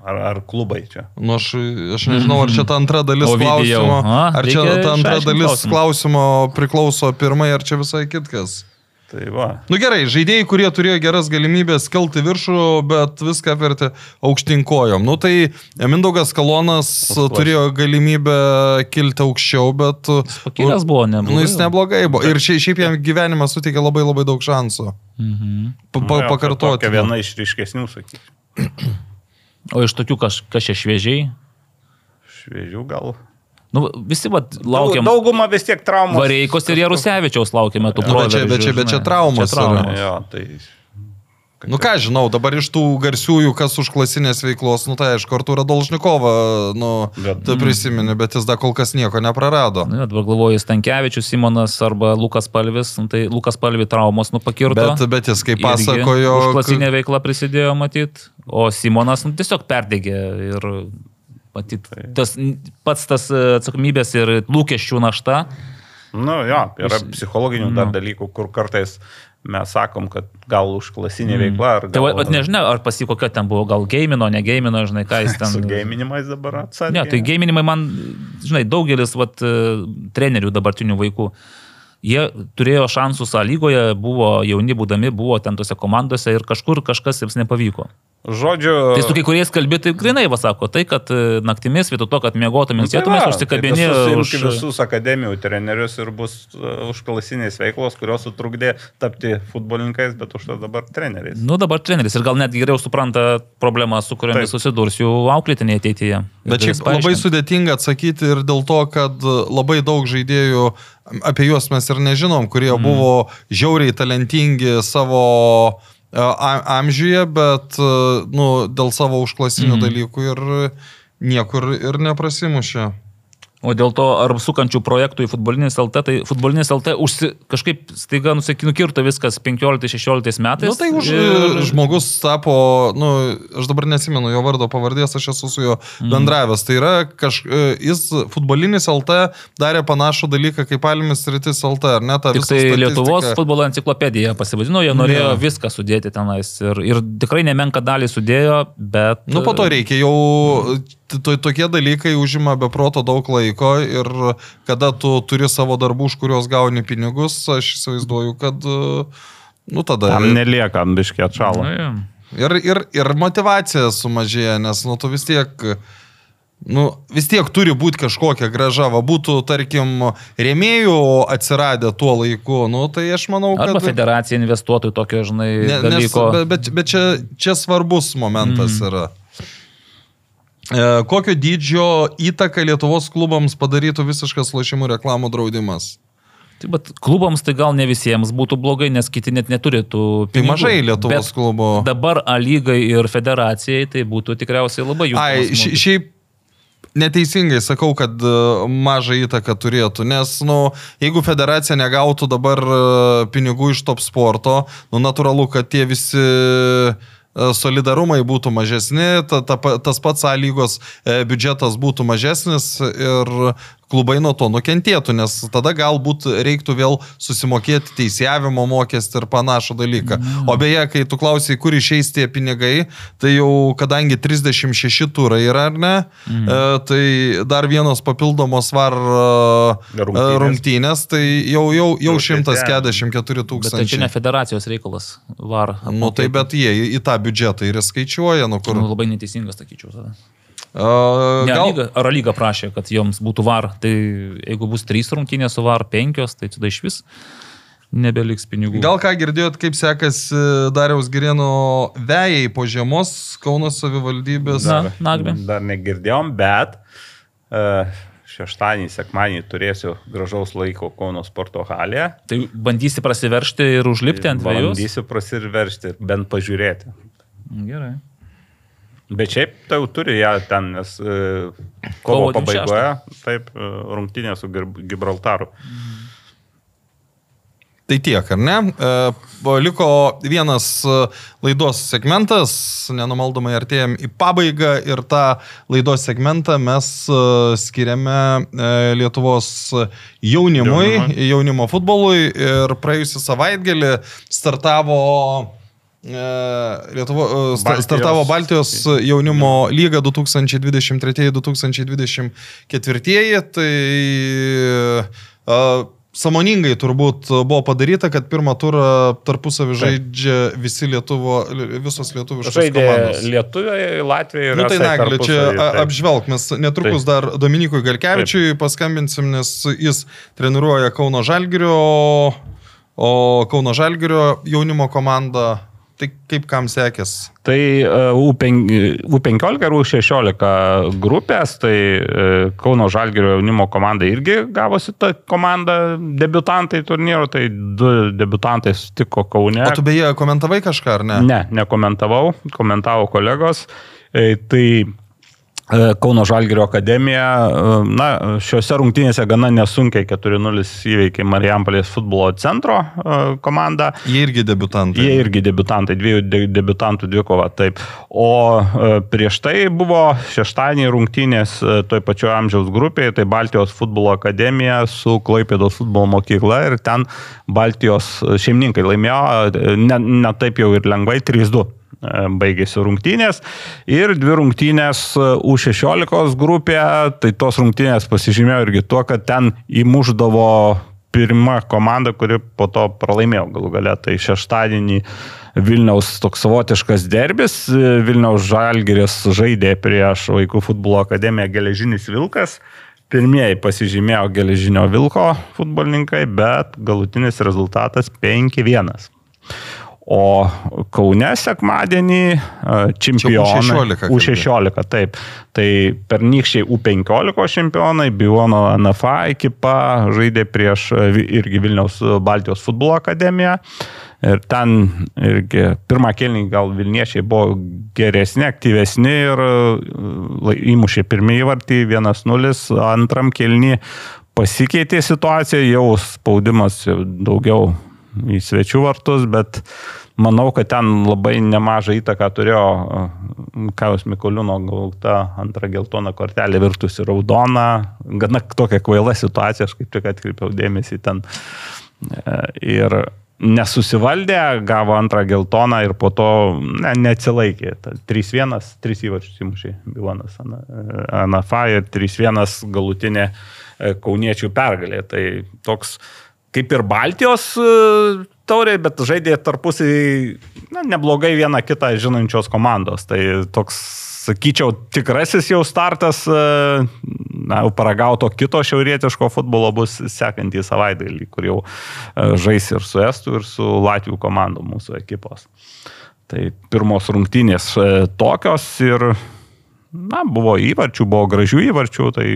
Ar, ar klubai čia? Nu, aš, aš nežinau, ar čia ta antra dalis Ovidijau. klausimo. A, Ar čia ta antra dalis klausimo priklauso pirmai, ar čia visai kitkas? Tai va. Nu gerai, žaidėjai, kurie turėjo geras galimybės kelti viršų, bet viską vertė aukštinkojom. Nu tai Mindaugas Kalonas Užklaš. turėjo galimybę kilti aukščiau, bet... Pakilęs buvo, neblogai. Nu, jis neblogai buvo. Ir šiaip, šiaip jam gyvenimas suteikė labai labai daug šansų. Mhm. Pa, Nu pa, jo, pakartoti. tokia Viena iš ryškesnių, sakyčiau. O iš tokių kaž, kažkiek šviežiai. Šviežių gal. Nu, visi va, laukiam. Daug, dauguma vis tiek traumų. Vareikos ir Jarusevičiaus laukiame tų Nu, bet čia- bet čia- bet čia traumos Čia traumos. Jo, tai Nu ką žinau, dabar iš tų garsiųjų, kas už klasinės veiklos, nu tai aišku, Arturą Dolžnikovą, nu, Bet- prisimeni, bet jis dar kol kas nieko neprarado. Na, dabar galvoju, Stankievičius, Simonas arba Lukas Palvis, nu, tai Lukas Palvi traumos nupakirto. Bet, bet jis kaip pasakojo, Už klasinę veiklą prisidėjo matyti, o Simonas nu, tiesiog perdegė ir matyt, tas, pats tas e, atsakomybės ir lūkesčių našta. Nu jo, yra Iš- psichologinių dar Nu. dalykų, kur kartais mes sakom, kad gal už klasinį veiklą ar Tai gal va, vat nežinau, ar pasikokia ten buvo, gal gamino, ne gamino, žinai, ką jis ten. su gėminimais dabar atsakė. Ne, tai gaiminimai man, žinai, daugelis vat, e, trenerių dabartinių vaikų, jie turėjo šansus A lygoje, buvo jauni būdami, buvo ten tose komandose ir kažkur kažkas jiems nepavyko. Žodžiu, Tai su kai kuriais kalbėti, tai grinai va sako, tai kad e, naktimis vietoj to, kad mėgotum Nu, tai užsikabini tai už... visus akademijų trenerius ir bus uh, užklasinės veiklos, kurios sutrukdė tapti futbolininkais, bet už tai dabar treneriais. Nu, dabar treneris ir gal net geriau supranta problemą, su kuriomis susidurs jų auklėtiniai ateityje. Bet šiaip labai sudėtinga atsakyti ir dėl to, kad labai daug žaidėjų, apie juos mes ir nežinom, kurie mm. buvo žiauriai talentingi savo e, amžiuje, bet e, nu, dėl savo užklasinių mm. dalykų ir niekur ir neprasimušė. O dėl to, ar sukančių projektų į futbolinis LT, tai futbolinis LT užsi, kažkaip staiga nusikirto viskas 15-16 metais. Na nu, tai už, ir- žmogus tapo, nu, aš dabar nesimenu jo vardo pavardės, aš esu su juo Mhm. bendravęs. Tai yra, kaž, e, jis futbolinis LT darė panašų dalyką kaip Palmis rytis LT, ar ne? Tik tai. Lietuvos futbolo enciklopedija pasivadino, jie norėjo Jo. viską sudėti tenais ir, ir tikrai nemenka dalį sudėjo, bet... Nu, po to reikia jau, to, tokie dalykai užima be proto daug laiko ir kada tu turi savo darbų, už kuriuos gauni pinigus, aš įsivaizduoju, kad, e, nu, tada... Tam nelieka ambiškiai jo. Ir, ir, ir motivacija sumažėja, nes, nu, tu vis tiek, nu, vis tiek turi būti kažkokia graža, va, būtų, tarkim, rėmėjų atsiradę tuo laiku, nu, tai aš manau, kad... Arba federacija investuotų tokio, žinai, Ne, nes, dalyko. bet, bet, bet čia, čia svarbus momentas mm. yra. E, kokio dydžio įtaką Lietuvos klubams padarytų visiškas lošimų reklamų draudimas? Tai, bet klubams tai gal ne visiems būtų blogai, nes kiti net neturi tų Tai pinigų. mažai Lietuvos Bet klubų. Dabar A lygai ir federacijai tai būtų tikriausiai labai jų. Ai, ši- šiaip neteisingai sakau, kad e, mažą įtaką turėtų, nes, nu, jeigu federacija negautų dabar e, pinigų iš top sporto, nu, natūralu, kad tie visi e, solidarumai būtų mažesni, ta, ta, tas pats A lygos e, biudžetas būtų mažesnis ir klubai nuo to nukentėtų, nes tada galbūt reiktų vėl susimokėti teisėjavimo mokestį ir panašų dalyką. O beje, kai tu klausai, kur išeis tie pinigai, tai jau kadangi 36 turai yra, ar ne, mm. e, tai dar vienos papildomos var e, Rungtynės. rungtynės, tai jau, jau, jau Jau 144 Bet tai čia ne tūkstančiai. federacijos reikalas. Var. Nu tai bet jie į- į tą biudžetą ir skaičiuoja, nu kur. Nu, labai neteisingas, sakyčiau. Tada. Uh, Ne, gal, lyga, ar lyga prašė, kad joms būtų var. Tai jeigu bus trys rungtynės su var, penkios, tai tada iš vis nebeliks pinigų. gal ką girdėjot, kaip sekasi Dariaus Girėno vėjai po žiemos Kauno savivaldybės. Na, Nagli. Dar negirdėjom, bet uh, šeštadienį, sekmadienį turėsiu gražaus laiko Kauno sporto halėje. Tai bandysi prasiveršti ir užlipti ant dviejų. Bandysiu prasirveršti, bent pažiūrėti. Gerai. Bet šiaip tai jau turi ją ten, nes e, Kovo pabaigoje, taip, e, rungtynė su Gibraltaru. Tai tiek, ar ne? E, liko vienas laidos segmentas, nenumaldomai artėjom į pabaigą ir tą laidos segmentą mes skiriame Lietuvos jaunimui, Jaunimui. jaunimo futbolui ir praėjusią savaitgalį startavo Lietuvo, e, Baltijos- startavo Baltijos jaunimo lyga 2023-2024. Tai e, Samoningai turbūt buvo padaryta, kad pirmą turą tarpusavį žaidžia visi Lietuvo, visos lietuviškos Žaidė komandos. Lietuviai, Latvijai ir Nu tai estai negali, čia taip. apžvelg, mes netrukus Taip. dar Dominikui Galkevičiui paskambinsim, nes jis treniruoja Kauno Žalgirio, o Kauno Žalgirio jaunimo komanda Tai kaip kam sekės? Tai e, U5 U15 ir U16 grupės, tai e, Kauno Žalgirio jaunimo komanda irgi gavosi ta komanda debutantai turnyro, tai du debutantai sutiko Kaune. O tu beje komentavai kažką, ar ne? Ne, nekomentavau, komentavo kolegos. E, Tai Kauno Žalgirio akademija, e, na, šiuose rungtynėse gana nesunkiai 4-0 įveikė Marijampolės futbolo centro e, komandą. Jie irgi debutantai. Jie irgi debutantai, dviejų de debutantų dvikova, taip. O e, prieš tai buvo šeštadienį rungtynės e, toj pačioje amžiaus grupėje, tai Baltijos futbolo akademija su Klaipėdos futbolo mokykla ir ten Baltijos šeimininkai laimėjo, e, ne, ne taip jau ir lengvai, 3-2 e, baigėsi rungtynės. Ir dvi rungtynės e, U16 grupė, tai tos rungtynės pasižymėjo irgi tuo, kad ten įmuždavo pirma komanda, kuri po to pralaimėjo galų galę. Tai šeštadienį Vilniaus toks savotiškas derbis. Vilniaus Žalgiris žaidė prieš Vaikų futbolo akademiją Geležinis Vilkas. Pirmieji pasižymėjo Geležinio Vilko futbolininkai, bet galutinis rezultatas 5-1. O Kaune sekmadienį e, čempionai. U16 kalbėjai. U16, taip. Tai pernykščiai U15 čempionai, Biono NFA ekipa žaidė prieš e, irgi Vilniaus Baltijos futbolo akademiją. Ir ten irgi pirmą kelnį gal Vilniečiai buvo geresni, aktyvesni ir e, įmušė pirmąjį vartį 1-0, antram kelnį pasikeitė situacija, jau spaudimas daugiau į svečių vartus, bet manau, kad ten labai nemažą įtaką turėjo e, Kajos Mikoliūno gauta antra geltona kortelė virtusi raudona, gana tokia kvaila situacija, aš kaip tik atkreipiau dėmesį ten. E, Ir nesusivaldė, gavo antrą geltoną ir po to ne, neatsilaikė. Ta 3-1, 3 įvarčius įmušė Bilonas Anafa ir 3-1 galutinė e, kauniečių pergalė. Tai toks kaip ir Baltijos taurė, bet žaidė tarpusai na, neblogai viena kitą žinančios komandos. Tai toks, sakyčiau, tikrasis jau startas, e, na, paragauto kito šiaurietiško futbolo bus sekantį savaitgalį, kur jau e, žais ir su Estų, ir su Latvijų komandom mūsų ekipos. Tai pirmos rungtynės e, tokios ir, na, buvo įvarčių, buvo gražių įvarčių, tai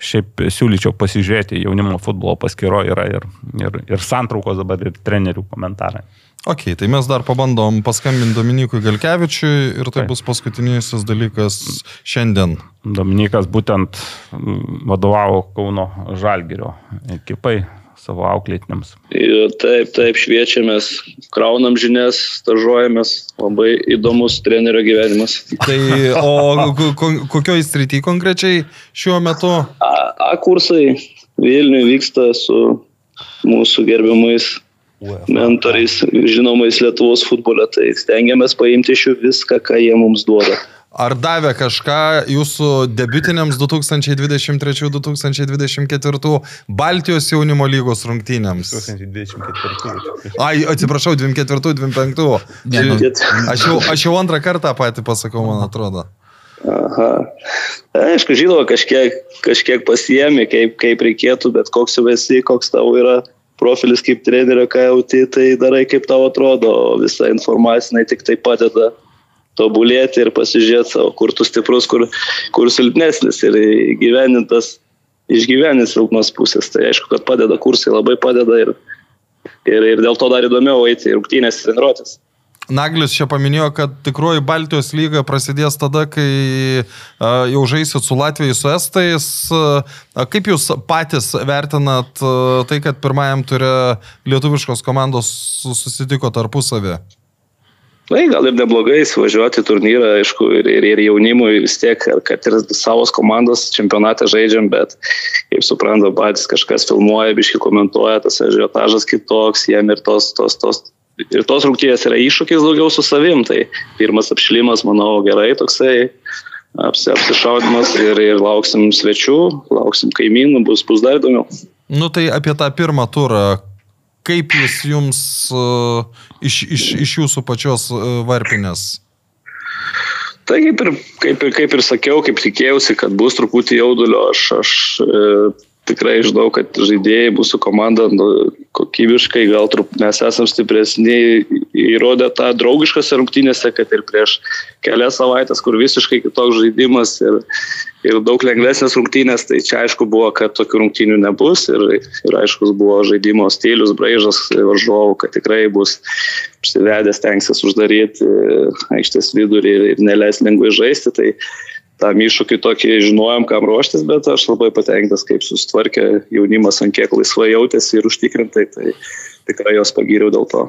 šiaip siūlyčiau pasižiūrėti jaunimo futbolo paskyro yra ir, ir, ir santraukos dabar ir trenerių komentarai. Ok, tai mes dar pabandom paskambinti Dominikui Galkevičiui ir tai Taip. bus paskutinysis dalykas šiandien. Dominikas būtent mm, vadovavo Kauno Žalgirio ekipai savo auklėtiniams. Taip, taip, šviečiamės, kraunam žinias, stažuojamės, labai įdomus trenerio gyvenimas. Tai o ko- ko- kokioj srity konkrečiai šiuo metu? A, A kursai Vilniuje vyksta su mūsų gerbiamais mentoriais, žinomais Lietuvos futbole, tai stengiamės paimti iš jų viską, ką jie mums duoda. Ar davė kažką jūsų debutiniams 2023-2024 Baltijos jaunimo lygos rungtynėms? 2024. Ai, atsiprašau, 24-25. Ne, nu, Aš jau, aš jau antrą kartą patį pasakau, man atrodo. Aha. Aišku, žinoma, kažkiek, kažkiek pasiemi, kaip, kaip reikėtų, bet koks jau esi, koks tavo yra profilis kaip trenerio, ką jauti, tai darai kaip tau atrodo, visa informacija tik tai padeda tobulėti ir pasižiūrėti savo, kur tu stiprus, kur, kur silpnesnis ir gyvenintas, išgyveninti silpnos pusės. Tai aišku, kad padeda kursai, labai padeda ir, ir, ir dėl to dar įdomiau eiti į rungtynės ir treniruotis. Naglis čia paminėjo, kad tikroji Baltijos lyga prasidės tada, kai jau žaisit su Latvijai, su Estais. Kaip jūs patys vertinat tai, kad pirmajam turė lietuviškos komandos su- susitiko tarpusavį? Na, gal ir neblogai įsivažiuoti turnyrą, aišku, ir, ir, ir jaunimui vis tiek, kad ir savos komandos čempionatą žaidžiam, bet, kaip supranta, patys kažkas filmuoja, biški komentuoja, tas ažiotažas kitoks, jiem ir tos, tos, tos, ir tos rungtynės yra iššūkis daugiau su savim, tai pirmas apšilimas, manau, gerai toksai. Apsi, apsišaudimas ir, ir lauksim svečių, lauksim kaimynų, bus, bus dar įdomiau. Nu tai apie tą pirmą turą. Kaip jis jums a, iš, iš, iš jūsų pačios a, varpinės? Tai kaip ir, kaip, ir, kaip ir sakiau, kaip tikėjausi, kad bus truputį jaudulio, aš, aš e, tikrai žinau, kad žaidėjai mūsų komanda nu, kokybiškai, gal trup, mes esam stipresni įrodė tą draugiškose rungtynėse, kad ir prieš kelias savaitės, kur visiškai kitoks žaidimas ir, ir daug lengvesnės rungtynės, tai čia aišku buvo, kad tokių rungtynių nebus ir, ir aiškus buvo žaidimo stilius, braižas varžovų, kad tikrai bus apsivedęs, tenksis uždaryti aikštės vidurį ir, ir neleis lengvai žaisti. Tai, tam iššūkį tokį žinojom, kam ruoštis, bet aš labai patenkintas, kaip susitvarkė jaunimas, ant kiek laisvai jautėsi ir užtikrintai, tai tikrai jos pagyriau dėl to.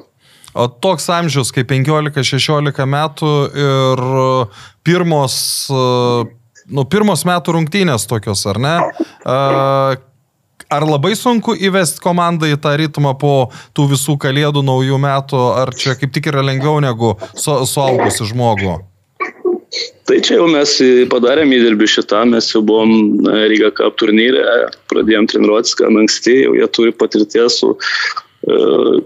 O toks amžius kaip 15-16 metų ir pirmos, nu, pirmos metų rungtynės tokios, ar ne? Ar labai sunku įvesti komandą į tą ritmą po tų visų kalėdų naujų metų, ar čia kaip tik yra lengviau negu su, suaugusi žmogų? Tai čia jau mes padarėm įdirbį šitą, mes jau buvom Riga Cup turnyre, pradėjom treniruotis gan anksti, jau jie turi patirties su e,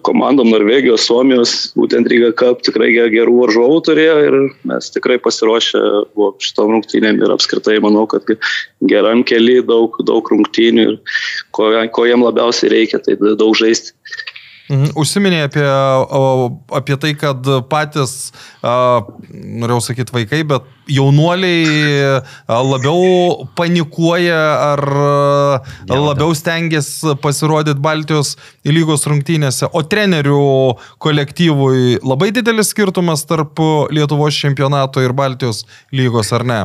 komandom Norvegijos, Suomijos, būtent Riga Cup tikrai gerų varžovų turėjo ir mes tikrai pasiruošę buvom šitom rungtynėm ir apskritai manau, kad geram keli daug, daug rungtynių ir ko, ko jiem labiausiai reikia, tai daug žaisti. Mhm. Užsiminė apie, apie tai, kad patys, norėjau sakyti vaikai, bet jaunuoliai labiau panikuoja ar labiau stengiasi pasirodyti Baltijos lygos rungtynėse. O trenerių kolektyvui labai didelis skirtumas tarp Lietuvos čempionato ir Baltijos lygos, ar ne?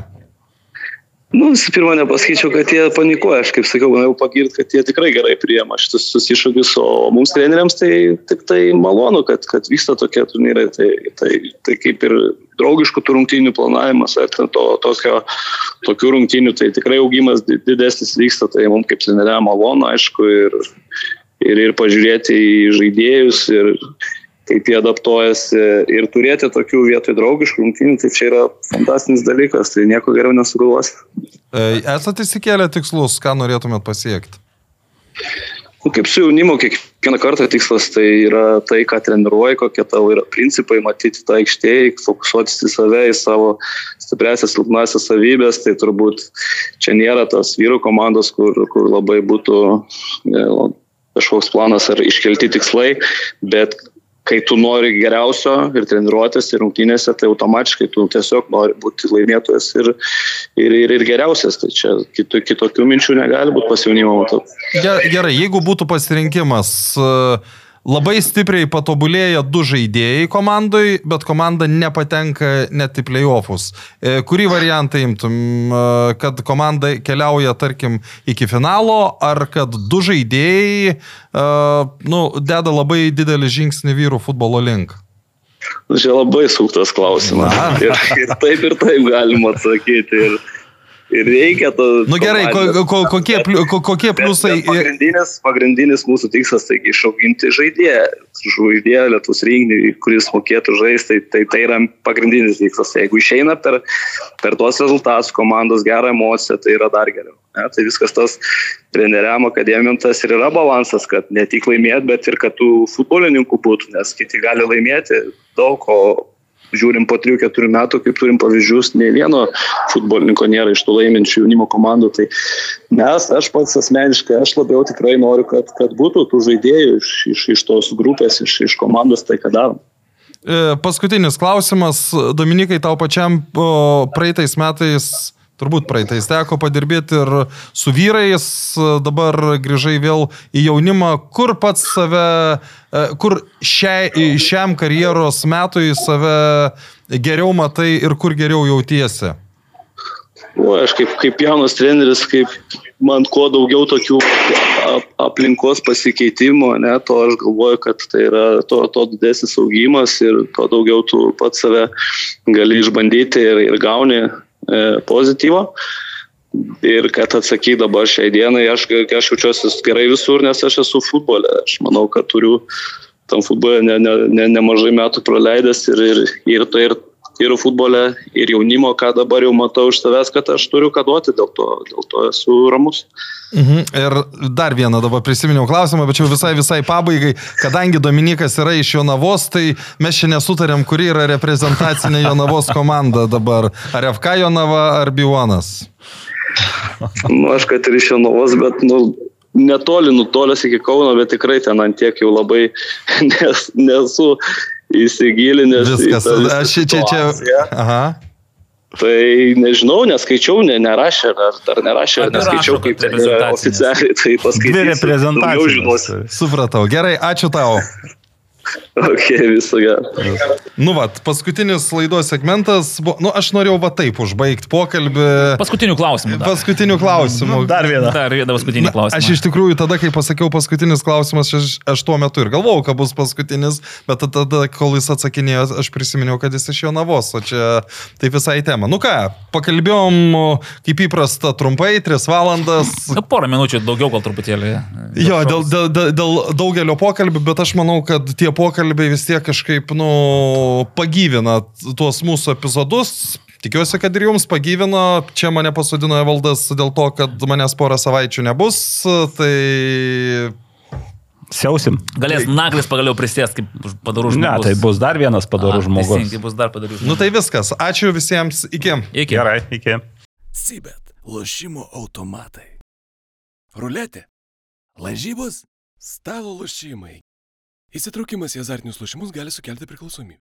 Nu, visų pirma, nepasakyčiau, kad jie panikuoja, aš kaip sakiau, norėjau pagirti, kad jie tikrai gerai priema šitus iššūkius, o mums treneriams tai tik tai malonu, kad, kad vyksta tokie turnyrai, tai, tai, tai kaip ir draugiškų tų rungtynių planavimas, ar to, tokio, tokių rungtynių, tai tikrai augimas didesnis vyksta, tai mums kaip treneriam malonu, aišku, ir, ir, ir pažiūrėti į žaidėjus, ir kaip jie adaptuojasi ir turėti tokių vietoj draugiškų rungtynių, tai čia yra fantastinis dalykas, tai nieko geriau nesugalvosi. E, esate įsikėlę tikslus, ką norėtumėt pasiekti? Nu, kaip su jaunimu, kiekvieną kartą tikslas tai yra tai, ką treniruoji, kokie tavo yra principai, matyti tą aikštėje, fokusuotis į save, į savo stipresias, silpnasias savybės, tai turbūt čia nėra tos vyrų komandos, kur, kur labai būtų ne, kažkoks planas ar iškelti tikslai, bet kai tu nori geriausio ir treniruotės ir rungtynėse, tai automatiškai tu tiesiog nori būti laimėtojas ir, ir, ir, ir geriausias. Tai čia kitų, kitokių minčių negali būti pas jaunimo. Gerai, jeigu būtų pasirinkimas. Uh Labai stipriai patobulėja du žaidėjai komandai, bet komanda nepatenka net į playoffus. E, kurį variantą imtum, e, kad komanda keliauja, tarkim, iki finalo, ar kad du žaidėjai e, nu, deda labai didelį žingsnį vyrų futbolo link? Čia labai suktas klausimas. Ir, ir taip, ir taip galima atsakyti. Ir ir reikia to. Na nu, gerai, ko, ko, kokie, ko, kokie pliusai? Bet, bet pagrindinis, pagrindinis mūsų tikslas tai išauginti žaidėją, žaidėją Lietuvos rinkinį, kuris mokėtų žaisti, tai, tai tai yra pagrindinis tikslas. Jeigu išeina per, per tuos rezultatus komandos gerą emociją, tai yra dar geriau. Ne? Tai viskas tas treneriam akademijom tas ir yra balansas, kad ne tik laimėti, bet ir kad tų futbolininkų būtų, nes kiti gali laimėti daug, o žiūrim po 3-4 metų, kaip turim pavyzdžius, nei vieno futbolininko nėra iš tų laiminčių jaunimo komandų. Tai mes, aš pats asmeniškai, aš labiau tikrai noriu, kad, kad būtų tų žaidėjų iš, iš, iš tos grupės, iš, iš komandos, tai ką darom. E, paskutinis klausimas, Dominikai, tau pačiam praeitais metais turbūt praeitais teko padirbėti ir su vyrais, dabar grįžai vėl į jaunimą, kur pats save, e, kur šiai, šiam karjeros metui save geriau matai ir kur geriau jautiesi? O, aš kaip, kaip jaunas treneris, kaip man kuo daugiau tokių aplinkos pasikeitimų, ne, to aš galvoju, kad tai yra to, to didesnis augimas ir to daugiau tu pats save gali išbandyti ir, ir gauni pozityvo. Ir kad atsakyti dabar šiai dienai, aš, aš jaučiuosi gerai visur, nes aš esu futbole. Aš manau, kad turiu tam futbole ne, ne, ne, nemažai metų praleidęs ir, ir, ir, tai ir, ir futbole, ir jaunimo, ką dabar jau matau iš savęs, kad aš turiu ką duoti, dėl to, dėl to esu ramus. Mhm. Ir dar vieną dabar prisiminiau klausimą, bet jau visai visai pabaigai, kadangi Dominikas yra iš Jonavos, tai mes čia nesutarėm, kuri yra reprezentacinė Jonavos komanda dabar. Ar FK Jonava, ar Bionas? Nu, aš kad ir iš Jonavos, bet, nu, netoli nutolęs iki Kauno, bet tikrai ten ant tiek jau labai nes, nesu įsigilinęs. į Viskas. tą visą Aš čia, čia. Aha. Tai nežinau, neskaičiau, ne, nerašė, ar dar nerašė, ar Ar neskaičiau, kaip ten yra oficialiai, tai Dvi paskaitysiu. Daugiau reprezentacijos. Supratau. Gerai, ačiū tau. Ok, viso gero. Nu, va, paskutinis laidos segmentas. Buvo, nu, aš norėjau va taip užbaigti pokalbį. Paskutinių klausimų. Dar, Paskutinių klausimų. Dar vieną. dar vieną paskutinį klausimą. Aš iš tikrųjų tada, kai pasakiau paskutinis klausimas, aš, aš tuo metu ir galvojau, kad bus paskutinis, bet tada, tada, kol jis atsakinėjo, aš prisiminiau, kad jis iš jo navos, o čia taip visai tema. Nu ką, pakalbėjom, kaip įprasta, trumpai, 3 valandas. Na, porą minučių daugiau gal truputėlį. Jo, dėl, dėl, dėl, dėl daugelio pokalbių, bet aš manau, kad tie pokalbiai vis tiek kažkaip, nu, pagyvina tuos mūsų epizodus. Tikiuosi, kad ir jums pagyvino. Čia mane pasodino valdas dėl to, kad manęs porą savaičių nebus. Tai Siausim. Galės naglis pagaliau prisės, kaip padarų Ne, žmogus. tai bus dar vienas padarų žmogus. teisingai, bus dar padarų žmogus. Nu tai viskas. Ačiū visiems. Iki. Iki. Gerai, iki. Sibet. Lošimo automatai. Ruletė. Lažybos. Stalo lošimai. Įsitraukimas į azartinius lošimus gali sukelti priklausomybę.